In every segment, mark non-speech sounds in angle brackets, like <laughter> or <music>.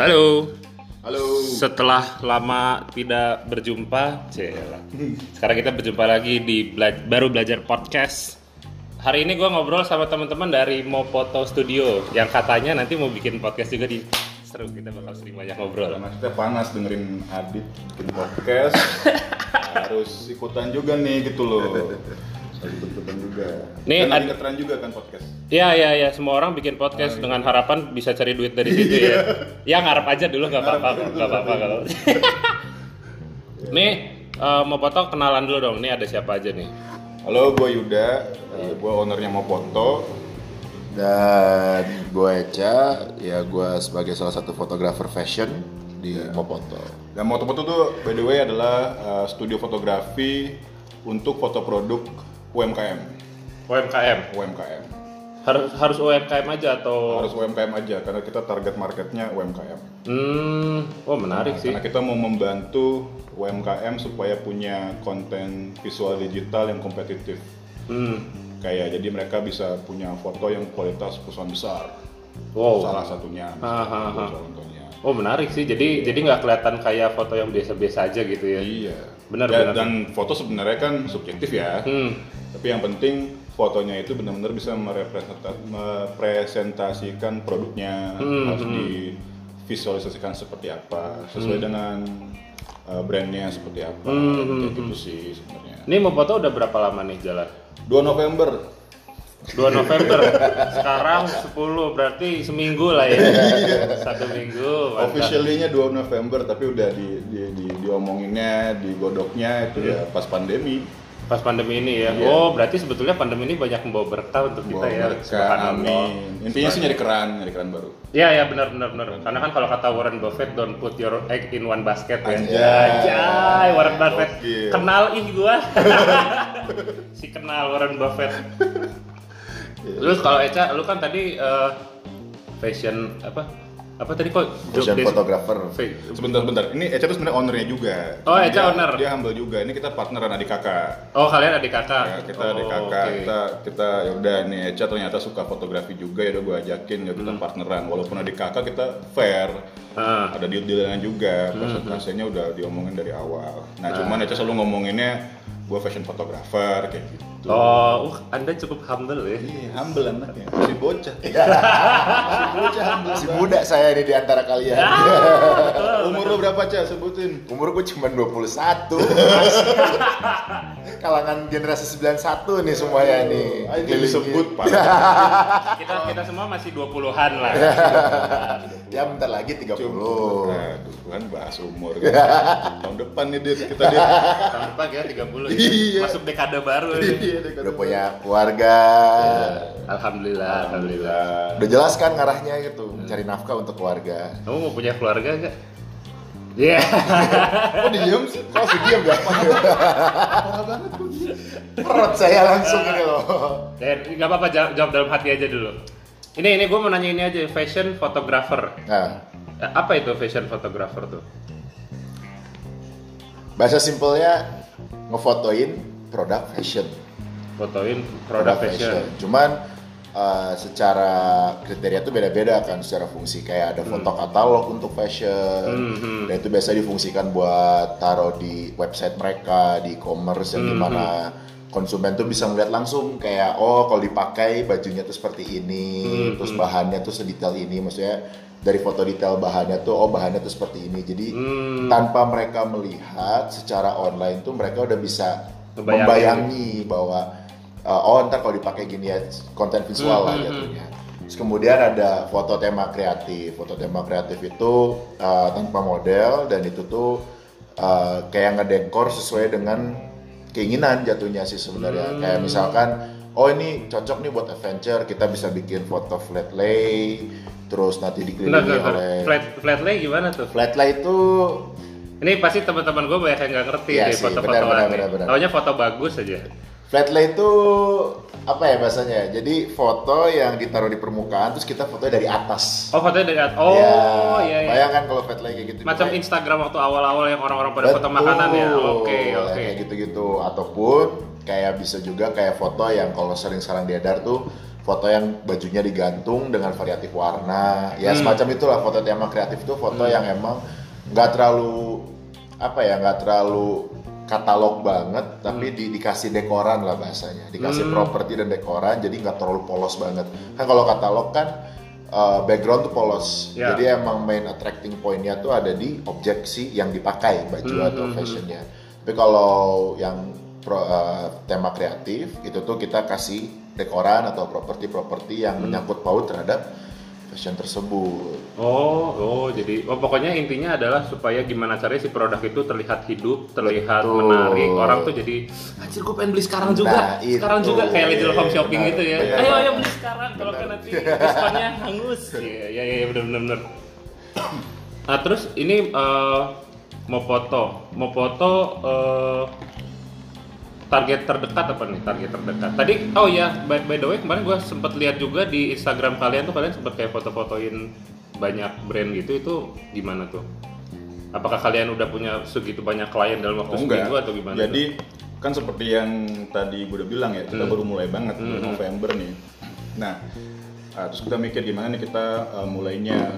Halo. Halo. Setelah lama tidak berjumpa, Cela. Sekarang kita berjumpa lagi di Bela- baru belajar podcast. Hari ini gue ngobrol sama teman-teman dari Mopoto Studio yang katanya nanti mau bikin podcast juga di seru kita bakal sering banyak ngobrol. Karena kita panas dengerin Adit bikin podcast, <laughs> harus ikutan juga nih gitu loh. Juga. Nih, Dan lagi ngetren juga kan podcast. Ya ya ya semua orang bikin podcast dengan harapan bisa cari duit dari <laughs> situ ya. ya ngarep aja dulu nggak apa-apa nggak apa-apa kalau. <laughs> Nih eh, mau foto kenalan dulu dong. Nih ada siapa aja nih? Halo, gue Yuda, eh, gue ownernya Mopoto. Dan gue Eca, ya gue sebagai salah satu fotografer fashion di Mopoto. Dan Mopoto tuh by the way adalah eh, studio fotografi untuk foto produk UMKM. UMKM. UMKM. Harus harus UMKM aja atau? Harus UMKM aja karena kita target marketnya UMKM. Hmm, oh menarik sih. Karena kita mau membantu UMKM supaya punya konten visual digital yang kompetitif. Hmm, Kayak jadi mereka bisa punya foto yang kualitas perusahaan besar. wow. Salah satunya. Ha, ha, ha. Contohnya. Oh menarik sih. Jadi jadi nggak kelihatan kayak foto yang biasa-biasa aja gitu ya. Iya. Benar, dan, benar. dan foto sebenarnya kan subjektif ya. Hmm. Tapi yang penting fotonya itu benar-benar bisa merepresenta- merepresentasikan produknya, Hmm, harus divisualisasikan seperti apa, sesuai dengan uh, brandnya seperti apa, Hmm, kayak gitu sih sebenarnya. Ini mau foto udah berapa lama nih jalan? 2 November 2 November. Sekarang 10 berarti seminggu lah ya. Satu minggu. mantap. Officially-nya 2 November tapi udah di, di, di diomonginnya, digodoknya itu ya pas pandemi. Pas pandemi ini ya. Iya. Oh, berarti sebetulnya pandemi ini banyak membawa berkah untuk kita Bawa ya. berkah, amin. Intinya sih nyari keran, nyari keran baru. Iya ya benar benar benar. Karena kan kalau kata Warren Buffett don't put your egg in one basket ya. Anjay. Anjay, Warren Buffett. Gokil. Kenal ih gua. <laughs> si kenal Warren Buffett. Terus kalau Eca, lu kan tadi eh, fashion apa? Apa tadi kok? Fashion photographer. Sebentar, sebentar. Ini Eca tuh sebenarnya ownernya juga. Oh, Eca dia- owner. Dia humble juga. Ini kita partneran adik kakak. Oh kalian adik kakak? Ya, kita oh, adik kakak. oke. Kita kita ya udah nih Eca ternyata suka fotografi juga ya udah gue ajakin ya Hmm. kita partneran. Walaupun adik kakak kita fair. Ah. Ada deal-dealan juga. Hmm, Persentase-nya udah diomongin dari awal. Nah, cuman Eca selalu ngomonginnya gue fashion photographer kayak gitu. Oh, uh, anda cukup humble ya. Iya, humble anaknya. Masih bocah. Masih bocah humble. Si muda saya ini di antara kalian. <laughs> Umur lo berapa, Ca? Sebutin. Umur gue cuma 21. <laughs> Kalangan generasi 91 nih semuanya nih. Kelilingin. disebut, Pak. <laughs> Kita kita semua masih 20-an lah. Ya bentar lagi 30. Aduh, kan bahas umur kan. Tahun depan nih dia kita dia. Tahun depan kita 30 ya. Iya. Masuk dekade baru ini. Udah punya keluarga. Alhamdulillah, alhamdulillah. Udah jelas kan ngarahnya gitu, cari nafkah untuk keluarga. Kamu mau punya keluarga enggak? Iya. <laughs> Kok diem sih? Kok langsung diam ya? Perut saya langsung ini loh. Ya, nggak apa-apa jawab, jawab dalam hati aja dulu. Ini ini gue mau nanya ini aja fashion photographer. Nah, Eh, Apa itu fashion photographer tuh? bahasa simpelnya ngefotoin produk fashion. Fotoin produk fashion. Cuman uh, secara kriteria tuh beda-beda kan secara fungsi. Kayak ada foto katalog untuk fashion. Hmm, dan itu biasa difungsikan buat taruh di website mereka di e-commerce Hmm, yang di mana konsumen tuh bisa melihat langsung kayak oh kalau dipakai bajunya tuh seperti ini Hmm, terus bahannya tuh sedetail ini. Maksudnya dari foto detail bahannya tuh oh bahannya tuh seperti ini. Jadi Hmm. tanpa mereka melihat secara online tuh mereka udah bisa membayangi bahwa uh, oh ntar kalau dipakai gini ya konten visual lah Hmm, hmm, jatuhnya. Terus kemudian ada foto tema kreatif. Foto tema kreatif itu uh, tanpa model dan itu tuh uh, kayak ngedekor sesuai dengan keinginan jatuhnya sih sebenarnya. Hmm. Kayak misalkan oh ini cocok nih buat adventure, kita bisa bikin foto flat lay, terus nanti dikelilingi oleh Flat flat lay gimana tuh? flat lay itu Ini pasti teman-teman gue banyak yang nggak ngerti Iya deh foto-fotoan. Taunya foto bagus aja. Flat lay itu apa ya bahasanya? Jadi foto yang ditaruh di permukaan terus kita fotonya dari atas. Oh fotonya dari atas. Oh Ya, iya iya. Bayangkan kalau flat lay kayak gitu. Macam Instagram waktu awal-awal yang orang-orang pada foto Betul. makanan ya. Oke Nah, oke. Kayak gitu-gitu ataupun kayak bisa juga kayak foto yang kalau sering sekarang diedar tuh foto yang bajunya digantung dengan variatif warna ya Hmm. semacam itulah foto tema kreatif itu foto yang emang nggak terlalu apa ya nggak terlalu katalog banget tapi di- dikasih dekoran lah bahasanya dikasih Hmm. properti dan dekoran jadi nggak terlalu polos banget kan kalau katalog kan uh, background tuh polos Ya. jadi emang main attracting pointnya tuh ada di objek si yang dipakai baju Hmm, atau hmm, fashionnya tapi kalau yang pro- uh, tema kreatif itu tuh kita kasih dekoran atau properti-properti yang Hmm. menyangkut paut terhadap fashion tersebut Oh, oh, jadi oh pokoknya intinya adalah supaya gimana caranya si produk itu terlihat hidup, terlihat Betul. menarik. Orang tuh jadi, anjir gue pengen beli sekarang juga, Nah, sekarang itu. juga kayak Little Home Shopping benar. gitu ya. Iya. Ayo, ayo beli sekarang, kalau kan nanti diskonnya hangus. <laughs> Iya, iya, iya, benar, benar, benar. Nah, terus ini eh, mau foto, mau foto eh, target terdekat apa nih target terdekat tadi oh ya by, by the way kemarin gue sempat lihat juga di Instagram kalian tuh kalian sempat kayak foto-fotoin banyak brand gitu itu gimana tuh apakah kalian udah punya segitu banyak klien dalam waktu Oh, seminggu atau gimana Jadi kan seperti yang tadi gue udah bilang ya, kita Hmm. baru mulai banget Hmm. November nih. Nah, ah, terus kita mikir gimana nih kita ah, mulainya.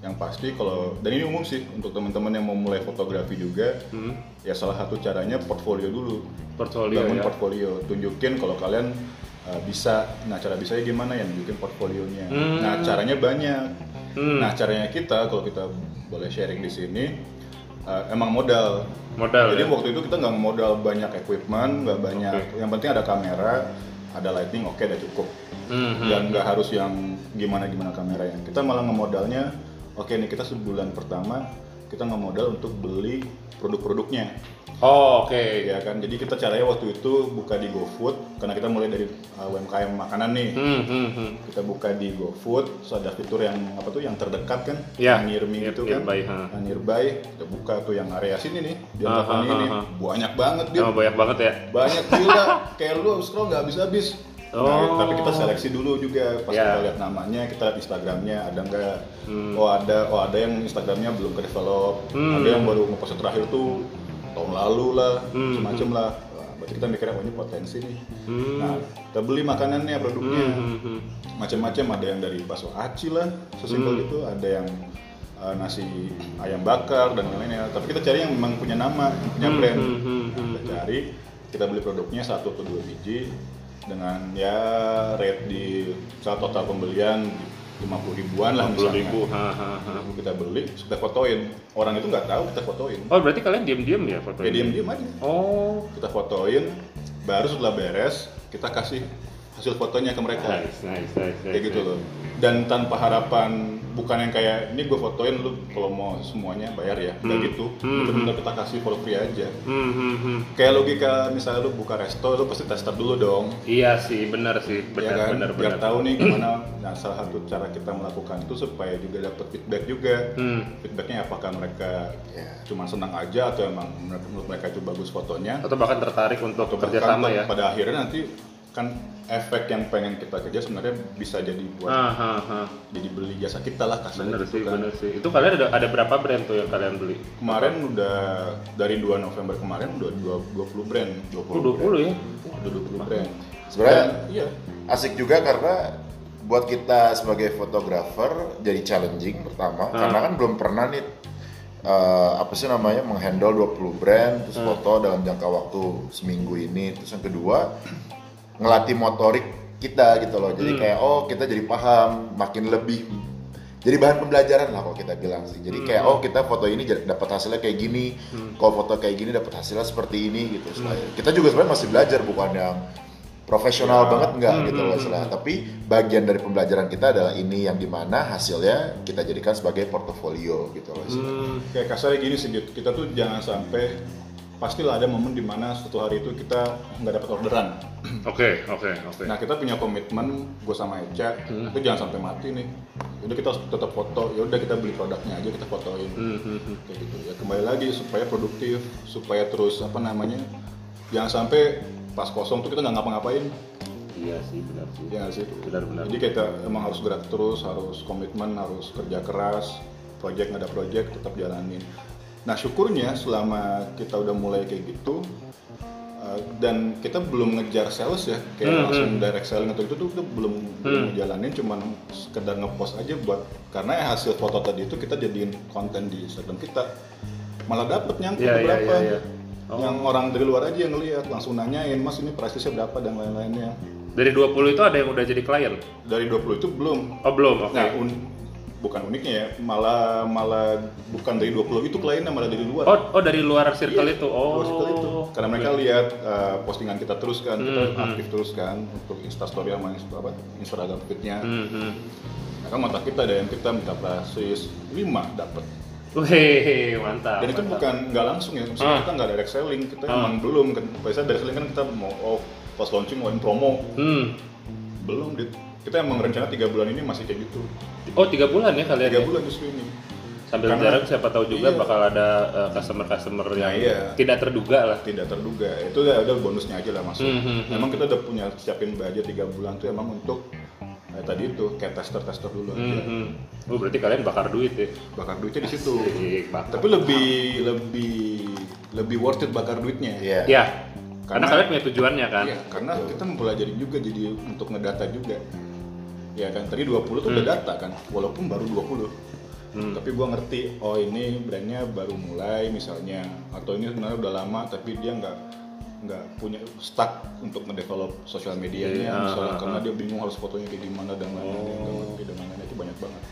Yang pasti kalau dan ini umum sih untuk teman-teman yang mau mulai fotografi juga, Hmm, ya salah satu caranya portfolio dulu. portfolio Bangun ya portfolio, tunjukin kalau kalian ah, bisa. Nah, cara bisanya gimana ya? Nunjukin portfolionya. Hmm. Nah, caranya banyak. Hmm. Nah, caranya kita kalau kita boleh sharing di sini ah, emang modal. modal Jadi ya? waktu itu kita nggak modal banyak equipment, nggak banyak. Oke. Yang penting ada kamera, ada lighting, oke udah cukup. Hmm, hmm. Dan nggak harus yang gimana gimana kameranya. Kita malah ngemodalnya, oke nih kita sebulan pertama kita ngemodal untuk beli produk-produknya, oh oke ya kan. Jadi kita caranya waktu itu buka di GoFood karena kita mulai dari uh, UMKM makanan nih. Hmm, hmm, hmm. Kita buka di GoFood, terus ada fitur yang apa tuh yang terdekat kan, Ya, yang near me near- gitu kan, nearby, ha. Nah, nearby. Kita buka tuh yang area sini nih, di Antapani ah, ini, ah, ah. banyak banget dia Oh, banyak banget ya banyak gila kayak lu scroll nggak habis-habis Oh. Nah, tapi kita seleksi dulu juga pas Ya. kita lihat namanya kita lihat Instagramnya ada nggak Hmm. oh ada oh ada yang Instagramnya belum ke develop Hmm. ada yang baru ngepost terakhir tuh tahun lalu lah Hmm. semacam lah Wah, berarti kita mikirnya oh ini potensi nih Hmm. nah kita beli makanannya produknya Hmm, hmm, hmm. macam-macam ada yang dari bakso aci lah sesimpel Hmm. itu ada yang uh, nasi ayam bakar dan lain-lainnya tapi kita cari yang memang punya nama yang punya Hmm, brand hmm, hmm, hmm, kita cari kita beli produknya satu atau dua biji dengan ya rate di saat total pembelian 50 ribuan lah 50 misalnya. ribu ha, ha, ha. kita beli kita fotoin. Orang itu nggak tahu kita fotoin. Oh berarti kalian diem-diem ya foto ya diem diem aja. Oh. Kita fotoin baru setelah beres kita kasih hasil fotonya ke mereka nice nice nice, nice kayak gitu loh dan tanpa harapan bukan yang kayak ini gue fotoin lu kalau mau semuanya bayar ya nggak Hmm. gitu Hmm. bener-bener kita kasih for free aja Hmm, hmm, hmm. kayak logika misalnya lu buka resto lu pasti tester dulu dong Iya sih, benar sih, ya benar kan benar biar benar. tahu nih gimana <clears throat> nah salah satu cara kita melakukan itu supaya juga dapat feedback juga Hmm. feedbacknya apakah mereka Ya. cuma senang aja atau emang menurut mereka itu bagus fotonya Atau bahkan tertarik untuk atau bekerja bahkan sama ya. pada akhirnya nanti kan efek yang pengen kita kerja sebenarnya bisa jadi buat Ah, ah, ah. jadi beli jasa kita lah kasarnya Bener gitu sih, kan. bener sih. Itu kalian ada ada berapa brand tuh yang kalian beli? Kemarin udah dari 2 November kemarin udah dua- 20 brand, 20 Oh, 20 ya. brand. Udah 20 brand. Sebenarnya Dan, iya. asik juga karena buat kita sebagai fotografer jadi challenging pertama Ah. karena kan belum pernah nih eh, apa sih namanya menghandle 20 brand terus Ah. foto dalam jangka waktu seminggu ini terus yang kedua ngelatih motorik kita gitu loh Hmm. jadi kayak oh kita jadi paham makin lebih jadi bahan pembelajaran lah kalau kita bilang sih jadi kayak Hmm. oh kita foto ini dapat hasilnya kayak gini kalau foto kayak gini dapat hasilnya seperti ini gitu Hmm. kita juga sebenarnya masih belajar bukan yang profesional Ya. banget enggak Hmm, gitu hmm, loh hmm. Tapi bagian dari pembelajaran kita adalah ini yang di mana hasilnya kita jadikan sebagai portofolio gitu loh istilah. Hmm. Kayak kasarnya gini sih, kita tuh jangan sampai pastilah ada momen di mana suatu hari itu kita nggak dapat orderan. Oke, oke, oke. Nah kita punya komitmen, gue sama Eca, Hmm. itu jangan sampai mati nih. Udah kita harus tetap foto, ya udah kita beli produknya aja kita fotoin. Hmm, hmm, hmm. kayak gitu ya kembali lagi supaya produktif supaya terus apa namanya jangan sampai pas kosong tuh kita nggak ngapa-ngapain Iya sih, benar sih. ya nggak sih Benar-benar. jadi kita emang harus gerak terus harus komitmen harus kerja keras project nggak ada project tetap jalanin nah syukurnya selama kita udah mulai kayak gitu Uh, dan kita belum ngejar sales ya kayak Hmm, langsung direct selling atau itu tuh, belum belum ngejalanin cuman sekedar ngepost aja buat karena ya hasil foto tadi itu kita jadiin konten di Instagram kita malah dapet nyangkut Iya, iya, beberapa iya, iya. Oh. yang orang dari luar aja yang ngeliat langsung nanyain mas ini price-nya berapa dan lain-lainnya Dari 20 itu ada yang udah jadi klien? dari 20 itu belum Oh belum, oke. nah un- bukan uniknya ya malah malah bukan dari 20 itu kliennya malah dari luar Oh, oh dari luar circle itu. Oh. Luar circle itu. Karena mereka lihat uh, postingan kita terus kan, kita Hmm, aktif terus kan untuk Instastory sama Insta- apa, Instagram feed-nya. Hmm, hmm. Nah, kan mata kita ada yang kita minta basis 5 dapat. Wih, mantap. Dan itu mantap. bukan nggak langsung ya, maksudnya Ah. kita nggak direct selling, kita Ah. emang belum kan. Biasanya direct selling kan kita mau oh pas launching mau promo, Hmm. belum dit. Kita emang rencana tiga bulan ini masih kayak gitu. Oh tiga bulan ya kalian Tiga ya? bulan justru ini. Sambil Karena- jarak siapa tahu juga Iya. bakal ada eh, customer-customer yang iya. tidak terduga lah. tidak terduga itu ya ada bonusnya aja lah masuk Hmm, hmm, hmm. emang kita udah punya siapin budget tiga bulan tuh emang untuk eh, tadi itu kayak tester tester dulu Hmm, aja hmm. Oh berarti kalian bakar duit ya? bakar duitnya di situ tapi lebih lebih lebih worth it bakar duitnya Iya. Ya, karena, Karena- kalian punya tujuannya kan? Iya, karena kita mempelajari juga jadi untuk ngedata juga ya kan tadi 20 tuh udah data kan walaupun baru 20 Hmm. tapi gua ngerti oh ini brandnya baru mulai misalnya atau ini sebenarnya udah lama tapi dia nggak nggak punya stuck untuk ngedevelop sosial medianya Iya, misalnya ah, karena ah. dia bingung harus fotonya kayak gimana dan lain-lain Oh. dan lain-lain itu banyak banget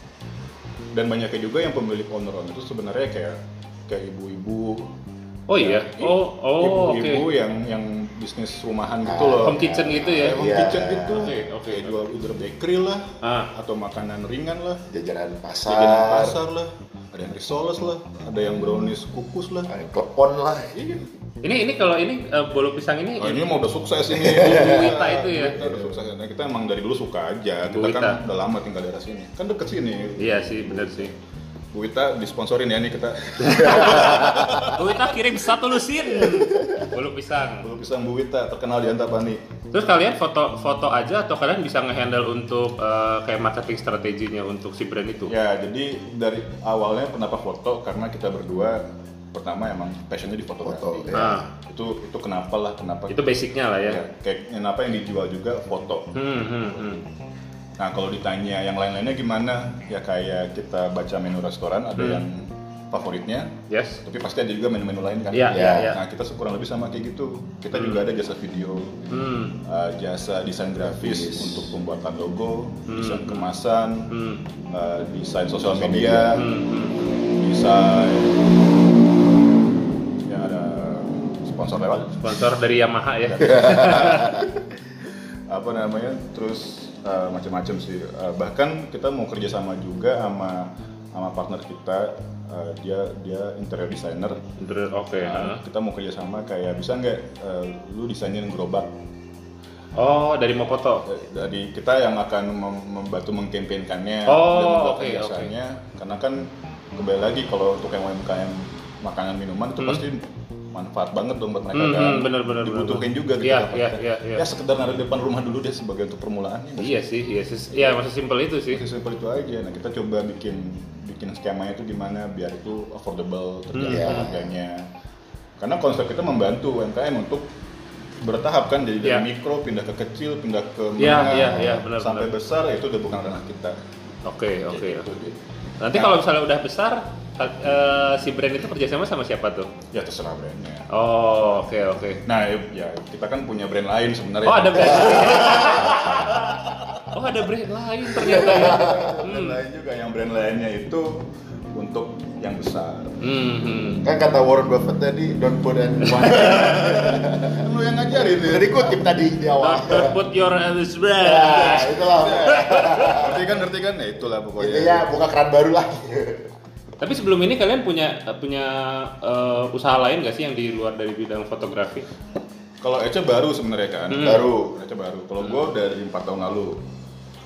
dan banyaknya juga yang pemilik owner-owner itu sebenarnya kayak kayak ibu-ibu Oh iya. Ya, Oh, oh oke. ibu-ibu yang yang bisnis rumahan gitu Ah, loh Home kitchen gitu ya? Kayak home Iya. kitchen gitu Oke, oke. Kayak jual either bakery lah Ah. atau makanan ringan lah Jajanan pasar, jajanan pasar lah ada yang risoles lah ada yang brownies kukus lah ada klepon lah. iya Ini ini kalau ini eh, bolu pisang ini oh, ini mah udah sukses ini <laughs> Bu Wita itu ya? Kita udah sukses nah, kita emang dari dulu suka aja kita Wita. kan udah lama tinggal di daerah sini kan deket sini Iya sih, bener sih. Bu Wita disponsorin ya nih kita Bu <laughs> Wita kirim satu lusin bolu pisang. belum pisang Bu Wita terkenal di Antapani Terus kalian foto foto aja atau kalian bisa ngehandle untuk eh, kayak marketing strateginya untuk si brand itu? Ya, jadi dari awalnya kenapa foto? Karena kita berdua pertama emang passionnya di fotografi. Foto, ya. Nah, Itu itu kenapa lah, kenapa? itu basicnya lah ya. ya, kayak kenapa yang dijual juga foto. Hmm, hmm, hmm. Nah, kalau ditanya yang lain-lainnya gimana? Ya kayak kita baca menu restoran ada Hmm. yang favoritnya, Yes. tapi pasti ada juga menu-menu lain kan. Iya, iya, iya. Nah, kita kurang lebih sama kayak gitu. Kita juga ada jasa video, Hmm. uh, jasa desain grafis Grafis. untuk pembuatan logo, Hmm. desain kemasan, Hmm. uh, desain sosial media, Hmm, hmm. desain ya ada sponsor lewat Sponsor dari Yamaha ya. <laughs> apa namanya terus uh, macam-macam sih Uh, bahkan kita mau kerjasama juga sama sama partner kita uh, dia dia interior designer Bener, Oke. Nah, ha. kita mau kerjasama kayak bisa nggak uh, lu desainin gerobak Oh, dari mau foto. dari kita yang akan mem- membantu mengkampanyekannya Oh, dan membuat oke, jasanya karena kan kembali lagi kalau untuk yang UMKM makanan minuman itu Hmm. pasti manfaat banget dong buat mereka Hmm, kan bener, bener, dibutuhin bener. juga gitu Iya, dapatkan. iya, iya, iya. ya sekedar naruh depan rumah dulu deh sebagai untuk permulaan ya Iya sih, iya sih. Iya, masih simpel itu sih. masih simpel itu aja nah kita coba bikin bikin skemanya itu gimana biar itu affordable terjangkau Hmm. harganya karena konsep kita membantu UMKM untuk bertahap kan jadi dari Iya. mikro pindah ke kecil pindah ke Iya, menengah iya, iya, benar, sampai benar. besar itu udah bukan ranah kita Oke, oke. Kayak gitu, Dit. Nanti kalau misalnya udah besar, eh, si brand itu kerjasama sama siapa tuh? ya terserah brandnya Oh, oke, oke. nah ya kita kan punya brand lain sebenarnya Oh, ada brand lain. Oh, ada brand lain ternyata ya. brand lain juga yang brand lainnya itu untuk yang besar Hmm, hmm. Kan kata Warren Buffett tadi, don't put kan <laughs> lu yang <laughs> ngajarin Udah dikutip tadi di awal. Don't, don't put your Elvis Ya, brand. itulah. ngerti kan ngerti kan ya itulah pokoknya Intinya buka keran baru lah. <laughs> Tapi sebelum ini kalian punya punya eh, usaha lain gak sih yang di luar dari bidang fotografi? Kalau Ece baru sebenarnya kan, Hmm. baru. Ece baru. Kalau gue dari empat tahun lalu,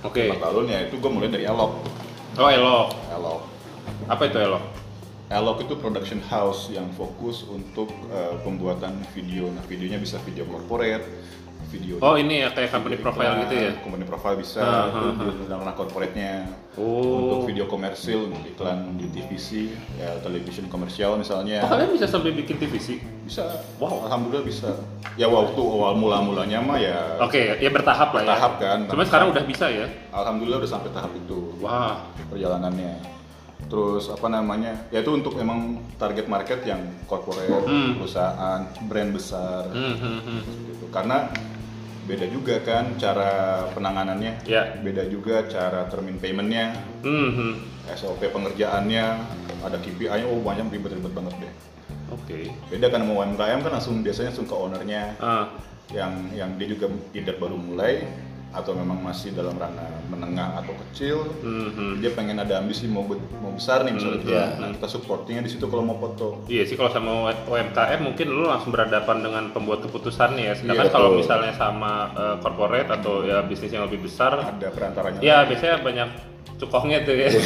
Oke. empat tahun ya itu gue mulai dari Elok. Oh, Elok. Elok. Apa itu Elok? Elok itu production house yang fokus untuk uh, pembuatan video. Nah videonya bisa video corporate, video Oh ini ya kayak company profile gitu ya? company profile bisa ranah corporate-nya Oh. untuk video komersil untuk iklan di TVC ya television komersial misalnya Oh, kalian bisa sampai bikin TVC? bisa Wow. alhamdulillah bisa ya waktu awal mula mulanya mah ya Oke, ya bertahap lah ya. Bertahap kan. Cuma sekarang udah bisa ya. alhamdulillah udah sampai tahap itu Wah. perjalanannya terus apa namanya ya itu untuk emang target market yang corporate Hmm. perusahaan brand besar Hmm, hmm, hmm. gitu. karena beda juga kan cara penanganannya Ya. beda juga cara termin paymentnya Hmm, hmm. SOP pengerjaannya ada KPI oh banyak ribet-ribet banget deh Oke. beda kan mau UMKM kan langsung biasanya langsung ke ownernya Ah, yang yang dia juga either baru mulai atau memang masih dalam ranah menengah atau kecil hmm, hmm. dia pengen ada ambisi mau be- mau besar nih misalnya Hmm, iya. nah kita supportingnya di situ kalau mau foto Iya sih kalau sama UMKM mungkin lu langsung berhadapan dengan pembuat keputusan nih ya. Sedangkan Iya, kalau misalnya sama eh, corporate atau ya bisnis yang lebih besar, ada perantaranya ya biasanya banyak cukongnya tuh ya. <laughs>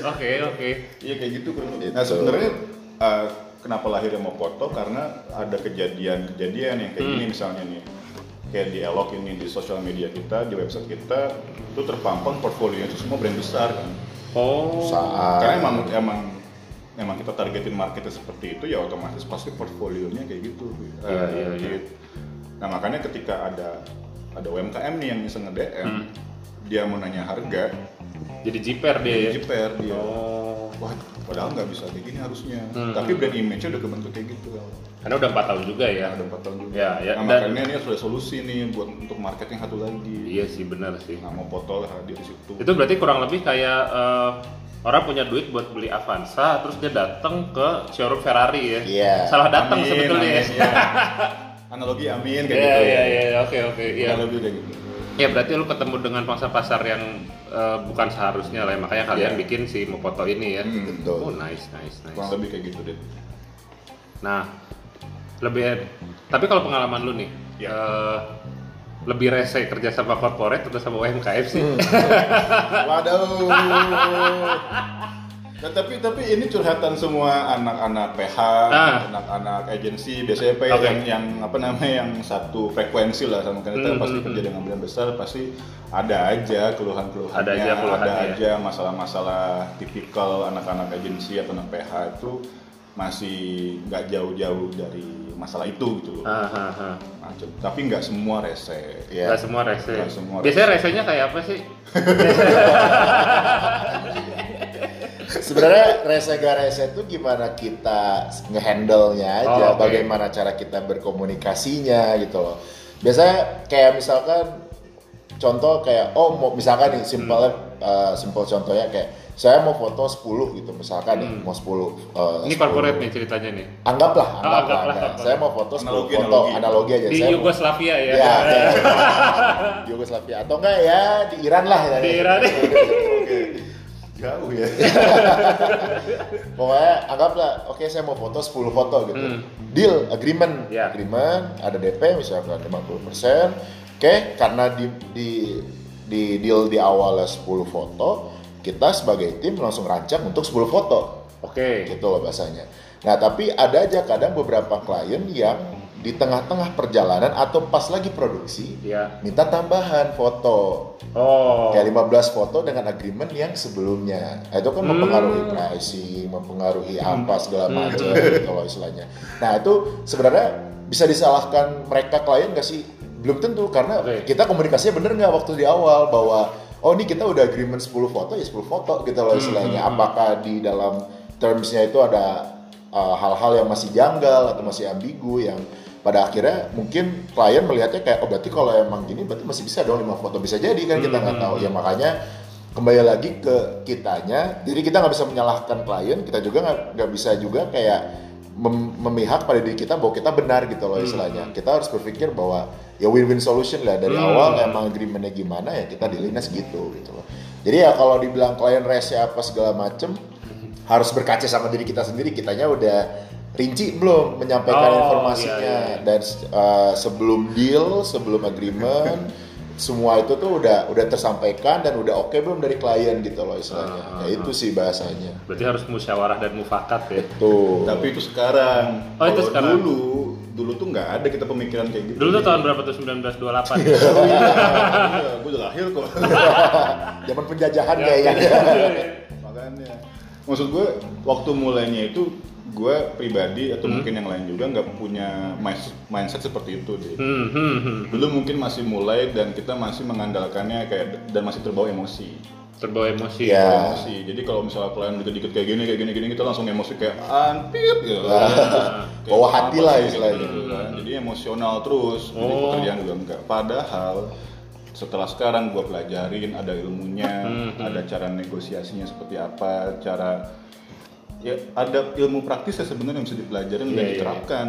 Oke oke. iya kayak gitu nah sebenarnya uh, kenapa lahirnya mau foto karena ada kejadian-kejadian yang kayak Hmm. gini misalnya nih kayak di Elok ini di sosial media kita di website kita itu terpampang portfolio itu semua brand besar kan Oh. Saat karena emang emang emang kita targetin marketnya seperti itu ya otomatis pasti portfolionya kayak gitu. Iya, Eh, iya, iya. gitu. Nah makanya ketika ada ada UMKM nih yang bisa nge DM, Hmm. dia mau nanya harga, Jadi jiper dia ya. jiper dia. Oh. Wah, padahal nggak bisa kayak gini harusnya. Hmm. Tapi brand image-nya udah kebentuk kayak gitu. Karena udah empat tahun juga ya. Ya, ada 4 tahun juga. Ya, ya, nah, dan- makanya ini sudah solusi nih buat untuk market yang satu lagi. Iya sih benar sih. Nah, mau foto lah di situ. Itu berarti kurang lebih kayak eh, orang punya duit buat beli Avanza, terus dia datang ke showroom Ferrari ya. Iya. Salah datang sebetulnya ya. amin, iya. <laughs> Analogi amin kayak Iya gitu. iya iya oke oke iya. Lebih kayak gitu. Ya berarti lu ketemu dengan pangsa pasar yang eh, bukan seharusnya lah ya. makanya kalian Iya. bikin si Mopoto ini ya. Hmm, betul. Oh nice nice nice. kurang lebih kayak gitu deh. Nah lebih tapi kalau pengalaman lu nih Ya. eh, lebih rese kerja sama corporate atau sama UMKM sih? Hmm. <laughs> Waduh. Nah, tapi tapi ini curhatan semua anak-anak PH, Ah. anak-anak agensi biasanya ya, Oke. yang yang apa namanya yang satu frekuensi lah sama kita Hmm, pasti hmm, kerja dengan brand besar pasti ada aja keluhan-keluhannya, Ada aja keluhannya, ada ya. aja masalah-masalah tipikal anak-anak agensi atau anak PH itu masih nggak jauh-jauh dari masalah itu gitu loh. Ah, ah, ah. Macem. Tapi nggak semua rese. Ya. Nggak semua rese. Nggak semua Biasanya resenya kayak apa sih? <laughs> Sebenarnya rese gak rese itu gimana kita ngehandle-nya aja, Oh, oke. bagaimana cara kita berkomunikasinya gitu loh. Biasanya kayak misalkan contoh kayak oh mau misalkan nih simpelnya Hmm. eh, simpel contohnya kayak saya mau foto 10 gitu misalkan nih Hmm. mau 10 eh, Ini 10. corporate nih ceritanya nih. Anggaplah, Oh, anggaplah. anggaplah, anggap. anggap. Saya mau foto 10 Analogi, foto analogi. analogi aja. Di saya mau- Yugoslavia ya. Ya, ya. di Yugoslavia atau enggak ya di Iran lah ya. Di Iran. <laughs> Jauh ya. <laughs> Pokoknya anggaplah, oke saya mau foto 10 foto gitu. Hmm. Deal, agreement. Ya. Agreement, ada DP misalkan 50%. Oke, karena di, di, di deal di awalnya 10 foto, kita sebagai tim langsung rancang untuk 10 foto. Oke. Gitu loh bahasanya. Nah, tapi ada aja kadang beberapa klien yang di tengah-tengah perjalanan atau pas lagi produksi, Ya. minta tambahan foto. Oh. Kayak 15 foto dengan agreement yang sebelumnya. Nah, itu kan Hmm. mempengaruhi pricing, mempengaruhi apa segala Hmm. macam gitu loh istilahnya. Nah, itu sebenarnya bisa disalahkan mereka klien nggak sih? Belum tentu karena Oke. kita komunikasinya bener nggak waktu di awal bahwa oh ini kita udah agreement 10 foto ya 10 foto gitu loh Hmm, istilahnya. hmm, hmm. Apakah di dalam termsnya itu ada uh, hal-hal yang masih janggal atau masih ambigu yang pada akhirnya mungkin klien melihatnya kayak oh berarti kalau emang gini berarti masih bisa dong lima foto. Bisa jadi kan kita nggak Hmm. tahu. Ya makanya kembali lagi ke kitanya. Jadi kita nggak bisa menyalahkan klien kita juga nggak bisa juga kayak mem- memihak pada diri kita bahwa kita benar gitu loh istilahnya. Kita harus berpikir bahwa ya win-win solution lah. Dari Hmm. awal emang agreementnya gimana ya kita dealingnya segitu gitu loh. Jadi ya kalau dibilang klien rese apa segala macem harus berkaca sama diri kita sendiri. Kitanya udah rinci belum menyampaikan Oh, informasinya iya, iya. dan uh, sebelum deal sebelum agreement semua itu tuh udah udah tersampaikan dan udah oke belum dari klien gitu loh istilahnya. Ah, ya itu sih bahasanya. Berarti harus musyawarah dan mufakat ya. Tuh. Tapi itu sekarang. Oh, itu sekarang. Dulu, dulu tuh nggak ada kita pemikiran kayak gitu. Dulu tuh tahun berapa tuh 1928? <laughs> Iya, gue udah lahir kok. <laughs> Zaman penjajahan Ya, kayaknya. Makanya. Maksud gue waktu mulainya itu gue pribadi atau mungkin yang lain juga nggak punya mindset, mindset seperti itu deh. Hmm, hmm, hmm. Dulu mungkin masih mulai dan kita masih mengandalkannya kayak dan masih terbawa emosi. Terbawa emosi. Ya. Emosi. Jadi kalau misalnya klien dikit-dikit kayak gini, kayak gini, gini, kita langsung emosi kayak antit gitu. Ah. Kayak Bawa hati lah istilahnya. gitu kan. Jadi emosional terus. Jadi Oh. pekerjaan juga enggak. Padahal setelah sekarang gue pelajarin ada ilmunya, Hmm, hmm. ada cara negosiasinya seperti apa, cara ya ada ilmu praktis ya sebenarnya yang bisa dipelajarin Iya, dan iya, diterapkan.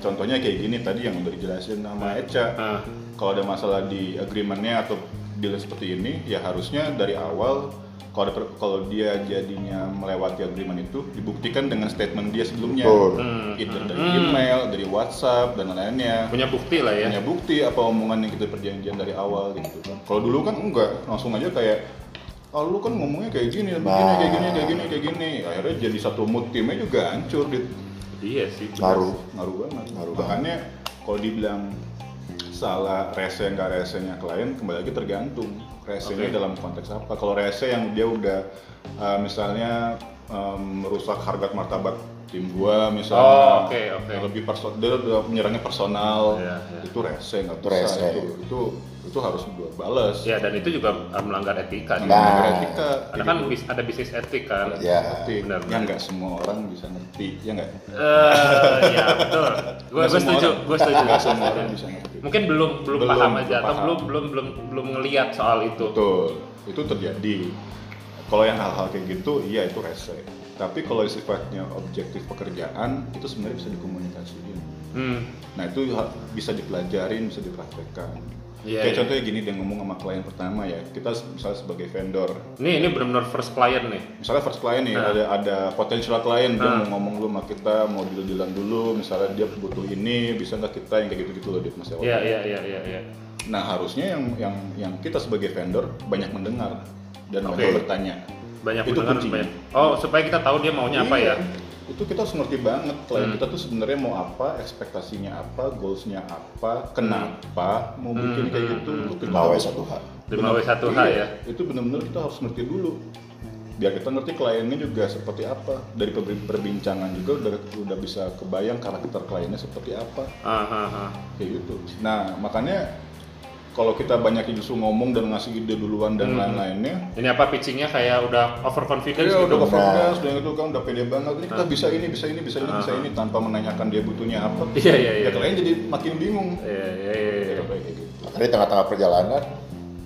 Contohnya kayak gini tadi yang udah dijelasin sama Eca. Ah. Kalau ada masalah di agreementnya atau deal seperti ini, ya harusnya dari awal kalau kalau dia jadinya melewati agreement itu dibuktikan dengan statement dia sebelumnya, Betul. Hmm, hmm, dari hmm. email, dari WhatsApp dan lain-lainnya. Punya bukti lah ya. Punya bukti apa omongan yang kita perjanjian dari awal gitu kan. Kalau dulu kan enggak, langsung aja kayak Oh lu kan ngomongnya kayak gini, begini, Nah. kayak gini, kayak gini, kayak gini. Akhirnya jadi satu mood timnya juga hancur, Dit Iya sih. Ngaruh. ngaruh banget. Ngaruh Makanya kalau dibilang salah rese nggak resenya klien kembali lagi tergantung resenya Oke. dalam konteks apa. Kalau rese yang dia udah uh, misalnya um, merusak harga martabat tim gua misalnya Oh, oke, oke. yang lebih personal dia udah menyerangnya personal Iya, iya. itu rese nggak Itu bisa itu itu itu harus gua balas Ya dan itu juga uh, melanggar etika. Nah. Melanggar etika Ada kan bis- ada bisnis etik kan. Ya. Tapi benar, yang nggak semua orang bisa ngerti ya nggak Eh, ya betul. Gue Nggak semua setuju, orang- gue setuju. nggak semua orang bisa ngerti Mungkin belum belum, Belum, paham aja atau belum belum belum belum ngelihat soal itu. Betul, itu terjadi. Kalau yang hal-hal kayak gitu, iya itu rese. Tapi kalau sifatnya objektif pekerjaan, itu sebenarnya bisa dikomunikasiin. Hmm. Nah itu bisa dipelajarin, bisa dipraktekkan. Iya, kayak iya. contohnya gini, dia ngomong sama klien pertama ya, kita misalnya sebagai vendor, Ini ini benar-benar first client nih. misalnya first client nih, Nah. ada ada potential klien, dia Nah. mau ngomong dulu sama kita, mau deal-dealan dulu, misalnya dia butuh ini, bisa nggak kita yang kayak gitu-gitu loh, dia masih awal. Iya iya iya iya. iya. Nah harusnya yang yang yang kita sebagai vendor banyak mendengar dan Oke. banyak bertanya. Banyak Itu mendengar, banyak. Oh supaya kita tahu dia maunya apa ya. Iya. Itu kita harus ngerti banget klien Hmm. kita tuh sebenarnya mau apa, ekspektasinya apa, goalsnya apa, kenapa mau Hmm, bikin kayak hmm, gitu. hmm. Itu kita 5W harus- 1H. 5W1H Iya, ya. Itu benar-benar kita harus ngerti dulu. Biar kita ngerti kliennya juga seperti apa. Dari per- perbincangan juga udah udah bisa kebayang karakter kliennya seperti apa. Ah, ah, ah. kayak gitu. Nah makanya kalau kita banyak justru ngomong dan ngasih ide duluan dan Hmm. lain-lainnya, Ini apa pitchingnya kayak udah overconfidence Iya gitu. udah Benar. confidence, udah itu kan udah pede banget. Ini kita Ah. bisa ini, bisa ini, bisa ini, bisa Ah. ini tanpa menanyakan dia butuhnya apa. Iya, iya, iya. Ya klien jadi makin bingung. Iya iya iya. iya. Kayak gitu. Makanya di tengah-tengah perjalanan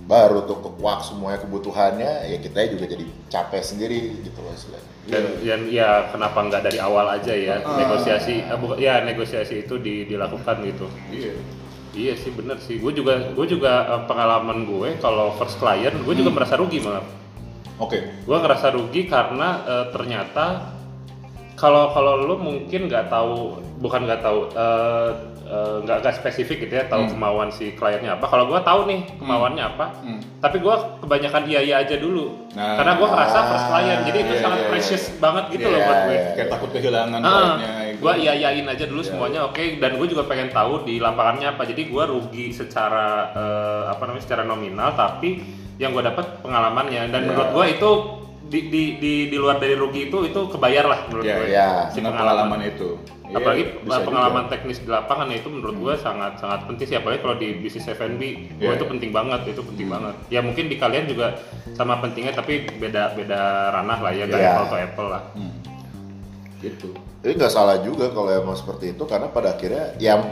baru tuh kekuak semuanya kebutuhannya ya kita juga jadi capek sendiri gitu loh istilahnya. Dan, dan ya kenapa nggak dari awal aja ya Ah. negosiasi, eh, ya negosiasi itu di- dilakukan gitu. Iya. Iya sih bener sih. Gue juga gue juga eh, pengalaman gue kalau first client gue juga Hmm. merasa rugi malah. Oke. Gue ngerasa rugi karena eh, ternyata kalau kalau lu mungkin nggak tahu bukan nggak tahu eh, nggak nggak spesifik gitu ya tahu Hmm. kemauan si kliennya apa. Kalau gue tahu nih kemauannya apa, Hmm. tapi gue kebanyakan iya iya aja dulu. Nah. karena gue ngerasa first client, jadi itu Iya, sangat iya, iya. precious banget gitu loh Iya, buat gue. iya. Kayak takut kehilangan Ah, kliennya. Gue iya. iyain aja dulu Iya, semuanya oke. Dan gue juga pengen tahu di lapangannya apa. Jadi gue rugi secara eh, apa namanya secara nominal tapi yang gue dapat pengalamannya. Dan Iya. menurut gue itu di, di, di, di luar dari rugi itu itu kebayar lah menurut Iya, gue iya. si pengalaman. pengalaman itu. Iya, apalagi bisa pengalaman juga. teknis di lapangan ya itu menurut gue sangat sangat penting sih. Apalagi kalau di bisnis F&B gue Iya, itu penting banget itu penting banget. Ya mungkin di kalian juga sama pentingnya tapi beda beda ranah lah ya nggak Iya. apple to apple lah. Hmm. Gitu. Jadi nggak salah juga kalau emang seperti itu karena pada akhirnya yang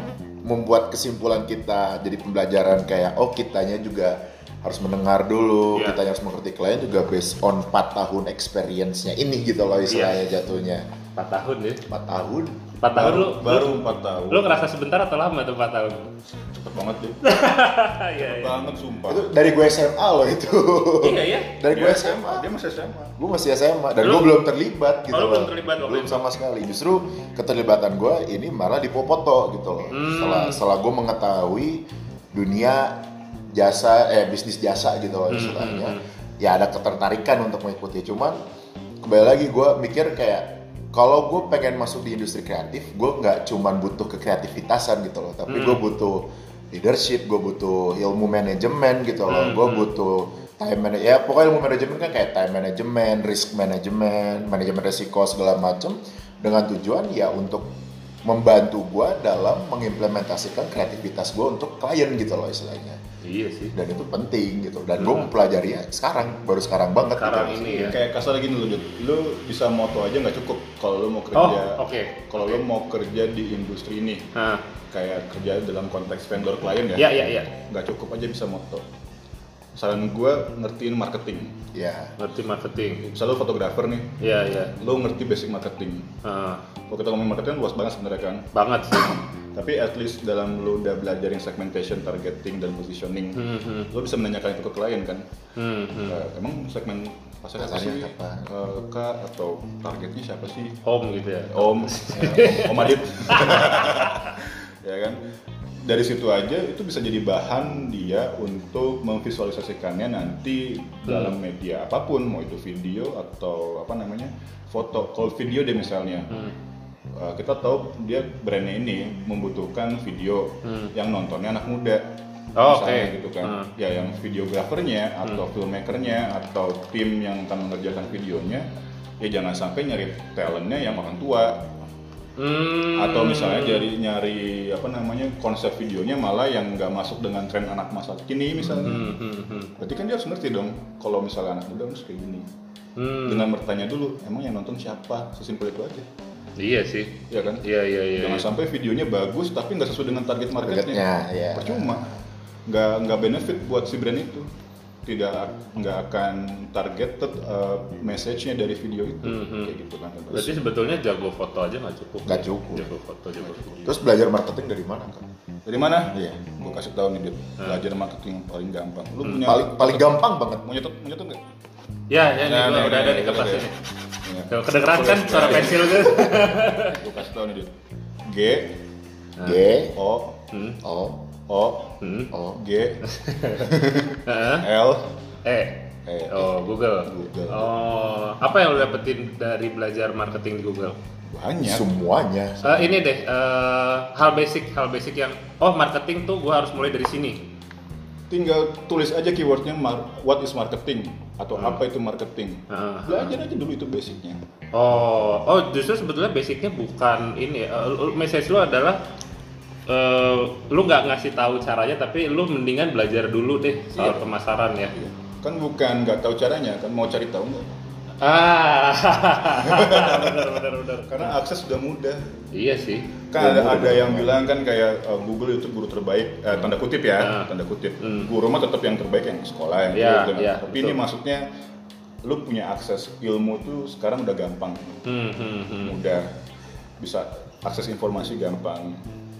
membuat kesimpulan kita jadi pembelajaran kayak oh kitanya juga harus mendengar dulu, Iya. kitanya harus mengerti klien juga based on 4 tahun experience-nya ini gitu loh istilahnya jatuhnya. 4 tahun ya 4 tahun 4 tahun lu baru 4 tahun. Lu ngerasa sebentar atau lama tuh 4 tahun? cepet banget deh. <laughs> Iya, iya. banget sumpah. itu dari gue SMA loh itu. Iya, iya. dari gue SMA. Dia masih SMA. gue masih SMA dan gue belum terlibat gitu Oh, lu loh. belum terlibat waktu belum sama sekali justru keterlibatan gue ini malah di Popoto gitu loh Hmm. setelah setelah gue mengetahui dunia jasa eh bisnis jasa gitu Hmm, loh istilahnya ya ada ketertarikan untuk mengikuti cuman kembali lagi gue mikir kayak kalau gue pengen masuk di industri kreatif gue nggak cuman butuh kekreativitasan gitu loh. Tapi Hmm. gue butuh leadership gue butuh ilmu manajemen gitu loh. Hmm, gue butuh time management ya pokoknya ilmu manajemen kan kayak time management risk management manajemen resiko segala macam dengan tujuan ya untuk membantu gue dalam mengimplementasikan kreativitas gue untuk klien gitu loh istilahnya Iya sih. dan itu penting gitu dan gue mempelajari sekarang baru sekarang banget Hmm. Sekarang gitu. ini ya. Kayak kasar lagi dulu, Jud. Lu bisa moto aja nggak cukup kalau lu mau Oh, kerja. oke. Kalau lu mau kerja di industri ini, Nah, kayak kerja dalam konteks vendor klien ya, ya ya ya. nggak cukup aja bisa moto. Misalnya gue ngertiin marketing. ya Ngerti marketing. Misalnya lu fotografer nih, Iya iya. lu ngerti basic marketing. Ah, Kalau kita ngomongin marketing luas banget sebenarnya kan. banget sih. Tapi at least dalam lu udah belajarin segmentation, targeting, dan positioning, Hmm, hmm, lu bisa menanyakan itu ke klien kan. hmm, hmm. Eh, emang segmen pasarnya apa sih? apa? Eh, Kak atau targetnya siapa sih? Home gitu ya. Om, ya, <laughs> Om Adit. <laughs> ya kan? Dari situ aja itu bisa jadi bahan dia untuk memvisualisasikannya nanti dalam media apa pun, mau itu video atau apa namanya foto. Kalau video deh misalnya, uh, kita tahu dia brandnya ini membutuhkan video yang nontonnya anak muda. Oh, Misalnya oke. gitu kan. Hmm. Ya yang videografernya atau filmmakernya atau tim yang akan mengerjakan videonya ya jangan sampai nyari talentnya yang orang tua Hmm. atau misalnya jadi nyari apa namanya konsep videonya malah yang nggak masuk dengan tren anak masa kini misalnya Hmm, hmm, hmm. berarti kan dia harus ngerti dong kalau misalnya anak muda harus kayak gini Hmm. dengan bertanya dulu emang yang nonton siapa sesimpel itu aja Iya sih. ya kan Iya iya iya. jangan sampai videonya bagus tapi nggak sesuai dengan target marketnya Targetnya, ya. percuma nggak nggak benefit buat si brand itu tidak nggak akan targeted uh, message-nya dari video itu Hmm, hmm. kayak gitu kan Berarti sebetulnya jago foto aja nggak cukup. Nggak cukup. Jago foto, jago video. terus belajar marketing dari mana kan dari mana Iya. gue kasih tahu nih Dit. belajar marketing yang paling gampang lu punya paling paling gampang banget mau nyetot mau nyetot nggak Ya, ya nih, Nah, gua nih, udah ada nih, di kertasnya nih. Iya. Tuh, kedengeran kan suara pensil gitu. gue kasih tahu nih Dit. G G O Hmm. O O Hmm. O G <laughs> Heeh. L Eh. E Oh, Google. Google. Oh, apa yang lu dapetin dari belajar marketing di Google? banyak semuanya Eh, ini deh, eh, hal basic, hal basic yang oh marketing tuh gua harus mulai dari sini. tinggal tulis aja keywordnya what is marketing atau apa itu marketing Ah. belajar aja dulu itu basicnya Oh, oh justru sebetulnya basicnya bukan ini. lu- message lu adalah eh, lu nggak ngasih tahu caranya, tapi lu mendingan belajar dulu deh soal Iya. pemasaran ya. kan bukan nggak tahu caranya kan mau cari tahu nggak Ah, benar benar benar. karena akses sudah mudah Iya sih. kan ada ada yang bilang kan kayak uh, Google itu guru terbaik eh, tanda kutip ya Nah. tanda kutip Hmm. guru mah tetap yang terbaik yang sekolah yang gitu. iya, tapi betul. ini maksudnya lu punya akses ilmu tuh sekarang udah gampang Hmm, hmm, hmm. mudah bisa akses informasi gampang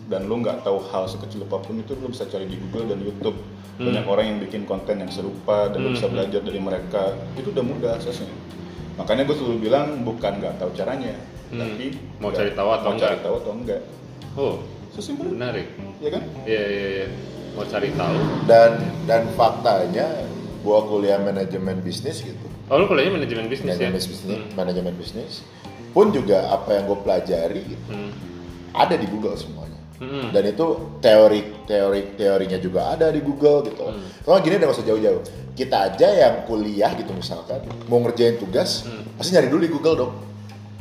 dan lu nggak tahu hal sekecil apa pun itu lu bisa cari di Google dan YouTube Hmm. banyak orang yang bikin konten yang serupa dan lu bisa belajar dari mereka itu udah mudah aksesnya makanya gue selalu bilang bukan nggak tahu caranya Hmm. tapi Mau nggak- cari tahu atau mau cari enggak. tahu atau enggak Oh, sesimpel itu menarik. ya kan Iya iya iya. Mau cari tahu. dan dan faktanya gua kuliah manajemen bisnis gitu Oh, lu kuliahnya manajemen bisnis ya? manajemen bisnis manajemen bisnis pun juga apa yang gue pelajari gitu, Hmm. ada di Google semuanya Hmm. dan itu teori teori teorinya juga ada di Google gitu Hmm. kalau gini gak usah jauh-jauh kita aja yang kuliah gitu misalkan mau ngerjain tugas Hmm. pasti nyari dulu di Google dong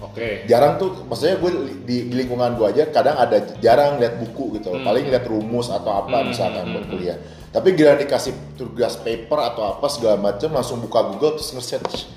Oke. jarang tuh maksudnya gue di, di lingkungan gue aja kadang ada jarang lihat buku gitu Hmm. paling lihat rumus atau apa Hmm, misalkan hmm, buat hmm. kuliah tapi gila dikasih tugas paper atau apa segala macam langsung buka Google terus nge-search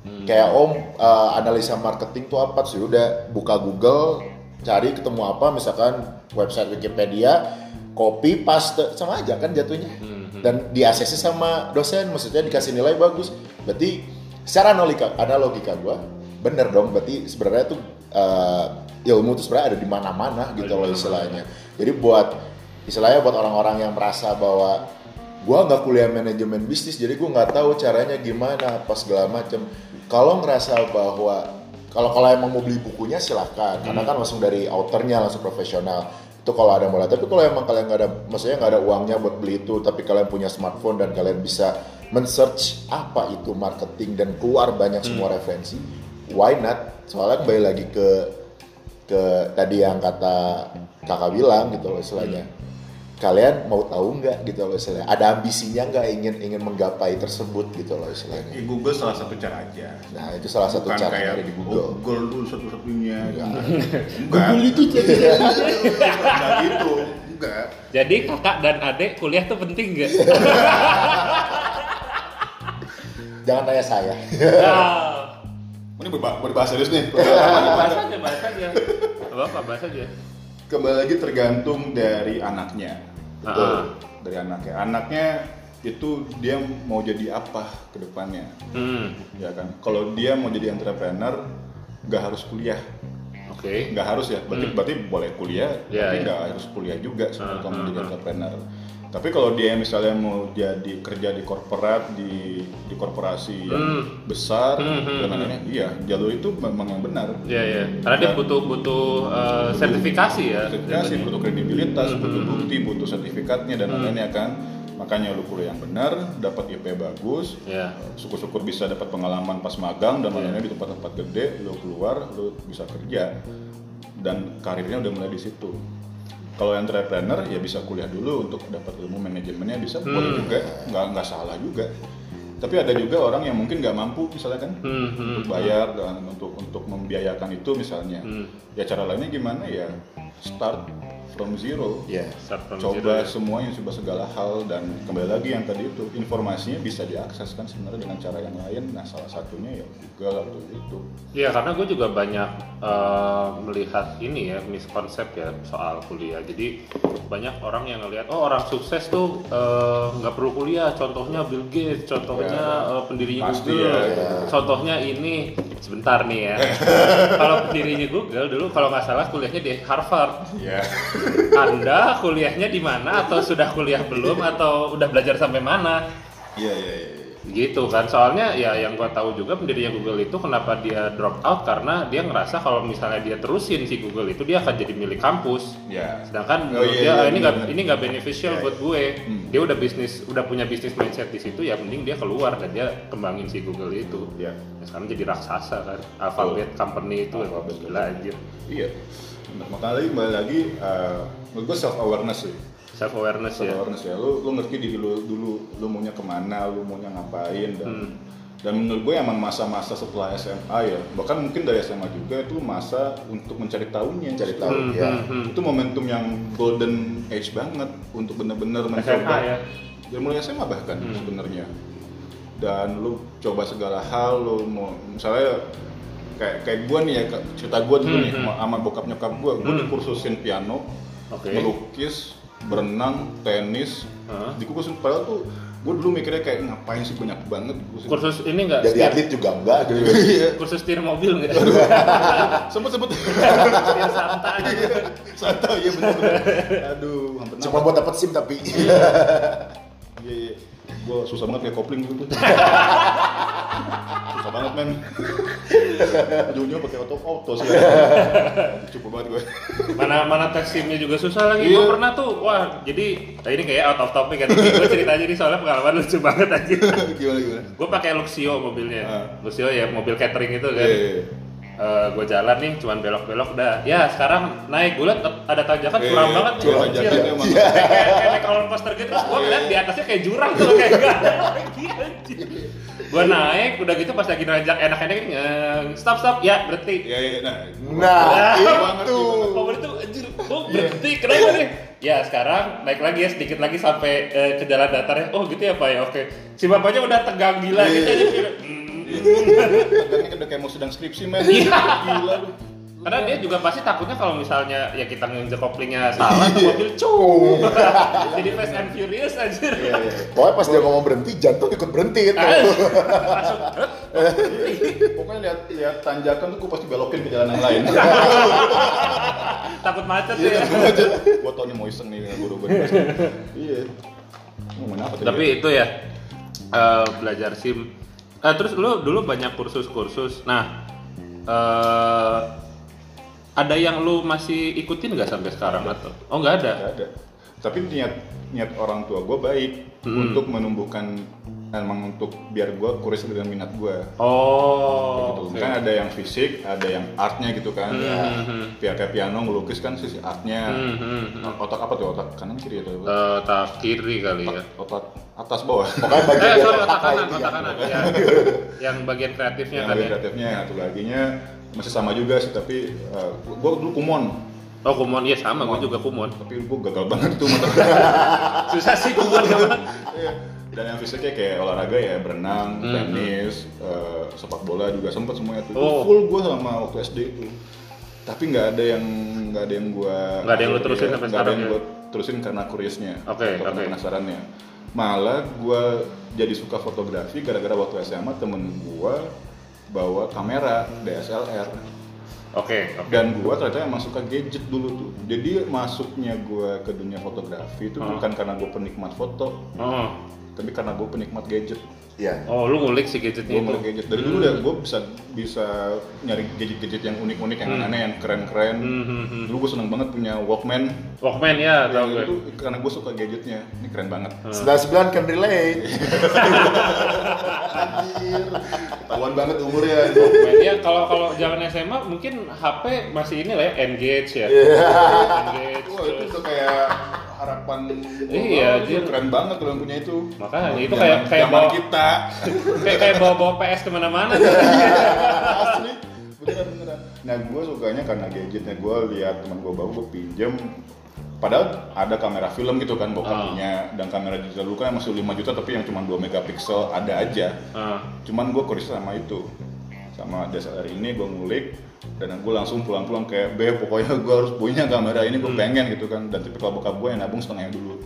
Hmm. kayak om eh, analisa marketing tuh apa sih udah buka Google cari ketemu apa misalkan website Wikipedia copy paste sama aja kan jatuhnya. Hmm, dan di ACC sama dosen maksudnya dikasih nilai bagus. Berarti secara analogika analogika gua bener dong berarti sebenarnya tuh eh, ilmu tuh sebenarnya ada di mana-mana gitu loh istilahnya. Jadi buat istilahnya buat orang-orang yang merasa bahwa gua nggak kuliah manajemen bisnis jadi gua nggak tahu caranya gimana apa segala macem kalau ngerasa bahwa kalau kalau emang mau beli bukunya silahkan. Karena kan langsung dari authornya langsung profesional. Itu kalau ada mulai tapi kalau emang kalian nggak ada maksudnya nggak ada uangnya buat beli itu tapi kalian punya smartphone dan kalian bisa men-search apa itu marketing dan keluar banyak semua referensi why not? Soalnya kembali lagi ke ke tadi yang kata kakak bilang gitu loh istilahnya kalian mau tahu nggak gitu loh istilahnya ada ambisinya nggak ingin ingin menggapai tersebut gitu loh istilahnya Di Google salah satu cara aja. nah itu salah satu Bukan cara kayak dari di oh, Google Google dulu satu-satunya. Enggak. Enggak. Google itu jadi Enggak gitu. Enggak. Jadi kakak dan adik kuliah tuh penting gak? <laughs> jangan tanya saya Nah, Ini berba- berbahasa serius nih. bahas aja, bahas aja. Apa apa bahas aja. Kembali lagi tergantung dari anaknya. Ah. Dari anaknya. Anaknya itu dia mau jadi apa ke depannya. Hmm, Ya kan. Kalau dia mau jadi entrepreneur nggak harus kuliah. oke. nggak harus ya berarti berarti boleh kuliah Ya, tapi ya. nggak harus kuliah juga kalau mau ah, jadi entrepreneur tapi kalau dia misalnya mau jadi kerja di korporat di di korporasi yang Hmm. besar Hmm, hmm, dan lain-lainnya iya jalur itu memang yang benar Iya iya. Karena dia butuh butuh eh, sertifikasi ya. sertifikasi butuh kredibilitas Hmm, butuh hmm, bukti butuh sertifikatnya dan Hmm. lain-lainnya kan makanya lu kuliah yang benar dapat IP bagus Iya. syukur-syukur bisa dapat pengalaman pas magang dan Iya. lain-lainnya di tempat-tempat gede lu keluar lu bisa kerja dan karirnya udah mulai di situ kalau entrepreneur ya bisa kuliah dulu untuk dapat ilmu manajemennya bisa Hmm. boleh juga. Nggak nggak salah juga. Tapi ada juga orang yang mungkin nggak mampu misalnya kan Hmm, hmm, untuk bayar dan untuk untuk membiayakan itu misalnya. Hmm. ya cara lainnya gimana? Ya start from zero ya Start from zero, coba ya. semuanya coba segala hal dan kembali lagi yang tadi itu informasinya bisa diakses kan sebenarnya dengan cara yang lain nah salah satunya ya Google atau itu Iya karena gue juga banyak eh, melihat ini ya miskonsep ya soal kuliah. Jadi banyak orang yang ngelihat oh orang sukses tuh eh, nggak perlu kuliah. Contohnya Bill Gates, contohnya Ya. eh, pendirinya Pasti Google, ya, ya. contohnya ini sebentar nih ya. <laughs> kalau pendirinya Google dulu kalau nggak salah kuliahnya di Harvard. ya Anda kuliahnya di mana? Atau sudah kuliah belum? Atau udah belajar sampai mana? iya iya iya. Gitu kan. Soalnya ya yang gua tahu juga pendirinya Google itu kenapa dia drop out? Karena dia ngerasa kalau misalnya dia terusin si Google itu dia akan jadi milik kampus. Ya. Sedangkan Oh, iya, dia iya, "Ah, ini nggak benar. ini nggak beneficial Iya, buat gue. Hmm. dia udah bisnis udah punya bisnis mindset di situ ya mending dia keluar dan dia kembangin si Google itu. Ya. Ya, sekarang jadi raksasa kan. Alphabet company itu. Alphabet. gila anjir. Iya makanya lagi kembali lagi eh, menurut gue self awareness sih. Self awareness self ya. Awareness ya. Lu lu ngerti diri lu dulu lu maunya ke mana lu maunya ngapain dan Hmm. dan menurut gue emang masa-masa setelah SMA ya bahkan mungkin dari SMA juga itu masa untuk mencari tahunya. Cari tahu Hmm, ya. hmm, hmm. itu momentum yang golden age banget untuk bener-bener SMA mencoba ya. Dari mulai SMA bahkan Hmm. sebenarnya. Dan lu coba segala hal lu mau misalnya kayak kayak gue nih ya cerita gue dulu Hmm, nih hmm. sama, bokap nyokap gue gue Hmm. dikursusin piano oke. melukis berenang tenis Hah? dikursusin. Padahal tuh gue dulu mikirnya kayak ngapain sih banyak banget kursus ini enggak jadi atlet juga enggak <laughs> gitu. Iya. Kursus setir mobil enggak <laughs> sempet sempet santai <laughs> santai ya bener aduh hampir cuma buat dapat sim tapi. Iya, iya. Gue susah banget kayak kopling gitu. <laughs> susah banget men. Ujungnya pakai auto auto sih. Cukup banget gue. mana mana tes simnya juga susah lagi Iya. gue pernah tuh wah jadi nah ini kayak out of topic kan gue cerita aja nih soalnya pengalaman lucu banget aja gimana gimana? gue pakai Luxio mobilnya Ah. Luxio ya mobil catering itu kan Iya. gue jalan nih cuman belok-belok dah ya sekarang naik gue liat ada tanjakan curam banget nih, curam anjir. emang. kayak kayak naik roller coaster gitu terus gue liat di atasnya kayak jurang tuh kayak gak ada lagi anjir gue naik udah gitu pas lagi nanjak enak-enak eh, stop stop ya berhenti Iya iya nah. nah Iya banget, itu iya banget. Mobil itu anjir, oh berhenti, kenapa nih? Ya sekarang naik lagi ya sedikit lagi sampai eh, ke jalan datarnya. Oh gitu ya pak ya, oke. Si bapaknya udah tegang gila gitu aja. hmm. Tegangnya udah kayak mau sedang skripsi men. Iya. Gila lu. Karena dia juga pasti takutnya kalau misalnya ya kita nginjek koplingnya salah tuh mobil cung. <laughs> Jadi Fast and Furious anjir. Iya iya. pokoknya pas dia ngomong berhenti jantung ikut berhenti itu Langsung, Pokoknya lihat lihat tanjakan tuh gue pasti belokin ke jalan yang lain. takut macet Iya ya. aja. Gue tau nih mau iseng nih guru gue. Iya. Tapi itu ya eh, belajar sim. Eh, terus lu dulu banyak kursus-kursus. Nah, eh ada yang lu masih ikutin nggak sampai sekarang atau? Oh nggak ada. Nggak ada tapi niat niat orang tua gue baik Hmm. untuk menumbuhkan emang untuk biar gue kuris dengan minat gue Oh. gitu. oke. kan ada yang fisik ada yang artnya gitu kan Hmm, hmm, Pihak kayak piano ngelukis kan sisi artnya Hmm, hmm, hmm. otak apa tuh otak kanan kiri atau apa? Eh, tak kiri kali ya. otak atas bawah <laughs> Pokoknya bagian Eh sorry otak otak kanan, otak kanan. Ya. <laughs> yang bagian kreatifnya yang kan bagian ya. kreatifnya satu laginya masih sama juga sih tapi gue dulu kumon Oh kumon, iya sama, gue juga kumon. tapi gue gagal banget tuh mata <laughs> Susah sih kumon gimana? Dan yang fisiknya kayak olahraga ya berenang, Hmm. tenis, eh, sepak bola juga sempet semuanya tuh. Oh. Full gue sama waktu SD itu. Tapi nggak ada yang nggak ada yang gue Nggak ada yang lu terusin sampai nggak ada yang ya? gue terusin karena curiosnya Oke, atau karena oke. penasarannya. Malah gue jadi suka fotografi gara-gara waktu SMA temen gue bawa kamera DSLR Oke, oke. dan gue ternyata emang suka gadget dulu tuh jadi masuknya gue ke dunia fotografi itu Ah. bukan karena gue penikmat foto Oh. Tapi karena gue penikmat gadget Iya. Oh, lu ngulik si gadgetnya gue itu. mulai gadget dari dulu udah gue bisa bisa nyari gadget-gadget yang unik-unik yang Hmm. aneh yang keren-keren Hmm, hmm, hmm. dulu gue seneng banget punya Walkman Walkman ya, Ya, tau gue. itu karena gue suka gadgetnya ini keren banget Hmm. 99 can relate. Anjir. Ketahuan banget umurnya. Walkman. Ya kalau kalau zaman SMA mungkin HP masih ini lah ya, Engage ya. Iya. Engage. wah itu udah kayak harapan Iya, anjir. keren banget kalau yang punya itu. Makanya, itu kayak- kayak bawa- kita. <laughs> kayak kayak bawa bawa PS ke mana-mana. asli. Beneran beneran. Nah gue sukanya karena gadgetnya. Gue lihat teman gue bawa gue pinjem. Padahal ada kamera film gitu kan bokap Ah. punya dan kamera digital dulu kan masih 5 juta tapi yang cuma 2 megapiksel ada aja. Ah. cuman gue kuris sama itu. Sama DSLR ini gue ngulik dan gue langsung pulang-pulang kayak be pokoknya <laughs> gue harus punya kamera ini gue pengen gitu kan dan tipikal bokap gue yang nabung setengahnya dulu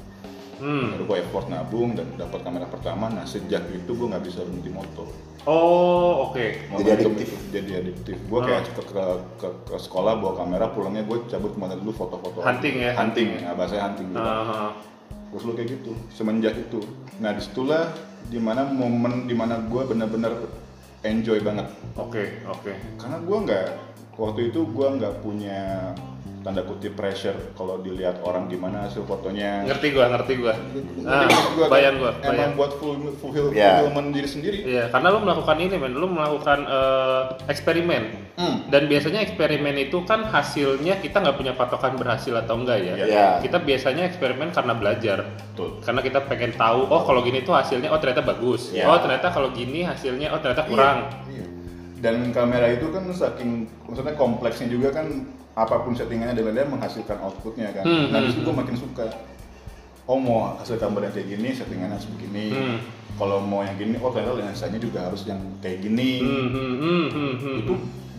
Hmm. baru gue effort nabung dan dapat kamera pertama nah sejak itu gue nggak bisa berhenti moto Oh, oke. Jadi Momentum adiktif. itu jadi adiktif gue kayak Ah. ke, ke, ke, ke sekolah bawa kamera pulangnya gue cabut ke mana dulu foto-foto Hunting ya? hunting ya bahasanya hunting gitu terus lu kayak gitu semenjak itu nah di situlah di mana momen di mana gue bener-bener enjoy banget Oke, oke. karena gue nggak waktu itu gue nggak punya tanda kutip pressure kalau dilihat orang gimana hasil fotonya Ngerti gua, ngerti gua. Ah, Maksud gua kan bayang gua, emang bayang. buat full fulfill Ya. fulfillment diri sendiri Iya, karena lu melakukan ini, men. Lu melakukan eh, eksperimen. Hmm. Dan biasanya eksperimen itu kan hasilnya kita nggak punya patokan berhasil atau enggak ya. Iya. Kita biasanya eksperimen karena belajar. Betul. Karena kita pengen tahu, oh kalau gini tuh hasilnya, oh ternyata bagus. Iya. Oh ternyata kalau gini hasilnya, oh ternyata kurang. Iya. Dan kamera itu kan saking maksudnya kompleksnya juga kan apa pun settingannya dan dia menghasilkan outputnya kan. Hmm, nah hmm, di situ gue makin suka. Oh mau hasil gambar yang kayak gini, settingannya harus begini. Hmm. Kalau mau yang gini, oh ternyata lensanya juga harus yang kayak gini. Hmm, hmm, hmm, hmm, hmm. Itu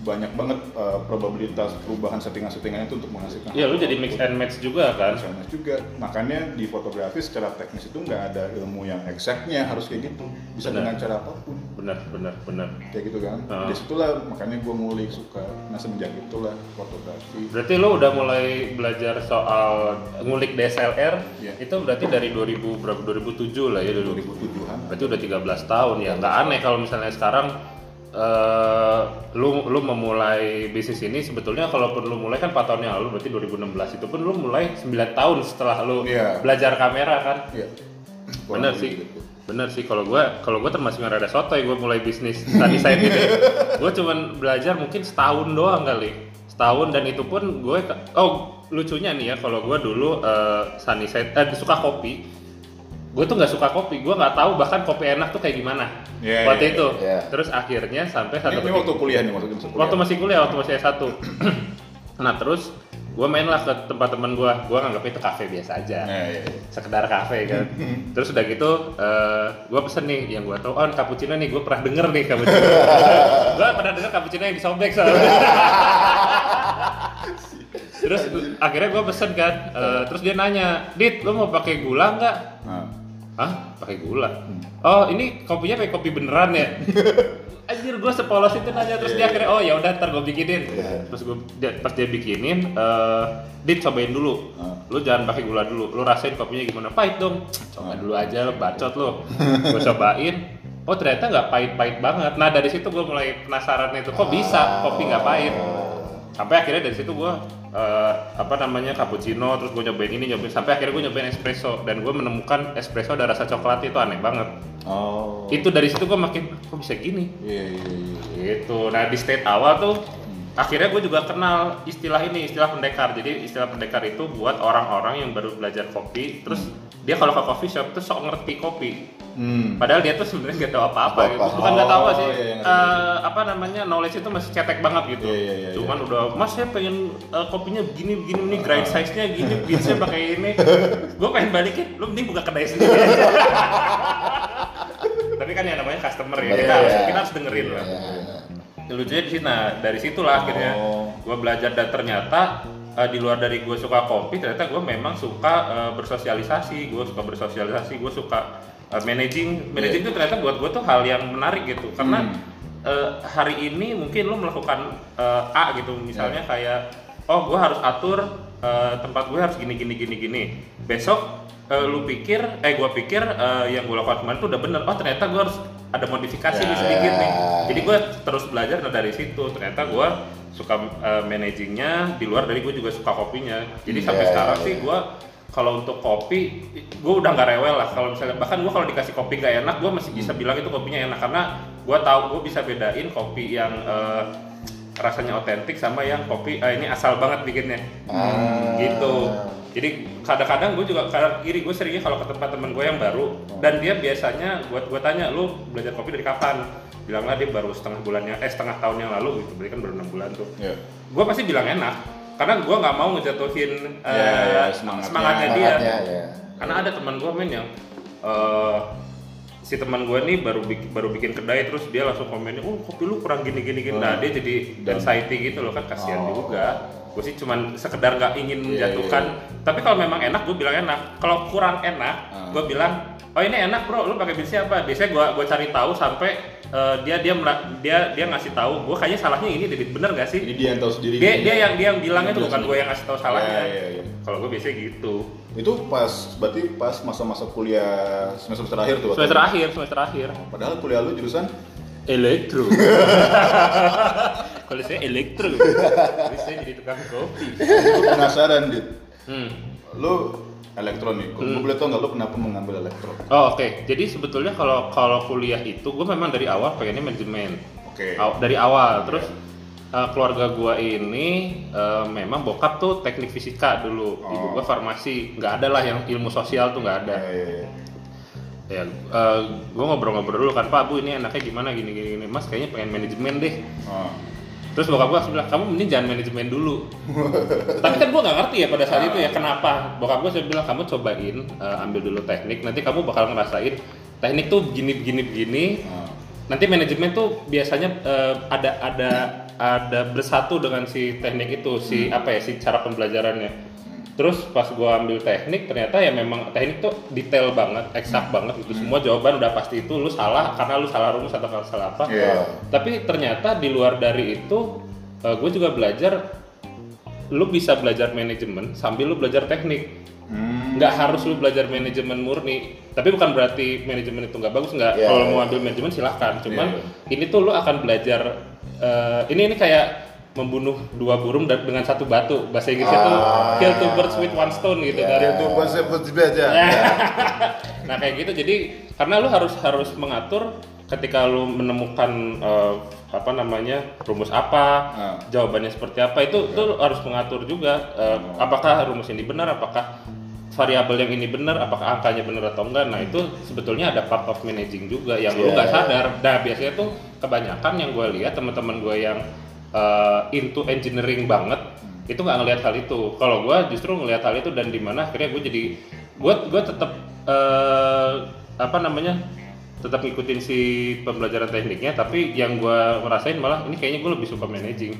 banyak banget uh, probabilitas perubahan settingan-settingannya itu untuk menghasilkan. Iya, lu jadi mix and match juga kan. Misalnya juga, makanya di fotografi secara teknis itu nggak ada ilmu yang exactnya harus kayak gitu, bisa Benar. dengan cara apa pun Benar, benar, benar. kayak gitu kan. Ah. Di situlah makanya gue ngulik suka. Nah semenjak itulah fotografi. Berarti lo udah mulai belajar soal ngulik DSLR Iya. itu berarti dari 2000 berapa 2007 lah ya dulu. 2007-an. Berarti udah 13 tahun ya. Nggak aneh kalau misalnya sekarang eh lu lu memulai bisnis ini sebetulnya kalau lu mulai kan 4 tahun yang lalu berarti 2016 itu pun lu mulai 9 tahun setelah lu Iya. belajar kamera kan. Iya. Bener Kurang sih. gitu. Bener sih kalau gua kalau gua termasuk yang rada sotoy gua mulai bisnis tadi saya ini. <laughs> Gua cuman belajar mungkin setahun doang kali. Setahun dan itu pun gue oh lucunya nih ya kalau gua dulu eh sunny side eh suka kopi. Gue tuh nggak suka kopi, gue nggak tahu bahkan kopi enak tuh kayak gimana. Iya, waktu iya, itu. iya. Terus akhirnya sampai Ini, satu ini ketika- waktu kuliah nih masih kuliah. waktu masih kuliah waktu masih S1 nah terus gue main lah ke tempat teman gue gue nganggap itu kafe biasa aja Nah, iya, iya. sekedar kafe kan <laughs> terus udah gitu gue pesen nih yang gue tau oh cappuccino nih gue pernah denger nih cappuccino <laughs> gue pernah denger cappuccino yang disobek soalnya <laughs> terus akhirnya gue pesen kan eh, terus dia nanya dit lo mau pakai gula nggak Nah, Hah? Pakai gula? Oh, ini kopinya pakai kopi beneran ya? <laughs> Anjir, gue sepolos itu nanya terus dia akhirnya oh ya udah ntar gue bikinin. Terus gue dia, pas dia bikinin, eh dit cobain dulu. Ah. Lu jangan pakai gula dulu. Lu rasain kopinya gimana? Pahit dong. Coba dulu aja, bacot lu. gue <laughs> cobain. Oh ternyata nggak pahit-pahit banget. Nah dari situ gue mulai penasaran itu kok bisa kopi nggak pahit. sampai akhirnya dari situ gue eh, apa namanya cappuccino terus gue nyobain ini nyobain sampai akhirnya gue nyobain espresso dan gue menemukan espresso ada rasa coklat itu aneh banget Oh. itu dari situ gue makin kok bisa gini Iya iya iya. gitu nah di state awal tuh akhirnya gue juga kenal istilah ini istilah pendekar jadi istilah pendekar itu buat orang-orang yang baru belajar kopi terus dia kalau ke coffee shop tuh sok ngerti kopi Hmm. Padahal dia tuh sebenarnya nggak tahu apa-apa gitu. Bukan nggak tahu Oh, sih. iya, iya, eh, apa namanya knowledge itu masih cetek banget gitu. Iya, iya, iya, Cuman udah, mas saya pengen eh, kopinya begini begini nih grind size nya gini, <laughs> beatsnya pakai ini. Gue pengen balikin, lu mending buka kedai sendiri. <laughs> Tapi kan yang namanya customer ya, kita Iya, harus iya. kita harus dengerin lah. Lucunya di sini, nah dari situlah akhirnya Oh. gue belajar. Dan ternyata eh, di luar dari gue suka kopi, ternyata gue memang suka eh, bersosialisasi, gue suka bersosialisasi, gue suka eh, managing, managing itu ternyata buat gue tuh hal yang menarik gitu, karena Hmm. eh, hari ini mungkin lo melakukan eh, A gitu, misalnya kayak oh gue harus atur eh, tempat gue harus gini gini gini gini, besok eh, lu pikir, eh gue pikir eh, yang gue lakukan kemarin tuh udah bener, oh ternyata gue harus ada modifikasi nih Ya. sedikit nih, jadi gue terus belajar nah dari situ. Ternyata gue suka uh, managingnya di luar dari gue juga suka kopinya. Jadi sampai Iya, sekarang sih gue kalau untuk kopi gue udah nggak rewel lah. Kalau misalnya bahkan gue kalau dikasih kopi gak enak gue masih bisa bilang itu kopinya enak. Karena gue tahu gue bisa bedain kopi yang uh, rasanya otentik sama yang kopi ah, ini asal banget bikinnya Ah. gitu jadi kadang-kadang gue juga kadang iri gue seringnya kalau ke tempat temen gue yang baru dan dia biasanya buat gue tanya lu belajar kopi dari kapan bilanglah dia baru setengah bulannya eh setengah tahun yang lalu gitu berarti kan baru enam bulan tuh Iya. gue pasti bilang enak karena gue nggak mau ngejatuhin eh, Ya, ya, semangatnya. semangatnya dia Semangatnya, ya. karena ada teman gue men yang eh, si teman gue nih baru bikin, baru bikin kedai terus dia langsung komennya oh kopi lu kurang gini gini. Gini nah dia jadi Dan- anxiety gitu loh kan kasihan Oh. juga. Gue sih cuman sekedar nggak ingin Iya, menjatuhkan. tapi kalau memang enak gue bilang enak. Kalau kurang enak Ah. gue bilang oh ini enak bro. Lu pakai beat siapa biasanya gue gue cari tahu sampai eh, dia dia dia dia ngasih tahu. Gue kayaknya salahnya ini Dit. bener gak sih? Ini dia yang tahu sendiri. dia dia yang dia yang bilangnya tuh Dia bukan gue yang ngasih tahu salahnya. Iya, iya, iya. kalau gue biasanya gitu Itu pas berarti pas masa-masa kuliah semester terakhir tuh. semester akhir semester akhir Padahal kuliah lu jurusan elektro <laughs> kalau saya elektro tapi saya jadi tukang kopi penasaran, Dit. hmm. Lu elektronik. Gue Hmm. boleh tau nggak lu kenapa mengambil elektro? oh oke jadi sebetulnya kalau kalau kuliah itu gue memang dari awal pengennya manajemen Oke. Aw- dari awal terus eh, keluarga gua ini eh, memang bokap tuh teknik fisika dulu ibu Oh. gua farmasi nggak ada lah yang ilmu sosial tuh nggak ada Iya, iya, iya. ya eh, gua ngobrol-ngobrol dulu kan pak bu ini enaknya gimana gini gini, gini. mas kayaknya pengen manajemen deh Oh. terus bokap gua bilang kamu mending jangan manajemen dulu <laughs> tapi kan gua nggak ngerti ya pada saat itu ya kenapa bokap gua saya bilang kamu cobain eh, ambil dulu teknik nanti kamu bakal ngerasain teknik tuh begini begini begini Oh. Nanti manajemen tuh biasanya eh, ada ada ada bersatu dengan si teknik itu si apa ya si cara pembelajarannya. Terus pas gua ambil teknik ternyata ya memang teknik tuh detail banget eksak banget gitu. Semua jawaban udah pasti itu lu salah karena lu salah rumus atau salah apa. Iya. tapi ternyata di luar dari itu gue juga belajar lu bisa belajar manajemen sambil lu belajar teknik Hmm. nggak harus lu belajar manajemen murni tapi bukan berarti manajemen itu nggak bagus nggak Iya, kalau iya. mau ambil manajemen silahkan cuman Iya, ini tuh lu akan belajar eh, ini ini kayak membunuh dua burung dengan satu batu bahasa Inggrisnya tuh Ah. kill two birds with one stone gitu Iya. dari Itu konsep aja. <laughs> nah kayak gitu jadi karena lu harus harus mengatur ketika lu menemukan eh, apa namanya rumus apa Ah. jawabannya seperti apa itu tuh harus mengatur juga eh, apakah rumus ini benar apakah variabel yang ini benar apakah angkanya benar atau enggak. Nah itu sebetulnya ada part of managing juga yang lu Iya. nggak sadar. Nah biasanya tuh kebanyakan yang gue lihat teman-teman gue yang eh, into engineering banget itu nggak ngelihat hal itu. Kalau gue justru ngelihat hal itu dan di mana akhirnya gue jadi gue gue tetap eh, apa namanya tetap ngikutin si pembelajaran tekniknya tapi yang gue ngerasain malah ini kayaknya gue lebih suka managing.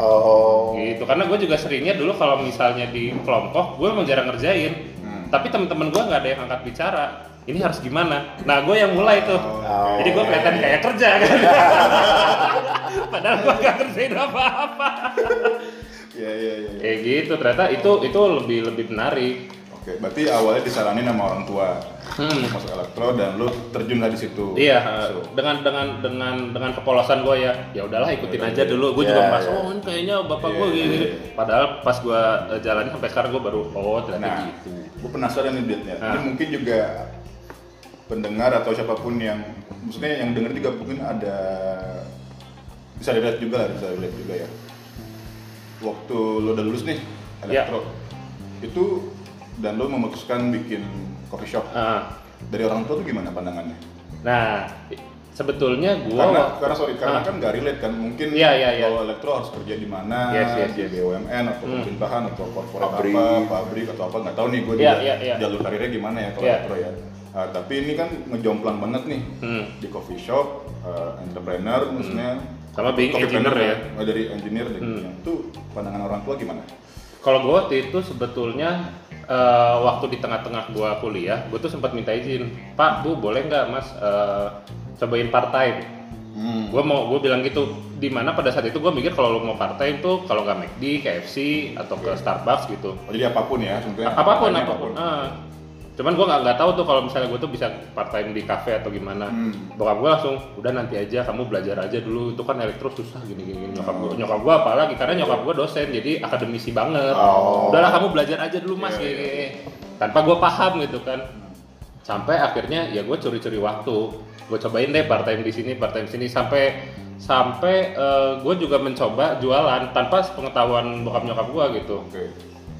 Oh. gitu karena gue juga seringnya dulu kalau misalnya di kelompok gue emang jarang ngerjain. Hmm. tapi teman-teman gue nggak ada yang angkat bicara ini harus gimana? Nah gue yang mulai tuh. Oh. jadi gue kelihatan kayak kerja kan? <laughs> Padahal gue nggak kerjain apa-apa. Iya, iya, iya. kayak gitu ternyata itu itu lebih lebih menarik. Oke, Oke, berarti awalnya disaranin sama orang tua Hmm. masuk elektro dan lu terjun lah di situ. Iya, Masuk. dengan dengan dengan dengan kepolosan gue ya, ya udahlah ikutin aja dulu. Gue Iya, juga merasa iya. oh kayaknya bapak Iya, gue gini, iya, gini. iya. Padahal pas gue jalanin sampai sekarang gue baru oh ternyata Nah, gitu. gue penasaran nih Dit ya. Ah. Ini mungkin juga pendengar atau siapa pun yang maksudnya yang denger juga mungkin ada bisa dilihat juga lah, bisa dilihat juga ya. Waktu lo udah lulus nih Ya. elektro, itu dan lo memutuskan bikin coffee shop Ah. dari orang tua tuh gimana pandangannya? Nah, sebetulnya gue karena karena sorry karena kan nggak relate kan mungkin Iya, iya, iya. kalau elektro harus kerja di mana Yes, yes, di yes. BUMN atau Hmm. pemerintahan atau korporat Pabrik. apa pabrik atau apa nggak tahu nih gue juga iya, iya. jalur karirnya gimana ya kalau Iya. elektro ya Ah, tapi ini kan ngejomplang banget nih Hmm. di coffee shop eh, entrepreneur maksudnya Sama being coffee engineer ya. kan, oh, dari engineer Hmm. itu pandangan orang tua gimana Kalau gue waktu itu sebetulnya eh, waktu di tengah-tengah gue kuliah, gue tuh sempat minta izin, Pak, Bu, boleh nggak Mas eh, cobain part time? hmm. Gue mau, gue bilang gitu. Di mana pada saat itu gue mikir kalau lo mau part time tuh kalau nggak McD, KFC atau ke Starbucks gitu. oh, jadi apa pun ya sebetulnya apa pun, Apanya apa pun. Ah. Cuman gue nggak nggak tahu tuh kalau misalnya gue tuh bisa part time di cafe atau gimana. Hmm. Bokap gue langsung, udah nanti aja, kamu belajar aja dulu. Itu kan elektro susah gini gini. gini." Nyokap gue, Oh. nyokap gue apalagi karena nyokap gue dosen, jadi akademisi banget. Oh. Udahlah kamu belajar aja dulu mas, Iya, gini, iya. gini. Tanpa gue paham gitu kan. Sampai akhirnya ya gue curi-curi waktu. Gue cobain deh part time di sini, part time sini sampai sampai gue juga mencoba jualan tanpa pengetahuan bokap nyokap gue gitu. oke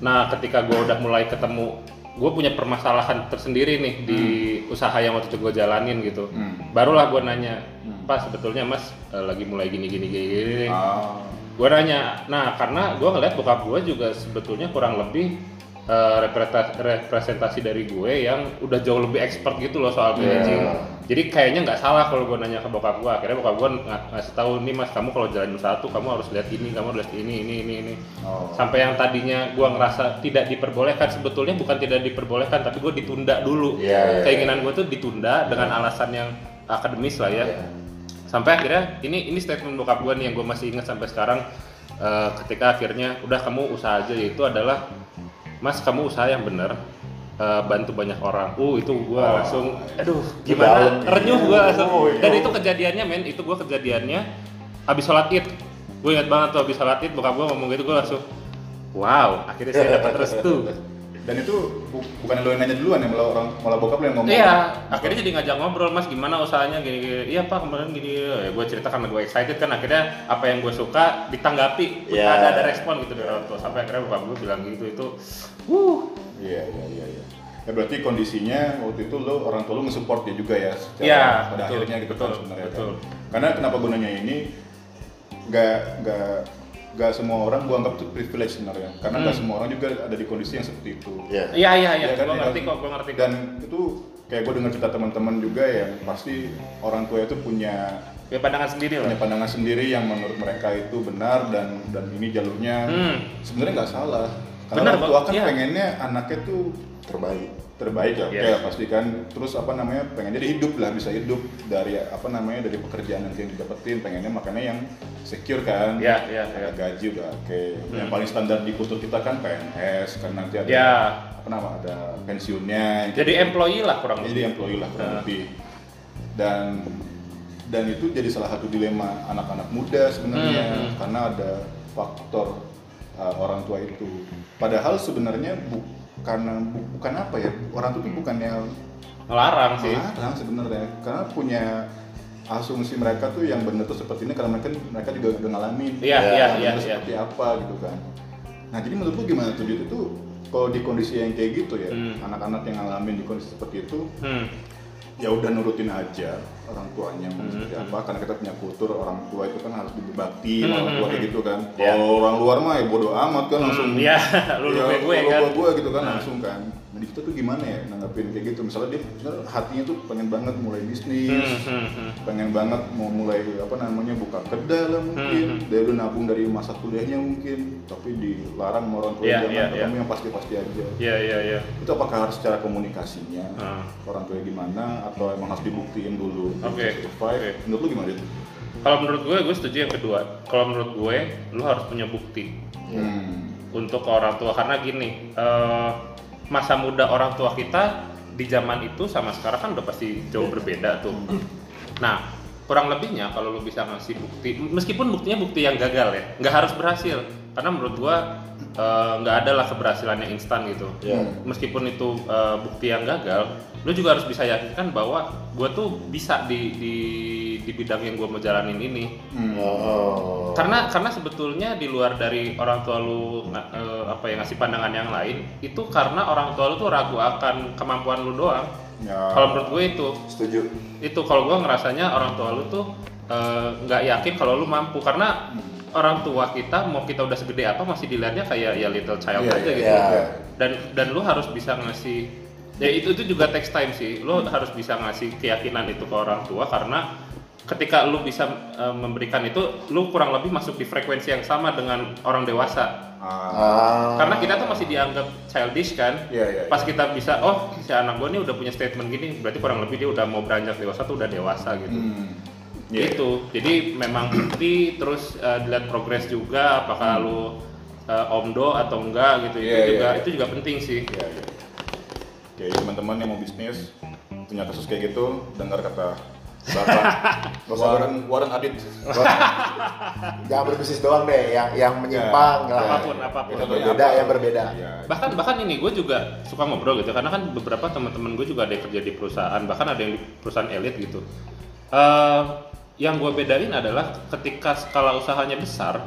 Nah, ketika gue udah mulai ketemu, gue punya permasalahan tersendiri nih di usaha yang waktu itu gue jalanin gitu. Hmm. Barulah gue nanya, Pak sebetulnya Mas eh, lagi mulai gini gini gini. gini. ah Gue nanya, nah karena gue ngeliat bokap gue juga sebetulnya kurang lebih eh, representasi, dari gue yang udah jauh lebih expert gitu loh soal managing. Jadi kayaknya nggak salah kalau gue nanya ke bokap gue. Akhirnya bokap gue ng- ngasih tahu nih mas, kamu kalau jalan usaha tuh kamu harus lihat ini, kamu harus lihat ini, ini, ini, ini. oh. Sampai yang tadinya gue ngerasa tidak diperbolehkan, sebetulnya bukan tidak diperbolehkan, tapi gue ditunda dulu. Iya, iya, Keinginan gue tuh ditunda dengan alasan yang akademis lah ya. Iya. Sampai akhirnya ini ini statement bokap gue nih yang gue masih ingat sampai sekarang. eh, ketika akhirnya udah kamu usaha aja yaitu adalah Mas kamu usaha yang bener eh, bantu banyak orang. Uh itu gue Oh. langsung, aduh gimana renyuh gue langsung. Oh, iya. Dan itu kejadiannya men, itu gue kejadiannya habis sholat id. Gue ingat banget tuh habis sholat id bokap gue ngomong gitu gue langsung, wow akhirnya saya dapat restu. <laughs> dan itu bu- bukan lo yang nanya duluan ya malah orang malah bokap lo yang ngomong Iya, akhirnya jadi ngajak ngobrol mas gimana usahanya gini gini. Iya pak kemarin gini. Ya, gue cerita karena gue excited kan akhirnya apa yang gue suka ditanggapi. Iya. Ada ada respon gitu dari orang tua. Sampai akhirnya bokap gue bilang gitu itu. Wuh. Iya iya iya. iya. Ya berarti kondisinya waktu itu lo orang tua lo nge-support dia juga ya secara Iya, pada betul, akhirnya gitu betul, kan sebenarnya kan. betul. Karena kenapa gue nanya ini nggak nggak nggak semua orang gue anggap itu privilege sebenarnya. Karena Hmm. semua orang juga ada di kondisi yang seperti itu. Iya. Iya iya iya. Iya kan, iya ngerti kan? kok, gue ngerti kok. Dan itu kayak gue dengar cerita teman-teman juga ya pasti orang tua itu punya Ya pandangan sendiri lah. punya pandangan sendiri yang menurut mereka itu benar dan dan ini jalurnya Hmm. sebenarnya nggak salah. Benar, Karena orang tua kan Iya. pengennya anaknya tuh Terbaik. terbaik ya, Yes. lah pasti kan. Terus apa namanya pengen jadi hidup lah bisa hidup dari apa namanya dari pekerjaan yang yang didapetin pengennya makanya yang secure kan. Iya, iya, Ada iya. gaji udah oke. Yang Hmm. paling standar di kultur kita kan PNS kan nanti ada Ya. apa nama ada pensiunnya. Jadi employee lah kurang jadi lebih. employee lah kurang Nah. lebih. Dan dan itu jadi salah satu dilema anak-anak muda sebenarnya Hmm, hmm. karena ada faktor uh, orang tua itu. Padahal sebenarnya bu- karena bu- bukan apa ya orang tua itu bukannya Ngelarang sih. melarang sebenarnya karena punya asumsi mereka tuh yang benar tuh seperti ini karena mereka mereka juga udah ngalamin Iya, Ya, iya, yang iya, iya. seperti apa gitu kan. Nah jadi menurut lu gimana tuh itu kalau di kondisi yang kayak gitu ya Hmm. anak-anak yang ngalamin di kondisi seperti itu Hmm. Ya udah nurutin aja orang tuanya mau Hmm, seperti hmm. apa karena kita punya kultur orang tua itu kan harus dibakti Hmm, orang tua hmm, kayak gitu kan Ya. kalau orang luar mah ya bodo amat kan langsung Hmm, Iya, <laughs> lu lu ya, gue gue kan. gue gitu kan Nah. langsung kan di situ tuh gimana ya nanggapin kayak gitu misalnya dia sebenarnya hatinya tuh pengen banget mulai bisnis Hmm, hmm, hmm. pengen banget mau mulai apa namanya buka kedai lah mungkin Hmm, dari udah nabung dari masa kuliahnya mungkin tapi dilarang sama orang tua Iya, jangan iya, iya. yang pasti-pasti aja Iya iya iya. itu apakah harus secara komunikasinya Hmm. orang tuanya gimana atau emang harus dibuktiin dulu survive oke. menurut lu gimana Dit? Kalau menurut gue, gue setuju yang kedua. Kalau menurut gue, lu harus punya bukti Hmm. untuk orang tua karena gini. eh masa muda orang tua kita di zaman itu sama sekarang kan udah pasti jauh berbeda tuh. Nah, kurang lebihnya kalau lu bisa ngasih bukti, meskipun buktinya bukti yang gagal ya, nggak harus berhasil. Karena menurut gua eh, nggak ada lah keberhasilan yang instan gitu. Iya. Meskipun itu eh, bukti yang gagal, lu juga harus bisa yakinkan bahwa gua tuh bisa di di di bidang yang gua mau jalanin ini. Oh. Karena karena sebetulnya di luar dari orang tua lu eh, apa ya ngasih pandangan yang lain, itu karena orang tua lu tuh ragu akan kemampuan lu doang. Ya. Kalau menurut gue itu setuju. itu kalau gue ngerasanya orang tua lu tuh nggak yakin kalau lu mampu karena orang tua kita mau kita udah segede apa masih dilihatnya kayak ya little child Iya, aja iya, gitu. iya. dan dan lu harus bisa ngasih ya itu itu juga text time sih. Lu harus bisa ngasih keyakinan itu ke orang tua karena ketika lu bisa eh, memberikan itu lu kurang lebih masuk di frekuensi yang sama dengan orang dewasa. Ah, karena kita tuh masih dianggap childish kan? Iya, iya, pas kita bisa oh si anak gue nih udah punya statement gini berarti kurang lebih dia udah mau beranjak dewasa tuh udah dewasa gitu. Hmm. Iya. gitu jadi memang bukti terus uh, dilihat progres juga apakah lu uh, omdo atau enggak gitu Iya, itu iya, juga iya. itu juga penting sih Iya, iya. Oke, teman-teman yang mau bisnis punya kasus kayak gitu, dengar kata Bapak <laughs> Warren, Warren Adit. <laughs> Jangan berbisnis doang deh, yang yang menyimpang Ya, lah. apa pun apa pun Yang berbeda, yang berbeda. Iya. bahkan bahkan ini gue juga suka ngobrol gitu karena kan beberapa teman-teman gue juga ada yang kerja di perusahaan bahkan ada yang di perusahaan elit gitu Eh, yang gue bedain adalah ketika skala usahanya besar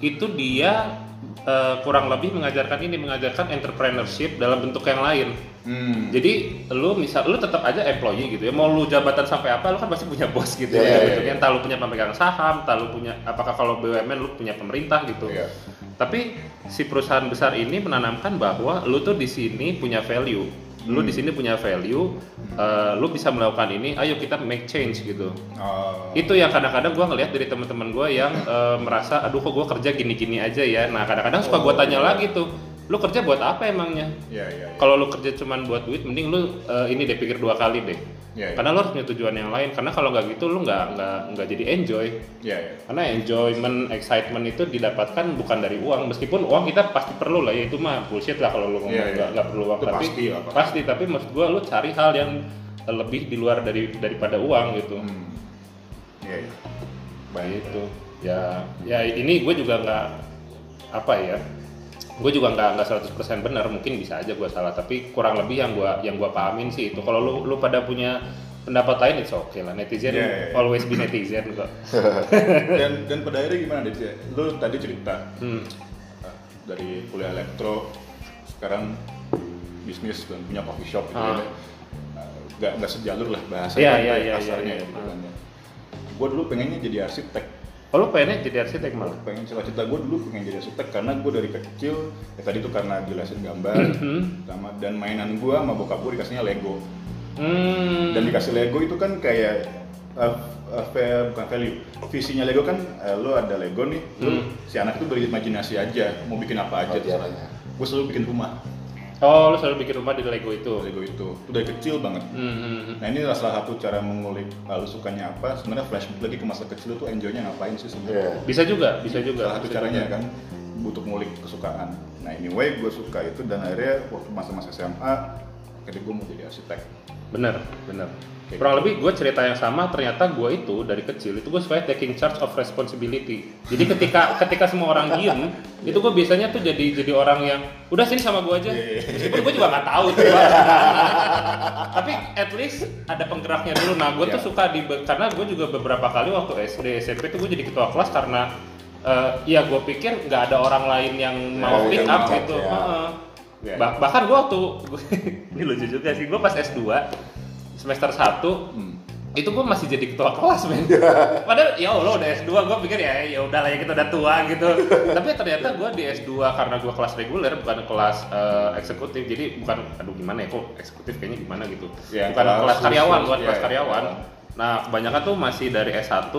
itu dia eh, kurang lebih mengajarkan ini mengajarkan entrepreneurship dalam bentuk yang lain Hmm. Jadi lu misal lu tetap aja employee gitu ya. Mau lu jabatan sampai apa lu kan pasti punya bos gitu Iya, ya. iya, bentuknya entah lu punya pemegang saham, entah lu punya apakah kalau BUMN lu punya pemerintah gitu. Iya. Tapi si perusahaan besar ini menanamkan bahwa lu tuh di sini punya value. Lu di sini punya value, eh, lu bisa melakukan ini, ayo kita make change gitu. Oh. Itu yang kadang-kadang gua ngelihat dari teman-teman gua yang eh, merasa aduh kok gua kerja gini-gini aja ya. Nah, kadang-kadang suka gua tanya lagi tuh, lu kerja buat apa emangnya? Iya, iya. iya. kalau lu kerja cuman buat duit mending lu eh, ini deh pikir dua kali deh Iya. karena lu harus punya tujuan yang lain karena kalau nggak gitu lu nggak nggak nggak jadi enjoy Iya, iya. karena enjoyment excitement itu didapatkan bukan dari uang meskipun uang kita pasti perlu lah ya itu mah bullshit lah kalau ngomong Iya, iya. nggak nggak perlu uang Itu tapi pasti lah, Pak. pasti tapi maksud gua lu cari hal yang lebih di luar dari daripada uang gitu Hmm. Iya, iya. Baik itu. Ya, ya ini gue juga nggak apa ya. Gue juga nggak nggak 100% benar, mungkin bisa aja gue salah, tapi kurang lebih yang gue yang gue pahamin sih itu. Kalau lu lu pada punya pendapat lain itu oke lah. Netizen Iya, iya, iya. always be netizen kok. <laughs> Dan dan pada akhirnya gimana Dit? Lu tadi cerita Hmm. ah, dari kuliah elektro sekarang bisnis dan punya coffee shop gitu Ah. ya. Nggak nggak sejalur lah bahasanya Iya, kan, iya, kayak iya, kasarnya iya, gitu iya. kan ya. Gue dulu pengennya jadi arsitek. Oh, lu pengennya jadi arsitek malah? pengen cita-cita gue dulu pengen jadi arsitek karena gue dari kecil ya tadi tuh karena jelasin gambar Hmm. sama dan mainan gue sama bokap gue dikasihnya Lego Hmm. dan dikasih Lego itu kan kayak uh, uh, bukan value visinya Lego kan uh, lo ada Lego nih lo Hmm. si anak itu berimajinasi aja mau bikin apa aja Oh, terserah iya. gue selalu bikin rumah Oh, lu selalu bikin rumah di Lego itu. Lego itu itu dari kecil banget Hmm, hmm. Nah ini adalah salah satu cara mengulik uh, lu sukanya apa. Sebenarnya flashback lagi ke masa kecil tuh enjoynya ngapain sih sebenarnya? Iya. Bisa juga, bisa juga. salah satu bisa caranya juga. kan butuh ngulik kesukaan nah anyway gue suka itu dan akhirnya waktu masa-masa SMA akhirnya gue mau jadi arsitek Bener, bener. Oke. Kurang lebih gue cerita yang sama, ternyata gue itu dari kecil itu gue suka taking charge of responsibility. Jadi ketika <laughs> ketika semua orang diem, itu gue biasanya tuh jadi jadi orang yang udah sini sama gue aja. Meskipun gue juga nggak tahu tuh. Pak. Tapi at least ada penggeraknya dulu. Nah gue tuh Iya. suka di karena gue juga beberapa kali waktu SD SMP tuh gue jadi ketua kelas karena eh, ya gue pikir nggak ada orang lain yang mau yang pick up gitu. ya. Heeh. Ya. Bah- bahkan gue waktu <laughs> ini lucu juga sih gue pas S2 semester 1 Hmm. itu gue masih jadi ketua kelas men <laughs> padahal ya Allah udah S2 gue pikir ya ya udah lah ya kita udah tua gitu <laughs> tapi ternyata gue di S2 karena gue kelas reguler bukan kelas eh, eksekutif jadi bukan aduh gimana ya kok eksekutif kayaknya gimana gitu Ya, bukan kelas kelas karyawan bukan ya, kelas ya. karyawan nah kebanyakan tuh masih dari S1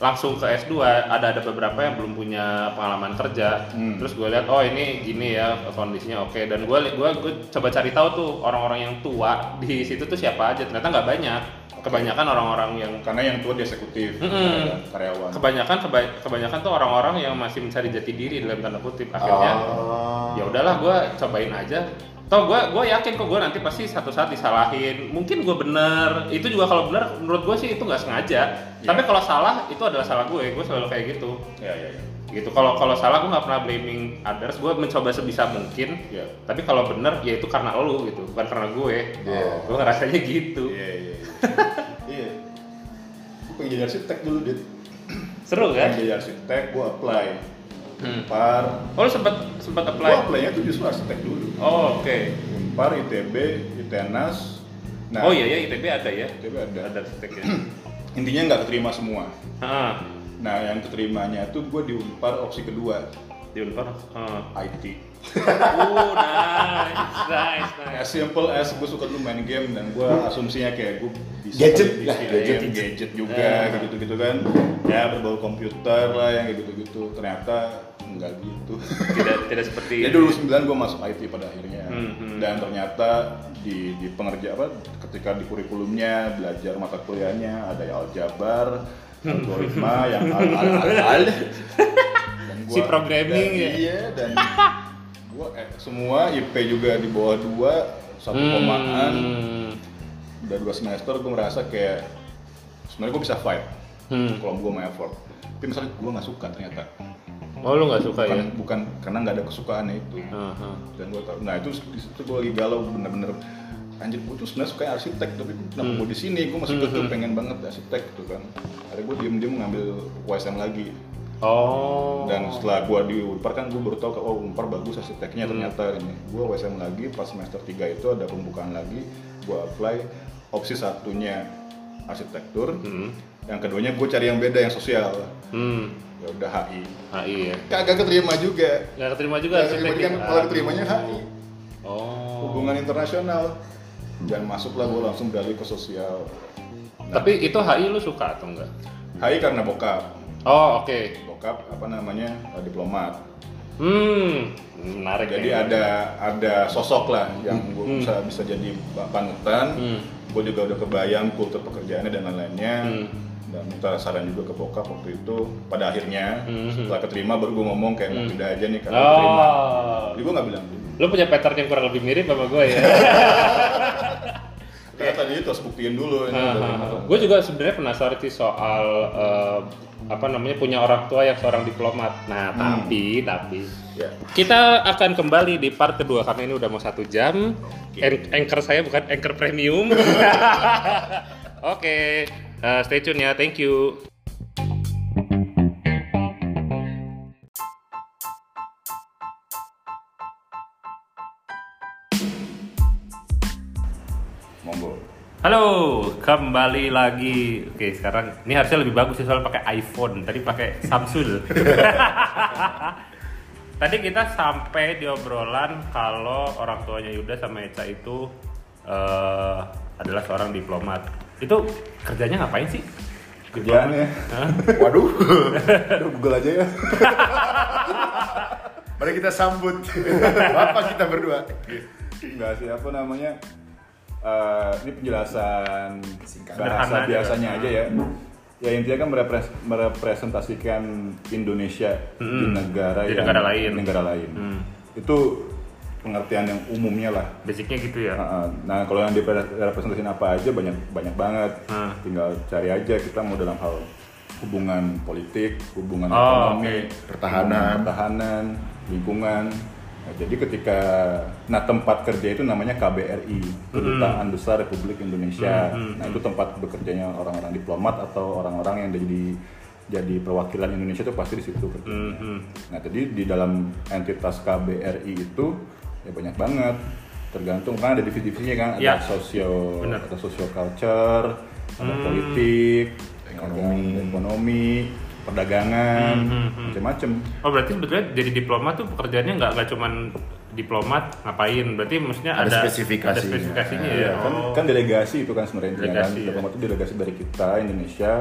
langsung ke S2 ada ada beberapa yang belum punya pengalaman kerja. Hmm. terus gue lihat oh ini gini ya kondisinya oke. Dan gue gua gue coba cari tahu tuh orang-orang yang tua di situ tuh siapa aja. Ternyata nggak banyak. Kebanyakan orang-orang yang karena yang tua di eksekutif Mm-mm. karyawan. Kebanyakan keba- kebanyakan tuh orang-orang yang masih mencari jati diri dalam tanda kutip akhirnya. Oh. ya udahlah gue cobain aja Tau gue, gue yakin kok gue nanti pasti satu saat disalahin. Mungkin gue bener. Itu juga kalau bener, menurut gue sih itu nggak sengaja. Tapi kalau salah, itu adalah salah gue. Gue selalu kayak gitu. ya ya ya Gitu. Kalau kalau salah gue nggak pernah blaming others. Gue mencoba sebisa mungkin. Iya. Tapi kalau bener, ya itu karena lu gitu, bukan karena gue. Iya. Gue ngerasanya gitu. iya iya iya. iya gue pengen jadi arsitek dulu dit Seru kan? pengen jadi arsitek gue apply. Unpar Oh lu sempet sempet gue apply? apply nya tuh justru arsitek dulu Oh oke. Unpar ITB ITENAS nah oh iya ya ITB ada ya? ITB ada Ada arsiteknya. <clears throat> intinya nggak keterima semua Ah, nah yang keterimanya tuh gue di Unpar opsi kedua di Unpar. Ah. IT Oh <laughs> nice, nice, nice. as simple as gue suka dulu main game dan gue asumsinya kayak gue bisa Gadget lah, gadget. ya, gadget juga Ah. gitu gitu kan ya berbau komputer lah yang gitu gitu ternyata enggak gitu Tidak tidak seperti Jadi dulu 9 gue masuk IT pada akhirnya Hmm, hmm. dan ternyata di di pengerja apa ketika di kurikulumnya belajar mata kuliahnya ada aljabar algoritma <laughs> yang al al al, al. Dan Si programming dan, ya? iya dan gue eh, semua IP juga di bawah dua satu komaan Hmm. udah dua semester gue merasa kayak sebenarnya gue bisa fight Hmm. kalau gue mau effort tapi misalnya gue nggak suka ternyata Oh lu nggak suka bukan, ya? bukan karena nggak ada kesukaannya itu. Aha. dan gue tau nah itu di situ gue lagi galau bener-bener anjir gue tuh sebenarnya suka arsitek tapi kenapa gue di sini? Gue masih betul pengen banget arsitek gitu kan. Akhirnya gue diem-diem ngambil USM lagi. Oh. dan setelah gue di Unpar kan gue baru tahu oh Unpar bagus arsiteknya ternyata ini. Gue USM lagi pas semester 3 itu ada pembukaan lagi gue apply opsi satunya arsitektur Hmm. yang keduanya gue cari yang beda yang sosial Hmm. ya udah HI HI ya. kagak keterima juga Nggak keterima juga Nggak keterima kan malah keterimanya HI Oh. hubungan internasional dan masuklah gue langsung beralih ke sosial Tapi itu HI lu suka atau enggak? HI karena bokap Oh oke. bokap apa namanya eh, diplomat Hmm. Menarik. jadi ya. ada ada sosok lah yang gue bisa bisa jadi panutan Hmm. Gue juga udah kebayang kultur pekerjaannya dan lain-lainnya Hmm. dan minta saran juga ke bokap waktu itu pada akhirnya Hmm. setelah keterima baru gue ngomong kayak mau pindah aja nih karena keterima Oh. jadi gue nggak bilang dulu Lu punya pattern yang kurang lebih mirip sama gue ya. <laughs> karena tadi itu harus buktiin dulu ini gue juga sebenarnya penasaran sih soal eh, apa namanya punya orang tua yang seorang diplomat. Nah, tapi tapi ya kita akan kembali di part kedua karena ini udah mau satu jam. An- Anchor saya bukan anchor premium. <laughs> Oke, eh, stay tune ya. Thank you. Halo, kembali lagi. Oke, sekarang ini harusnya lebih bagus sih soal pakai iPhone. Tadi pakai Samsung. <laughs> Tadi kita sampai di obrolan kalau orang tuanya Yuda sama Eca itu eh, adalah seorang diplomat. Itu kerjanya ngapain sih? kerjaannya Hah? Waduh, <laughs> aduh google aja ya <laughs> mari kita sambut bapak kita berdua. Enggak sih apa namanya eh, ini penjelasan Singkat. bahasa biasanya aja ya ya intinya kan merepres- merepresentasikan Indonesia di Hmm. negara Di yang- negara lain. di negara lain Hmm. itu pengertian yang umumnya lah Basicnya gitu ya. Nah, nah kalau yang direpresentasikan apa aja banyak banyak banget Hmm. tinggal cari aja kita mau dalam hal hubungan politik hubungan Oh, ekonomi oke. Pertahanan. pertahanan lingkungan Nah, jadi ketika nah tempat kerja itu namanya KBRI Kedutaan Besar Republik Indonesia Hmm, nah itu tempat bekerjanya orang-orang diplomat atau orang-orang yang jadi jadi perwakilan Indonesia itu pasti di situ kerja. Hmm, hmm. Nah, jadi di dalam entitas KBRI itu ya banyak banget. Tergantung kan ada divisi-divisinya kan, ada Ya. sosio, Benar. ada social culture, ada Hmm. politik, Ekonomi. ada ekonomi, perdagangan, Hmm, hmm, hmm. macam-macam. Oh berarti sebetulnya jadi diplomat tuh pekerjaannya nggak nggak cuman diplomat ngapain? Berarti maksudnya ada, Ada spesifikasinya. ada spesifikasinya ya. Iya, kan, Oh. kan delegasi itu kan sebenarnya kan. Delegasi, ya. Diplomat itu delegasi dari kita Indonesia